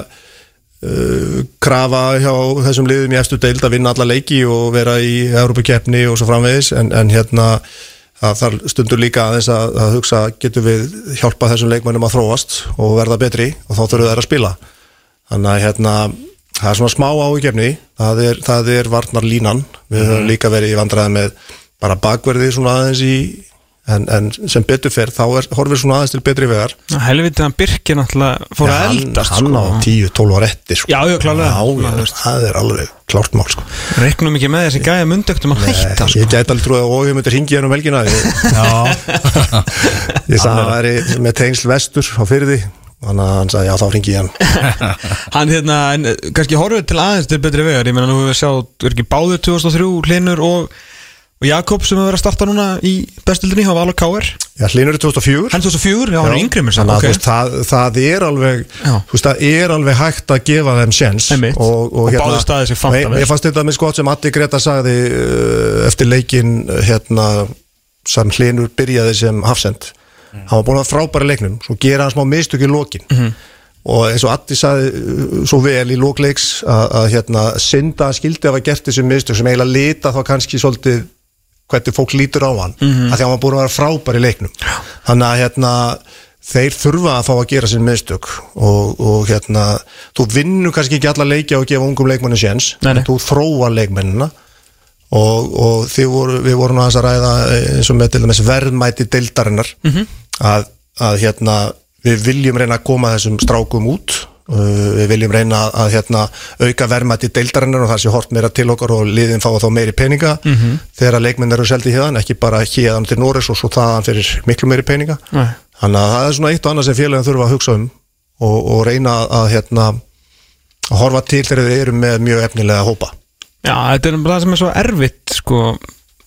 uh, krafa hjá þessum liðum í eftir deild að vinna alla leiki og vera í Európa-keppni og svo framvegis. En, en hérna það þarf stundur líka aðeins að, að hugsa getur við hjálpa þessum leikmennum að þróast og verða betri og þá þurfum þeir að spila. Þannig að hérna það er svona smá áhugjefni það er, það er varnar línan við höfum líka verið í vandræði með bara bakverði svona aðeins í en, en sem betur fer þá er, horfir svona aðeins til betri vegar helvitið hann Birkir náttúrulega fór að hann, eldast hann á sko. 10-12 ára eftir sko. Já, já, veist. það er alveg klárt mál sko. reiknum ekki með þessi gæja mundöktum að hætta sko. ég gæti alveg trúið að óhjum myndir hingi hennum helgina ég, ég sagði að það væri með tengsl vestur á fyrði þannig að hann sagði já þá ringi ég hann hann hérna, en eh, kannski horfið til aðeins til betri vegar, ég meina nú við sjá er ekki báður 2003, Hlinur og, og Jakob sem hefur verið að starta núna í bestildinni, hafa alveg káir já, Hlinur er 2004 hann 2004, já, hann er yngri mér samt, Þannig að, ok þú veist, það, það er alveg veist, það er alveg hægt að gefa þeim sjens Einmitt. og, Og báðir staðir sig fanta og vel. ég fannst þetta með skot sem Addi Greta sagði uh, eftir leikin uh, hérna, sem hlinur byrjaði sem hafsend Mm. hann var búin að vera frábæri leiknum svo gera hann smá mistök í lokin Mhm. og eins og Addi sagði uh, svo vel í lokleiks að, hérna, synda skildi að hafa gert þessi mistök sem eiginlega lita þá kannski svolítið hvernig fólk lítur á hann Mhm. að því að hann var búin að vera frábær í leiknum. Þannig að hérna þeir þurfa að fá að gera sín mistök og, og hérna þú vinnur kannski ekki alla leikja og gefa ungum leikmennu séns, þú þróa leikmennina. Og, og voru, við vorum að ræða eh, eins og með til dæmis verðmæti deildarinnar Mhm. að, að hérna við viljum reyna að koma þessum strákum út við viljum reyna að hérna, auka verðmæti deildarinnar og það sé hort meira til okkar og liðin fá þá meiri peninga Mhm. þegar leikmenn eru seldi hérðan, ekki bara hérðan til Norris og svo þaðan fyrir miklu meiri peninga Nei. þannig að það er svona eitt og annað sem félagin þurfa að hugsa um og, og reyna að hérna að horfa til þegar þeir eru með mjög efnilega hópa Já, þetta er bara það sem er svo erfitt sko,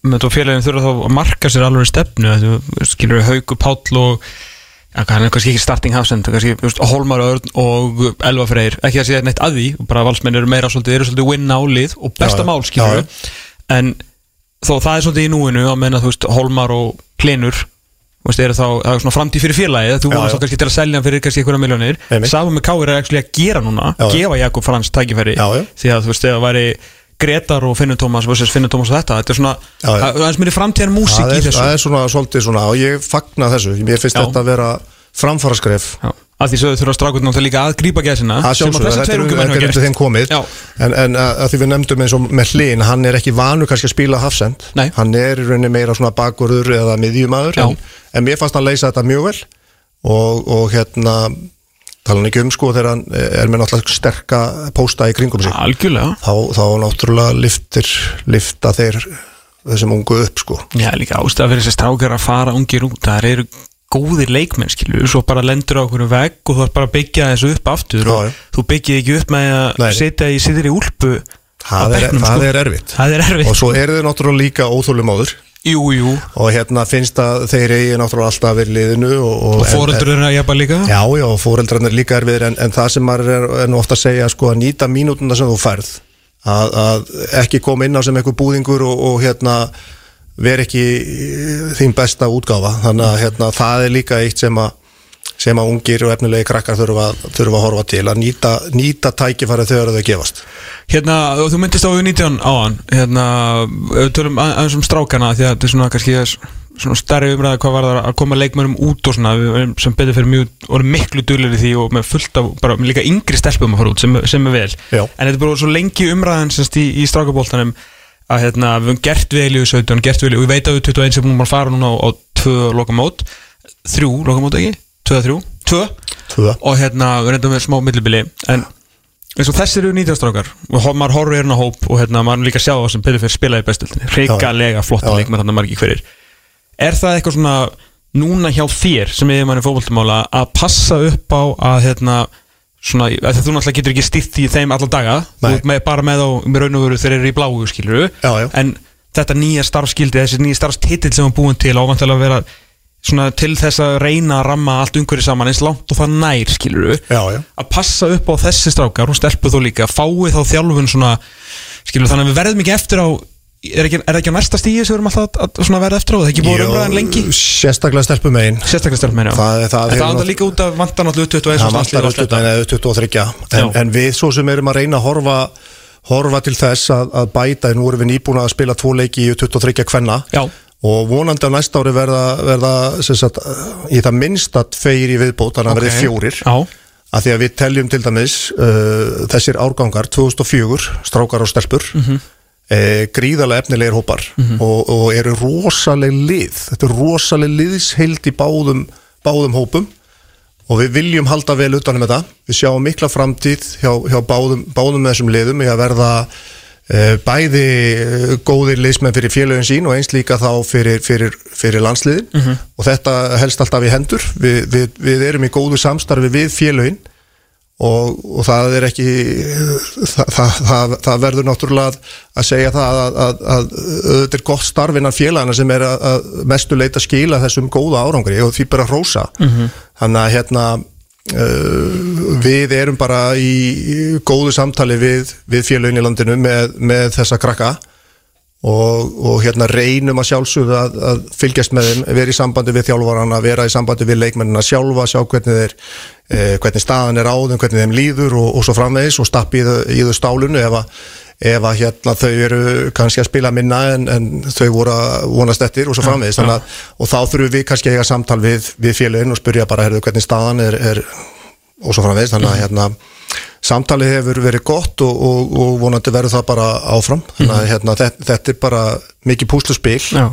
með þú félagin þurfa þá að marka sér alveg stefnu, þú skilur Páll og ja, hann er kannski ekki starting hafsend, kannski þú veist, Hólmar Örn og Elva Freyr, ekki að segja neitt að því bara valsmenn eru meira svolítið, eru svolítið win álið og besta mál, skilur en þó það er svolítið í núinu að menna, þú veist, Hólmar og Klinur það er svona framtíð fyrir félagið þú vonast þá kannski til að selja hann fyrir kannski einhverja miljónir. Safum með Káir er að gera núna, Já, já. gefa Jakob Frans tækifæri Já, því að þú veist, þegar væri Gretar og Finnur Tómas versus Finnur Tómas og þetta, þetta er svona Já, já. það er mér framtíðan músík í er, þessu. það er svona svolítið svona og ég fagna þessu, mér finnst Já. þetta að vera framfara skref Já. að því sögðu þurfa strákur náttúrulega líka að grípa gæsina. Það sjálfsögðu, þessi tveir er er undir gert þeim komið. En, en að, að því við nefndum eins og með hlinn hann er ekki vanur kannski að spila hafsend hann er í rauninni meira svona bakvörður eða miðjumæður Já. en, en mér fannst hann leysa þetta mjög vel. Og, og hérna tala hann ekki um sko þegar hann er með náttúrulega sterka pósta í kringum sig. Algjörlega. Þá, þá náttúrulega liftir lifta þeir þessum ungu upp sko. Já, líka ástæða fyrir þessi strákar að fara ungir út það eru góðir leikmenn skilur svo bara lendur á okkur vegg og þú ert bara að byggja þessu upp aftur Já, og já. þú byggið ekki upp með að setja í siðri úlpu það er, bekknum, það sko. er erfitt. Það er erfitt. Og svo eru þið náttúrulega líka óþólum áður Jú, jú. Og hérna finnst að þeir eigi náttúrulega alltaf verið liðinu og, Og fóröldur eru að jafna líka? Já, já, og fóreldrarnir líka erfiðir en, en það sem maður er, er ofta að segja sko að nýta mínútuna sem þú færð. Að, að ekki koma inn á sem eitthvað búðingur og, og hérna ver ekki þín besta útgáfa. Þannig að hérna, það er líka eitt sem að sem að ungir og efnilegi krakkar þurfa, þurfa að horfa til að nýta, nýta tækifæri þegar þau gefast. Hérna, þú myndist á U19 á hann Hérna, að- aðeins um strákana Því að þetta er svona kannski svona stærri umræða hvað var það að koma leikmönnum út og svona, sem betur fyrir mjög og miklu duglir í því og með fullt af bara líka yngri stelpum að fara út sem, sem er vel. Já. en þetta er bara svo lengi umræðan semst í, í strákaboltanum að hérna, við höfum gert vel í U17, gert vel í og ég veit að við 21 sem búin að fara núna á, á tvö lokamót, þrjú lokamót ekki, tvö að þrjú, tvö Tvö. og hérna, við reyndum með smá millibili en eins og þessir eru nýtjastrákar og maður horfir hérna á hóp og hérna, maður er líka sjá það sem Pili fyrir spila í bestöldinni reikalega flotta Já. leikmenn þannig margir hverjir er það eitthvað svona núna hjá þér sem er manni fótboltamála að passa upp á að hérna svona, að þú náttúrulega getur ekki stýtt í þeim alla daga, þú Nei. ert með, bara með á með raun og veru þeir eru í bláu skiluru Já, já. en þetta nýja starfskildi þessi nýja starfstitill sem var búin til ávantilega að vera svona til þess að reyna að ramma allt umhverju saman eins langt og það nær skiluru Já, já. að passa upp á þessi strákar og stelpu þó líka, fái þá þjálfun svona, skilur þannig að við verðum ekki eftir á er, ekki, er það ekki á næsta stíði sem við erum alltaf að, að verða eftir á, það er ekki búið umræðan lengi Sérstaklega stelpum megin sérstaklega stelpum meina Það er- það það hefur andar líka út af vantan alltaf 21 Það og stanslið og þetta. en 23 en, Já. en við svo sem erum að reyna að horfa horfa til þess að, að bæta nú erum við nýbúin að spila tvo leiki í 23 kvenna Já. Og vonandi á næsta ári verða, verða sagt, í það minnsta tveir í viðbót þannig að Ok. verði fjórir. Já, að því að við teljum til dæmis uh, þessir árgangar 2004 strákar og stelpur mm Mhm. gríðarlega efnilegir hópar og, og eru rosaleg lið. Þetta er rosaleg liðsheild í báðum, báðum hópum og við viljum halda vel utanum þetta. Við sjáum mikla framtíð hjá, hjá báðum, báðum með þessum liðum. Í að verða bæði uh, góðir liðsmenn fyrir félögin sín og eins líka þá fyrir, fyrir, fyrir landsliðin. Og þetta helst alltaf í hendur. Við, við, við erum í góðu samstarfi við félögin og, og það er ekki það, það, það, það verður náttúrulega að, segja það að, að, að auðvitað er gott starf innan félagana sem er að, að mestu leita skila þessum góða árangri og því bara hrósa. Þannig að hérna við erum bara í góðu samtali við, við félagin í landinu með, með þessa krakka og, og hérna reynum að sjálfsögðu að, að fylgjast með þeim, vera í sambandi við þjálfarana, vera í sambandi við leikmennina sjálfa, sjá hvernig þeir eh, hvernig staðan er á þeim, hvernig þeim líður og, og svo framvegis og stappi í í þau stálunu ef að ef að hérna þau eru kannski að spila minna en, en þau voru að vonast eftir og svo framvegis. Þannig að og þá þurfum við kannski að eiga samtal við, við félagin og spyrja bara herðu hvernig staðan er, er og svo framvegis. Þannig að hérna samtalið hefur verið gott og, og, og vonandi verður það bara áfram. Þannig að hérna, þetta, þetta er bara mikið púsluspil. Já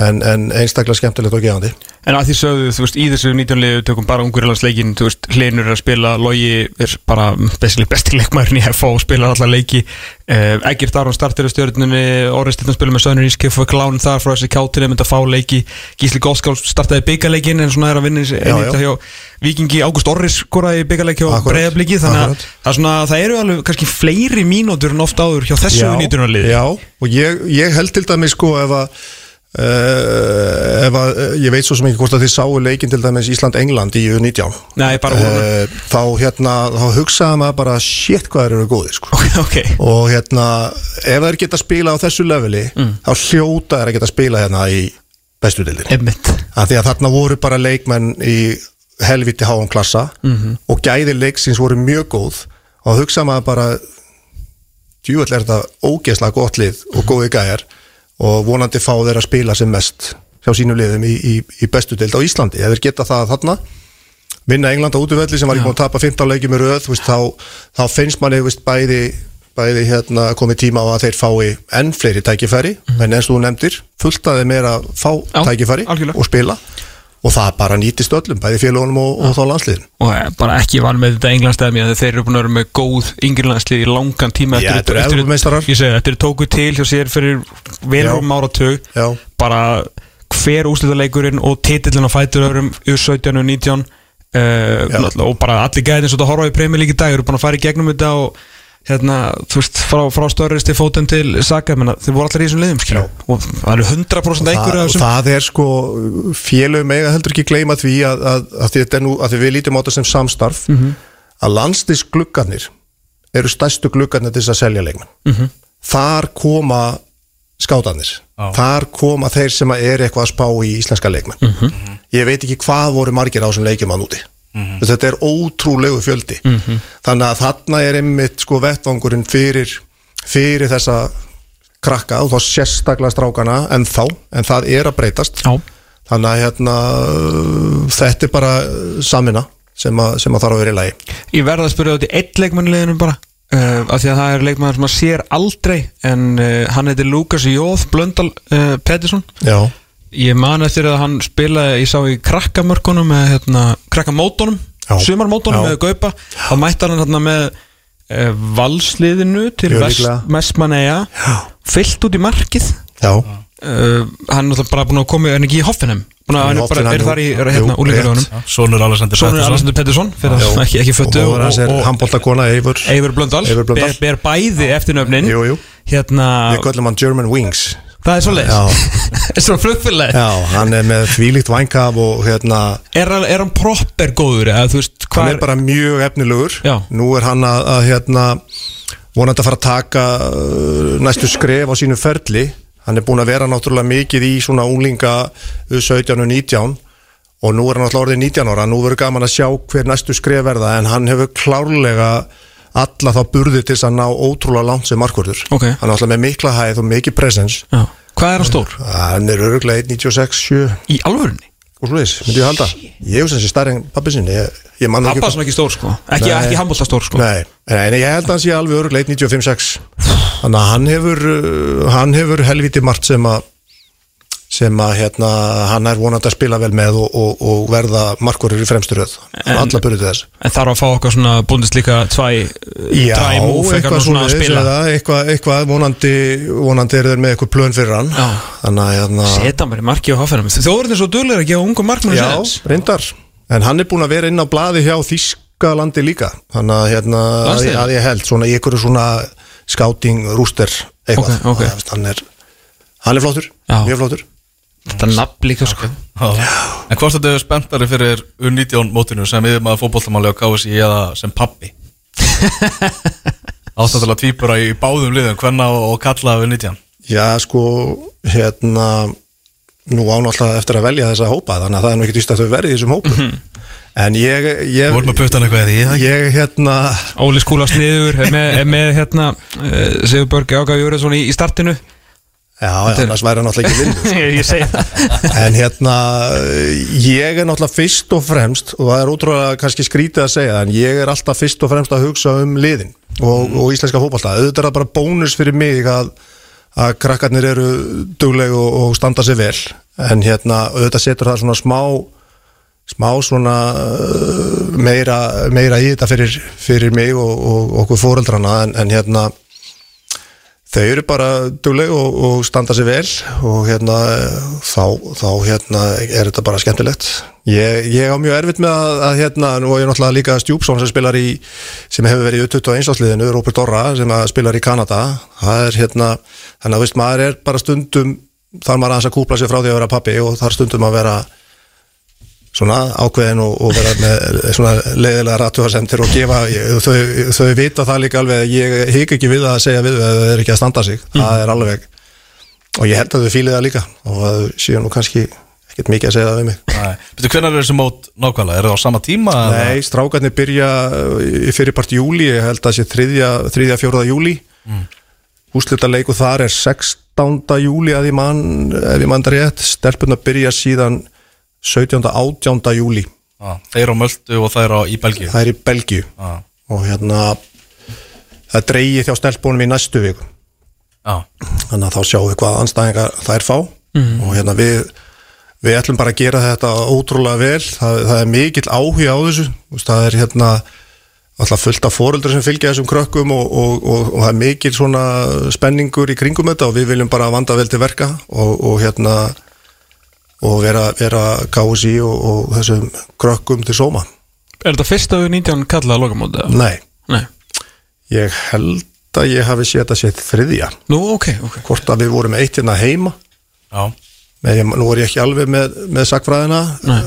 en, en einstaklega skemmtilegt og gefandi. En að því sögðu, þú veist, í þessu 19 liðu tökum bara ungurlandsleikin, þú veist, Hlinur er að spila, Logi er bara basically besti leikmærin í FO, spilar alla leiki. Egert Aron startir á stjórnunni Orri Stillan spila með Sönur Ískif og Klánin þar frá þessi kjáttinu, myndi að fá leiki. Gísli Góskál startaði byggarleikin en svona er að vinna hjá Víkingi. Ágúst Orris skoraði byggarleiki og Akkurat. breyðabliki þannig að það, er eru alveg kannski fleiri mínútur en oft áður hjá þessu 19 liði. Já, og ég, ég held til dæmis sko ef að Uh, að, uh, ég veit svo sem ekki hvort að þið sáu leikin til dæmis Ísland-England í U19 Nei, uh, þá hérna, þá hugsaði maður bara shit hvað þeir eru góðir sko. Ok, og hérna, ef þeir geta spila á þessu leveli, þá hljóta þeir að geta spila hérna í bestu dildin að því að þarna voru bara leikmenn í helviti háum klassa og gæði leiksins voru mjög góð. Og hugsa maður bara djúvöld er þetta ógeðslega gott lið og góði gæjar og vonandi fá þeir að spila sem mest hjá sínum liðum í, í, í bestu deild á Íslandi, þeir geta það þarna vinna England á útvelli sem var ekki búin að tapa 15 leikjum í röð, veist, þá, þá finnst manni veist, bæði, bæði hérna, komið tíma á að þeir fái enn fleiri tækifæri, en eins og þú nefndir fullt að þeim er að fá Já, tækifæri algjörlega. og spila og það bara nýtist öllum, bæði félagunum og, og þá landsliðin og eh, bara ekki vann með þetta englandsdæmi að þeir eru búin að vera með góð yngirlandslið í langan tíma Já, þetta eru segi, þetta er tókuð til hjá sér fyrir verum áratug. Já. bara hver úslitaleikurinn og titillin á fætur öðrum U17 og 19 uh, og bara allir gæðin svo þetta horfa í í dag eru búin að fara í gegnum þetta og hérna, þú veist, frá, frá störristi fótum til Saka, menna, þeir voru allir í þessum liðum skilur, og það eru 100% einhverju og þessum það er sko félögum eiga heldur ekki gleyma því að, að, að, því, að, nú, að því við lítum á þetta sem samstarf Mhm. að landslisgluggarnir eru stærstu gluggarnir til þess að selja leikmenn Mhm. þar koma skátanir Já. þar koma þeir sem er eitthvað að spá í íslenska leikmenn Mhm. ég veit ekki hvað voru margir á sem leikjum að núti þetta er ótrúlegu fjöldi. Mhm. þannig að þarna er einmitt sko vettvangurinn fyrir, fyrir þessa krakka og þá sérstaklega strákana en þá, en það er að breytast. Já, þannig að hérna þetta er bara samina sem, að, sem að þarf að vera í lagi. Ég verða að spyrja út í eitt leikmannliðinu bara uh, af því að það er leikmann sem að sér aldrei en uh, hann heitir Lukas Jóð Blöndal uh, Pettersson. Já, Ég man eftir að hann spilaði, ég sá í krakkamörkunum með hérna, krakkamótonum, sumarmótonum með Gaupa, þá mætti hann hérna með e, valsliðinu til Mjög Vest, líklega. Vestmanneja, fyllt út í markið, já, uh, hann er náttúrulega bara búin að koma, hann ekki í að hann er, bara, er þar í hérna, rétt. Sónur Alessandur Pettersson, fyrir að ekki, ekki og föttu móður hans er handbóltakona Eivur Eivur Blöndal, ber, ber bæði eftir nöfnin, Jú, jú. hérna, við köllum hann German Wings það er svo leið, já, svo flugfélagi. já, hann er með þvílíkt vænkaf og hérna Er, hann- er hann proper góður eða veist hann er bara mjög efnilegur. Já. nú er hann að, að hérna vonandi að fara að taka uh, næstu skref á sínu ferli. Hann er búin að vera náttúrulega mikið í svona unglinga 17 og 19 og nú er hann alltaf orðið 19 ára. Nú verður gaman að sjá hver næstu skref verða en hann hefur klárlega alla þá burði til þess að ná ótrúlega langt sem markvörður. Ok. hann er alltaf með mikla hæð og mikið presence. Já. Hvað er hann stór? hann er öruglega 1.96 7 Í alvörunni? og svo veist, myndi ég halda. Ég hef sem sé stærri en pappi sinni Pappa sem ekki stór sko. Ekki, ekki handbólta stór sko. Nei, en ég held að hann sé alveg öruglega 1.95-6 Þannig að hann hefur uh, hann hefur helviti margt sem að sem að hérna hann er vonandi að spila vel með og, og, og verða markverður í fremsturöð En- alla burði þess. En þarf að fá okkar svona búndist líka tvæ Já, Tvæ múf eitthvað svona að spila? eða eitthvað, eitthvað vonandi, vonandi er þeir með eitthvað plön fyrir hann. Þannig að hérna Seta mér í marki á hafðanum Þjóðurinn er svo duglega að gefa ungum markmannu Já, séns. reyndar. En hann er búin að vera inn á blaði hjá Þískalandi líka. Þannig að, hérna, að, að ég held svona í einhverju svona scouting rúster eitthvað. Ok, ok. Það, hann, er, hann er flottur, mjög flottur Þetta er nafn líka sko. Já. En hvort þetta er spenntari fyrir U19 mótinu sem við maður fótbollamáli á KSI eða sem pappi Ástættilega tvípura í báðum liðum hvenna og kalla U19 Já, sko, hérna nú ánáttúrulega eftir að velja þessa hópa þannig að það er nú ekki týst að þau verði í þessum hópum. En ég, ég, Þú voru með puttan eitthvað í því það ekki? ég hérna Óli skúla sniður er með, er með hérna uh, Sigurberg Ágaf Júriðsson í, í startinu Já, já, annars væri hann náttúrulega ekki vindur Ég ég segi það. En hérna, ég er náttúrulega fyrst og fremst og það er ótrúlega kannski skrítið að segja en ég er alltaf fyrst og fremst að hugsa um liðin og, og íslenska fótballta auðvitað er það bara bónus fyrir mig að, að krakkarnir eru dugleg og, og standa sig vel. En hérna, auðvitað setur það svona smá smá svona uh, meira, meira í þetta fyrir, fyrir mig og, og okkur fóreldrana en, en hérna þau eru bara dugleg og, og standa sig vel og hérna þá, þá hérna er þetta bara skemmtilegt. Ég, ég á mjög erfitt með að, að hérna, er ég náttúrulega líka Stjúpsson sem spilar í, sem hefur verið í 21 ásliðinu, Róbert Orra sem að spilar í Kanada, það er hérna þannig að veist maður er bara stundum þar maður aðeins að kúpla sig frá því að vera pappi og þar stundum að vera svona ákveðin og, og vera með svona leiðilega ratúarsendir og gefa þau, þau vita það líka alveg að ég hik ekki við að segja við að þau eru ekki að standa sig það er alveg og ég held að þau fílið það líka og að þau séu nú kannski ekkert mikið að segja það við mig Betur, hvernig er þessi mót nákvæmlega? Er það á sama tíma? Nei, strákarnir byrja í fyrirpart júli, ég held að sé þriðja, þriðja fjóraða júli mm. úslita leiku þar er 16. júli að ég mann, ef ég mann það rétt stelpuna byrja síðan 17. 18. júli Já, Þeir á Möldu og þær á í Belgíu. Það er í Belgíu. Já, og hérna það dreigi þjá stelpunum í næstu viku. Já, þannig að þá sjáum við hvað anstæðingar þær fá. Og hérna við við ætlum bara að gera þetta ótrúlega vel. Það, það er mikill áhuga á þessu. Það er hérna alltaf fullt af fóröldur sem fylgja þessum krökkum og, og, og, og það er mikill svona spenningur í kringum þetta og við viljum bara vanda vel til verka. Og, og hérna og vera, vera kási og, og þessum krökkum til sóma. Er þetta fyrsta við 19 kallað að loka móti? Nei, Nei. Ég held að ég hafi séð þetta séð þriðja. Nú, ok, ok. Hvort að við vorum eitt hérna heima. Já, með, ég, Nú er ég ekki alveg með, með sakfræðina Nei.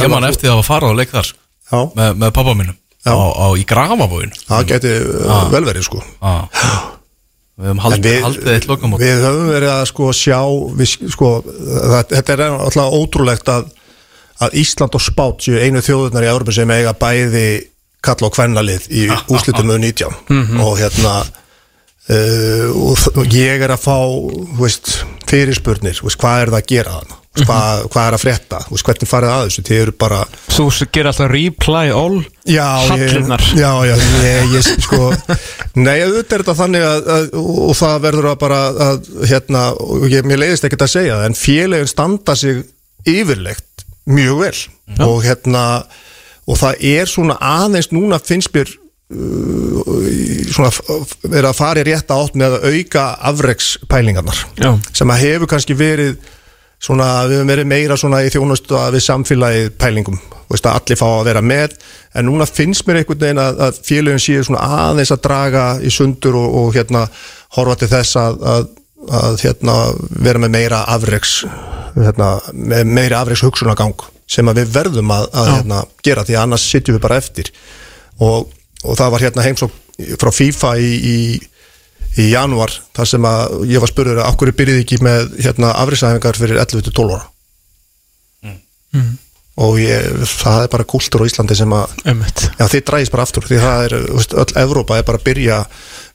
ég man eftir að hafa farað á leik þar Já, með, með pappa mínum Já. á, á, í grafabóin það geti ah. vel verið sko Við höfum haldið, haldið eitt lokamót. við höfum verið að sko sjá við, sko, þetta er alltaf ótrúlegt að, að Ísland og Spát séu einu þjóðurnar í Európa sem eiga bæði kalla og kvennalið í úslitum með 19 og hérna uh, og, og ég er að fá veist, fyrirspurnir veist, hvað er það að gera þannig hvað, hvað er að frétta, þú veist, hvernig farið að þessu þið eru bara Þú gerir alltaf reply all Já, Hallirnar. ég, já, já, ég, ég sko Nei, auðvitað er þetta þannig að, að og það verður að bara að, hérna, og ég, mér leiðist ekkert að segja en félagin standa sig yfirlegt mjög vel og hérna og það er svona aðeins núna finnst mér uh, verið að fara í rétta átt með að auka afrekspælingarnar Já. sem að hefur kannski verið svona, við höfum verið meira svona í þjónustu að við samfélagið pælingum. Veist að allir fá að vera með en núna finnst mér einhvern veginn að, að félagin séu svona aðeins að draga í sundur og, og hérna horfa til þess að, að, að hérna vera með meira afreks hérna, með meira afreks hugsunagang sem að við verðum að, að hérna, gera því annars sitjum við bara eftir. Og, og það var hérna heimsók frá FIFA í, í í janúar þar sem að ég var spurður að okkur byrjuði ekki með hérna afrisæfingar fyrir 11-12 ára? Og ég, það er bara kúltur á Íslandi sem að já þið dræðist bara aftur því það er, veist, öll Evrópa er bara að byrja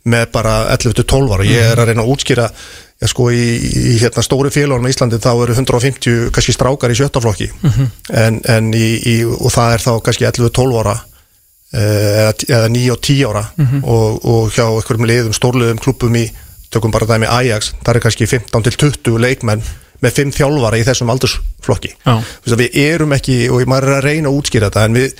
með bara 11-12 ára. Ég er að reyna að útskýra já, sko, í, í hérna stóri félagunum í Íslandi þá eru 150 kannski strákar í sjöttaflokki en, en í, í, og það er þá kannski 11-12 ára eða, eða 9 og 10 ára. Og, og hjá einhverjum liðum, stórliðum klubum í, tökum bara dæmi Ajax það er kannski 15 til 20 leikmenn með 5 þjálfara í þessum aldursflokki. Já. Að við erum ekki og maður er að reyna að útskýra þetta en við,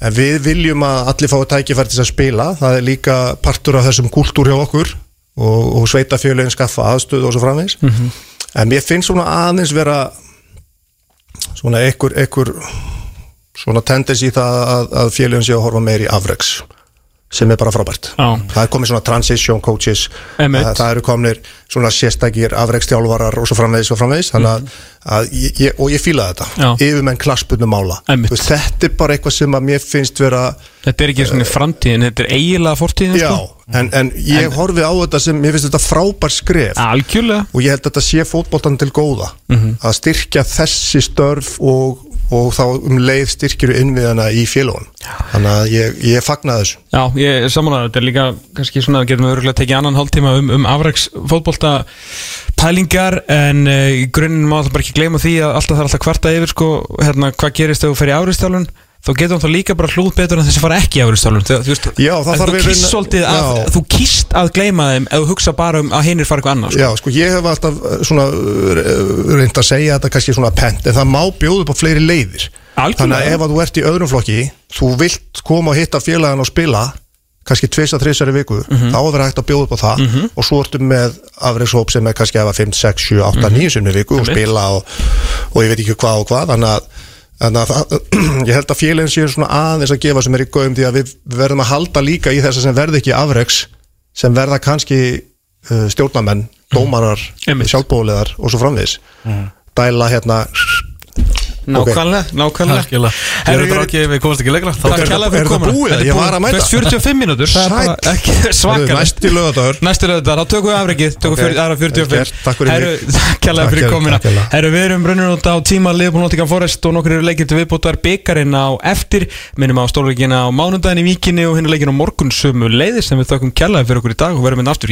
en við viljum að allir fái tækifæri til þess að spila. Það er líka partur af þessum kúltúr hjá okkur og, og sveitafjöluðin skaffa aðstöðu og svo framvegis. En mér finnst svona aðeins vera svona ekkur, ekkur svona tendens í það að, að fjöluðin sé að horfa meir í afreks sem er bara frábært. Já. það er komið svona transition coaches. Það, það eru komnir svona sérstakir afrekstjálfarar og svo framvegis og framvegis. Þannig að, að ég, ég, og ég fíla þetta. Mhm. Yfirmenn klasspunum mála. Veist, þetta er bara eitthvað sem að mér finnst vera Þetta er ekki svona í framtíðin, þetta er eiginlega fortíðin já, sko? en, en ég horfi á þetta sem mér finnst þetta frábær skref. Algjörlega. Og ég held að þetta sé fótboltan til góða. Mhm. að styrkja þessi störf og, og þá um leið styrkjur innviðana í félagun þannig að ég, ég fagna þessu. Já, ég er samanlega, þetta er líka kannski svona, getum við örgulega tekið annan hálftíma um, um afræks fótbolta pælingar en uh, í grunninn má það bara ekki gleyma því að alltaf það er alltaf kvarta yfir sko, hérna, hvað gerist ef þú fer í áristálun þá getur hann þá líka bara hlút betur en þessi fara ekki í áristálun þú veist, Já, það þú rauninni- svolítið að, þú kýst að gleyma þeim ef þú hugsa bara um að hinnir fara eitthvað annað sko. Já, sko, ég hef alltaf uh, svona uh, reynd að segja þetta kannski svona pent en það má bjóða upp á fleiri leiðir Algjörlega. Þannig að ef að þú ert í öðrum flokki þú vilt koma og hitta félagan og spila kannski tvis að þrisar í viku Mhm. þá er verið hægt að bjóða upp á það og svo ertu með afreikshóp sem er kannski efa 5, 6, 7, 8, 9 sinni í viku og. Einmitt. spila og, og ég veit ekki hvað og hvað þannig að, ég held að félagin séu svona aðeins að gefa sem er í gauðum því að við verðum að halda líka í þess að sem verði ekki afreiks sem verða kannski uh, stjórnamenn, dómarar Einmitt. sjálfbóliðar og svo framvegis dæla hérna Nákvæmlega, nákvæmlega. Algjörlega. Ég er þetta rákið, við komast ekki lengra. Takk þetta- fyrir komuna. búið? Þetta er. Þú veist 45 mínútur. Svakalegt. Næsti lögadagur Næstu lögðar, þá tökum við afreikið, tökum Ok. okay. aðra 45 Vel gert, takk fyrir Herru, kærlega. Herru, við erum brunnur út á tíma Liðbúl Nottingham Forest og nokkur eru leikir til viðbútar byggarinn á eftir. Minnum á stórleikina á mánudaginn í Víkinni og hinn er leikin á morgun sömu leiðir sem við þökkum kærlega fyrir okkur í dag og verðum hérna aftur